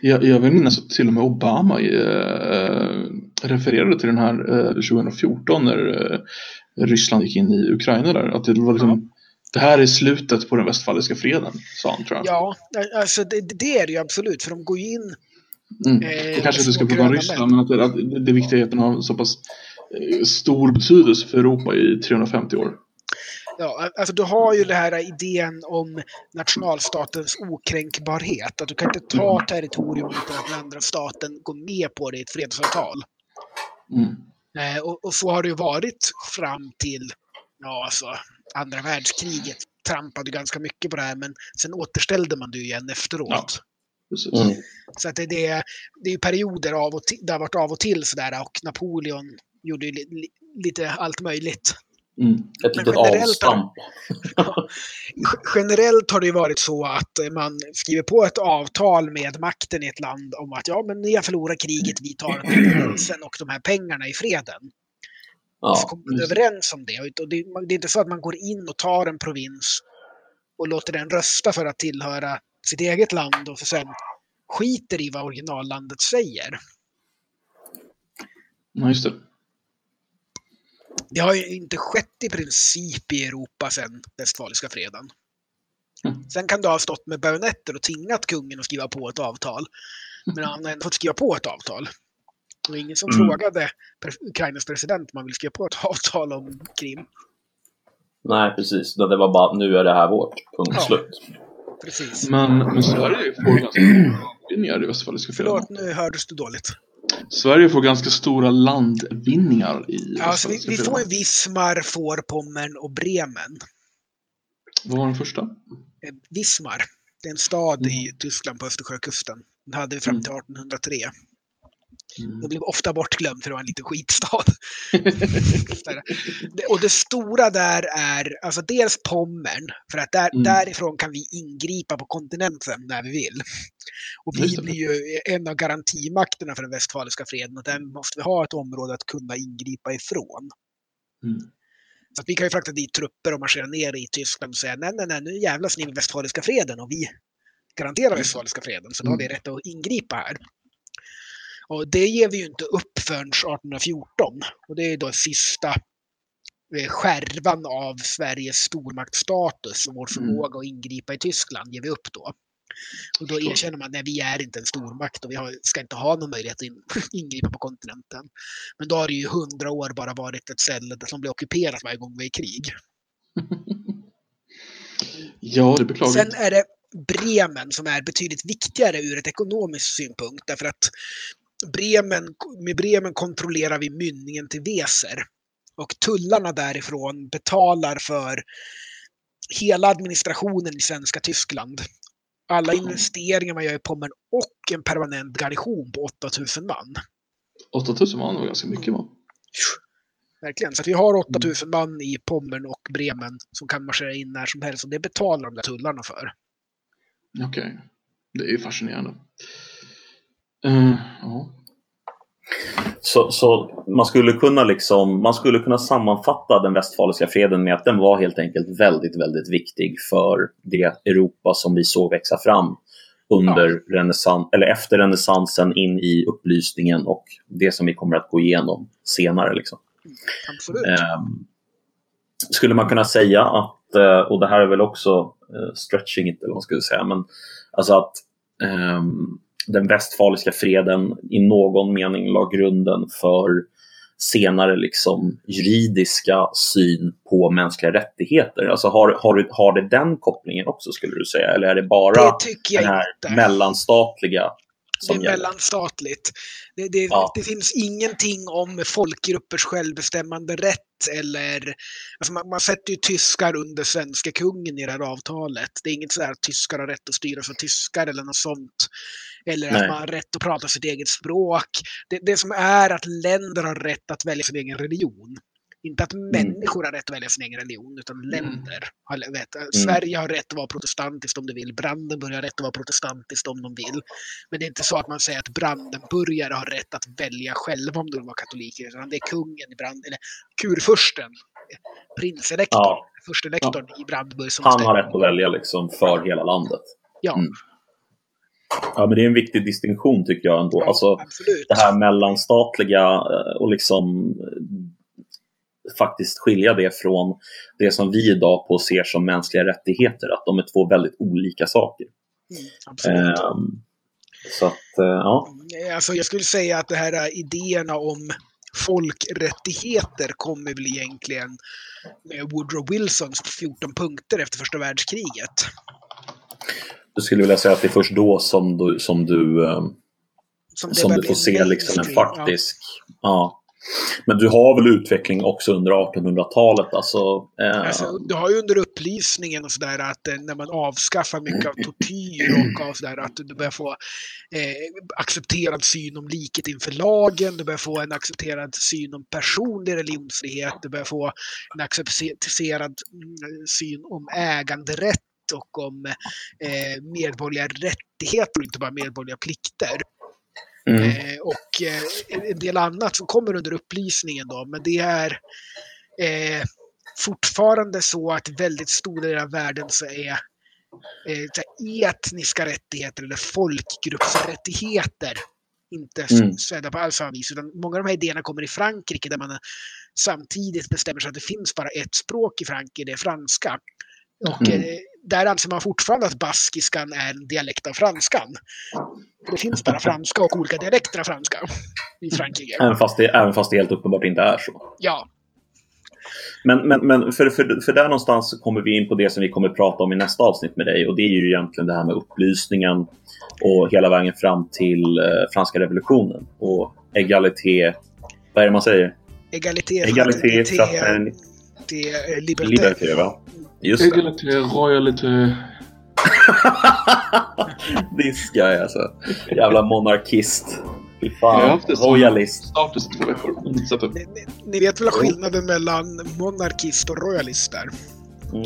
Jag, jag vill minnas att till och med Obama eh, refererade till den här eh, 2014 när eh, Ryssland gick in i Ukraina där. Att det var liksom, det här är slutet på den västfaliska freden, sa han tror jag. Ja, alltså det, det är det ju absolut. För de går ju in Mm. Eh, kanske inte ska prata om Ryssland, men att det, att det, viktiga är att den har så pass stor betydelse för Europa i 350 år. Ja, alltså du har ju den här idén om nationalstatens okränkbarhet. Att du kan inte ta territorium utan att den andra staten går med på det i ett fredsavtal. Mm. Eh, och, och så har det ju varit fram till ja, alltså, andra världskriget. Trampade ganska mycket på det här, men sen återställde man det ju igen efteråt. Ja. Mm. Så att det, det, är- det är ju perioder av och till, det har varit av och till sådär och Napoleon gjorde ju li, li, lite allt möjligt. Mm. Ett litet generellt avstamp. G- Generellt har det ju varit så att eh, man skriver på ett avtal med makten i ett land om att ja, men ni har förlorat kriget, vi tar provinsen och de här pengarna i freden. Och så Ja. kommer man överens om det. Och det, det är inte så att man går in och tar en provins och låter den rösta för att tillhöra sitt eget land och sen skiter i vad originallandet säger. Ja, just det. Det har ju inte skett i princip i Europa sedan Westfaliska freden. Mm. Sen kan du ha stått med bajonetter och tvingat kungen att skriva på ett avtal. Men han har ändå fått skriva på ett avtal. Det var ingen som Mm. frågade Ukrainas president om han vill skriva på ett avtal om Krim. Nej, precis. Det var bara nu är det här vårt. Punkt Ja. slut. Precis. Men, men Sverige får ganska landvinningar i Västfaliska freden. Förlåt, nu hördes du dåligt. Sverige får ganska stora landvinningar i Alltså, vi, Västfaliska vi får freden. Wismar, Vorpommern och Bremen. Vad var den första? Eh, Wismar, det är en stad i Mm. Tyskland på Östersjökusten. Den hade vi fram till 1803. Mm. Det blev ofta bortglömt för det var en liten skitstad. Och det stora där är alltså dels Pommern, för att där, Mm. därifrån kan vi ingripa på kontinenten när vi vill. Och vi blir ju en av garantimakterna för den västfaliska freden och där måste vi ha ett område att kunna ingripa ifrån. Mm. Så vi kan ju frakta dit trupper och marschera ner i Tyskland och säga nej, nej, nej, nu jävlas ni med västfaliska freden och vi garanterar västfaliska freden, så då har vi Mm. rätt att ingripa här. Och det ger vi ju inte upp förrän 1814. Och det är då sista eh, skärvan av Sveriges stormaktsstatus och vår Mm. förmåga att ingripa i Tyskland ger vi upp då. Och då erkänner man att vi är inte en stormakt och vi har, ska inte ha någon möjlighet att in, ingripa på kontinenten. Men då har det ju hundra år bara varit ett ställe som blir ockuperat varje gång vi är i krig. Ja, det är beklagligt. Sen är det Bremen som är betydligt viktigare ur ett ekonomiskt synpunkt därför att Bremen, med Bremen kontrollerar vi mynningen till Weser. Och tullarna därifrån betalar för hela administrationen i svenska Tyskland. Alla investeringar man gör i Pommern och en permanent garnison på 8000 man. 8000 man var ganska mycket va? Verkligen. Så att vi har 8000 man i Pommern och Bremen som kan marschera in när som helst och det betalar de där tullarna för. Okej. Det är ju fascinerande. Eh, ja. Så, så man, skulle kunna liksom, man skulle kunna sammanfatta den västfaliska freden med att den var helt enkelt väldigt, väldigt viktig för det Europa som vi såg växa fram under renässans, eller efter renässansen in i upplysningen och det som vi kommer att gå igenom senare. Liksom. Ehm, skulle man kunna säga att, eh, och det här är väl också eh, stretching inte eller vad man skulle säga, men alltså att ehm, den västfaliska freden i någon mening la grunden för senare liksom juridiska syn på mänskliga rättigheter. Alltså har, har, har det den kopplingen också skulle du säga? Eller är det bara Det den här inte. mellanstatliga Det är mellanstatligt. Det, det, Ja. det finns ingenting om folkgruppers självbestämmande rätt eller... Alltså man, man sätter ju tyskar under svenska kungen i det här avtalet. Det är inget sådär att tyskar har rätt att styras av tyskar eller något sånt. Eller Nej. att man har rätt att prata sitt eget språk. Det, det som är att länder har rätt att välja sin egen religion. Inte att människor har rätt att välja sin egen religion, utan länder. Har, vet, Sverige har rätt att vara protestantiskt om det vill. Brandenburg har rätt att vara protestantiskt om de vill. Men det är inte så att man säger att Brandenburgare har rätt att välja själva om de vill vara katoliker. Utan det är kungen i Brand, eller kurfursten, prinselektorn, Ja. förstelektorn i Brandenburg som Han har rätt att välja liksom för hela landet. Ja, Mm. Ja, men det är en viktig distinktion tycker jag ändå. ja Alltså, absolut. det här mellanstatliga eh, och liksom faktiskt skilja det från det som vi idag på ser som mänskliga rättigheter. Att de är två väldigt olika saker. Mm. Ehm, så att, eh, ja. Eh, Alltså jag skulle säga att de här eh, idéerna om folkrättigheter kommer väl egentligen med Woodrow Wilsons 14 punkter efter första världskriget. Du skulle vilja säga att det är först då som du, som du, eh, Som, som du får se liksom en mainstream, ja. faktisk... Ja. Men du har väl utveckling också under 1800-talet? Alltså, eh, Alltså, du har ju under upplysningen och sådär att eh, när man avskaffar mycket av tortyr och av sådär att du börjar få eh, accepterad syn om likhet inför lagen, du börjar få en accepterad syn om personlig religionsfrihet, du börjar få en accepterad mm, syn om äganderätt och om eh, medborgerliga rättigheter och inte bara medborgerliga plikter mm, Eh, och eh, en del annat som kommer under upplysningen då, men det är eh, fortfarande så att väldigt stora delar av världen så är eh, etniska rättigheter eller folkgruppsrättigheter inte Mm. sedda på alls samma vis. Utan många av de här idéerna kommer i Frankrike där man samtidigt bestämmer sig att det finns bara ett språk i Frankrike, det är franska. Och Mm. eh, där anser man fortfarande att baskiskan är en dialekt av franskan. Det finns bara franska och olika dialekter av franska i Frankrike. även, fast det, även fast det helt uppenbart inte är så. Ja, Men, men, men för, för, för där någonstans kommer vi in på det som vi kommer prata om i nästa avsnitt med dig och det är ju egentligen det här med upplysningen och hela vägen fram till eh, franska revolutionen och egalité, vad är det man säger? egalité, Egalité, fraternité, det är liberté. liberté, va? Just det. Egalité, royalité. Diska är alltså. Jävla monarkist. Fy Jag har fan. haft det som Royalist. status i två veckor. Ni, ni, ni vet väl skillnaden mellan monarkist och royalist där?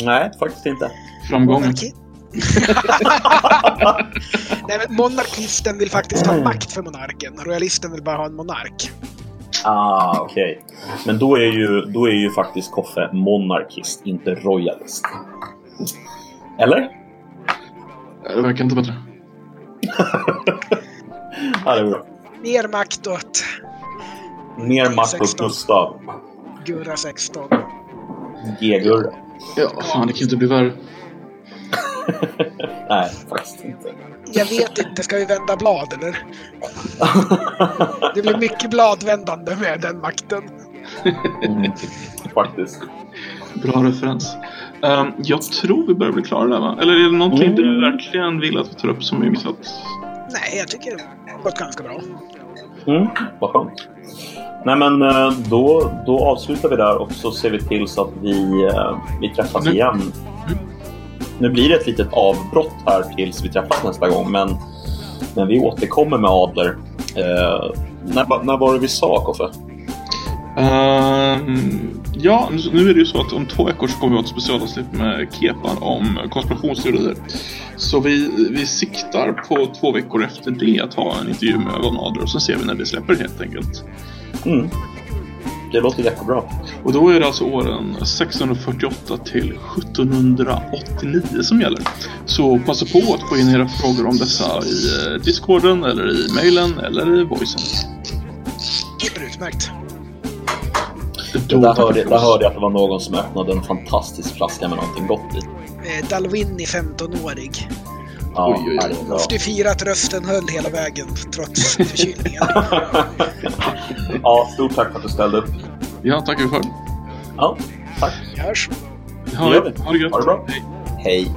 Nej, faktiskt inte. Framgång. Monarki... Nej, men monarkisten vill faktiskt ha makt för monarken. Royalisten vill bara ha en monark. Ah, okej. Men då är, ju, då är ju faktiskt Koffe monarkist, inte royalist. Eller? Ja, Det verkar inte bättre. Ja, det är bra. Mer makt åt Mer makt åt 16. Gustav. Gurra 16. G-gurra. Ja, fan det kan ju inte bli värre. Nej, faktiskt inte. Jag vet inte, ska vi vända blad eller? Det blir mycket bladvändande med den makten. Mm, faktiskt. Bra referens. Um, jag tror vi börjar bli klara där va? Eller är det någonting Mm. du verkligen vill att vi tar upp som vi missat? Nej, jag tycker det har gått ganska bra. Mm, vad skönt. Nej men eh, då, då avslutar vi där och så ser vi till så att vi, eh, vi träffas Nu- igen. Nu blir det ett litet avbrott här tills vi träffas nästa gång men, men vi återkommer med Adler. Eh, när, när var det vi sa Koffe? Ehm, ja, nu- är det ju så att om två veckor så kommer vi ha ett specialavsnitt med Kepan om konspirationsteorier. Så vi, vi siktar på två veckor efter det att ha en intervju med Von Adler och så ser vi när det släpper helt enkelt. Mm. Det låter jättebra. Och då är det alltså åren 1648 till 1789 som gäller. Så passa på att få in era frågor om dessa i eh, discorden eller i mailen eller i voicen. Superutmärkt. Det där, hörde, där hörde jag att det var någon som öppnade en fantastisk flaska med någonting gott i. Eh, Dalwini 15-årig. Ja, Oj, oj, oj. Måste fira att rösten höll hela vägen trots förkylningen. ja, stort tack för att du ställde upp. Ja, tackar vi för. Ja, tack. Vi hörs. Vi. ha det gött. Ha det bra. Hej. Hej.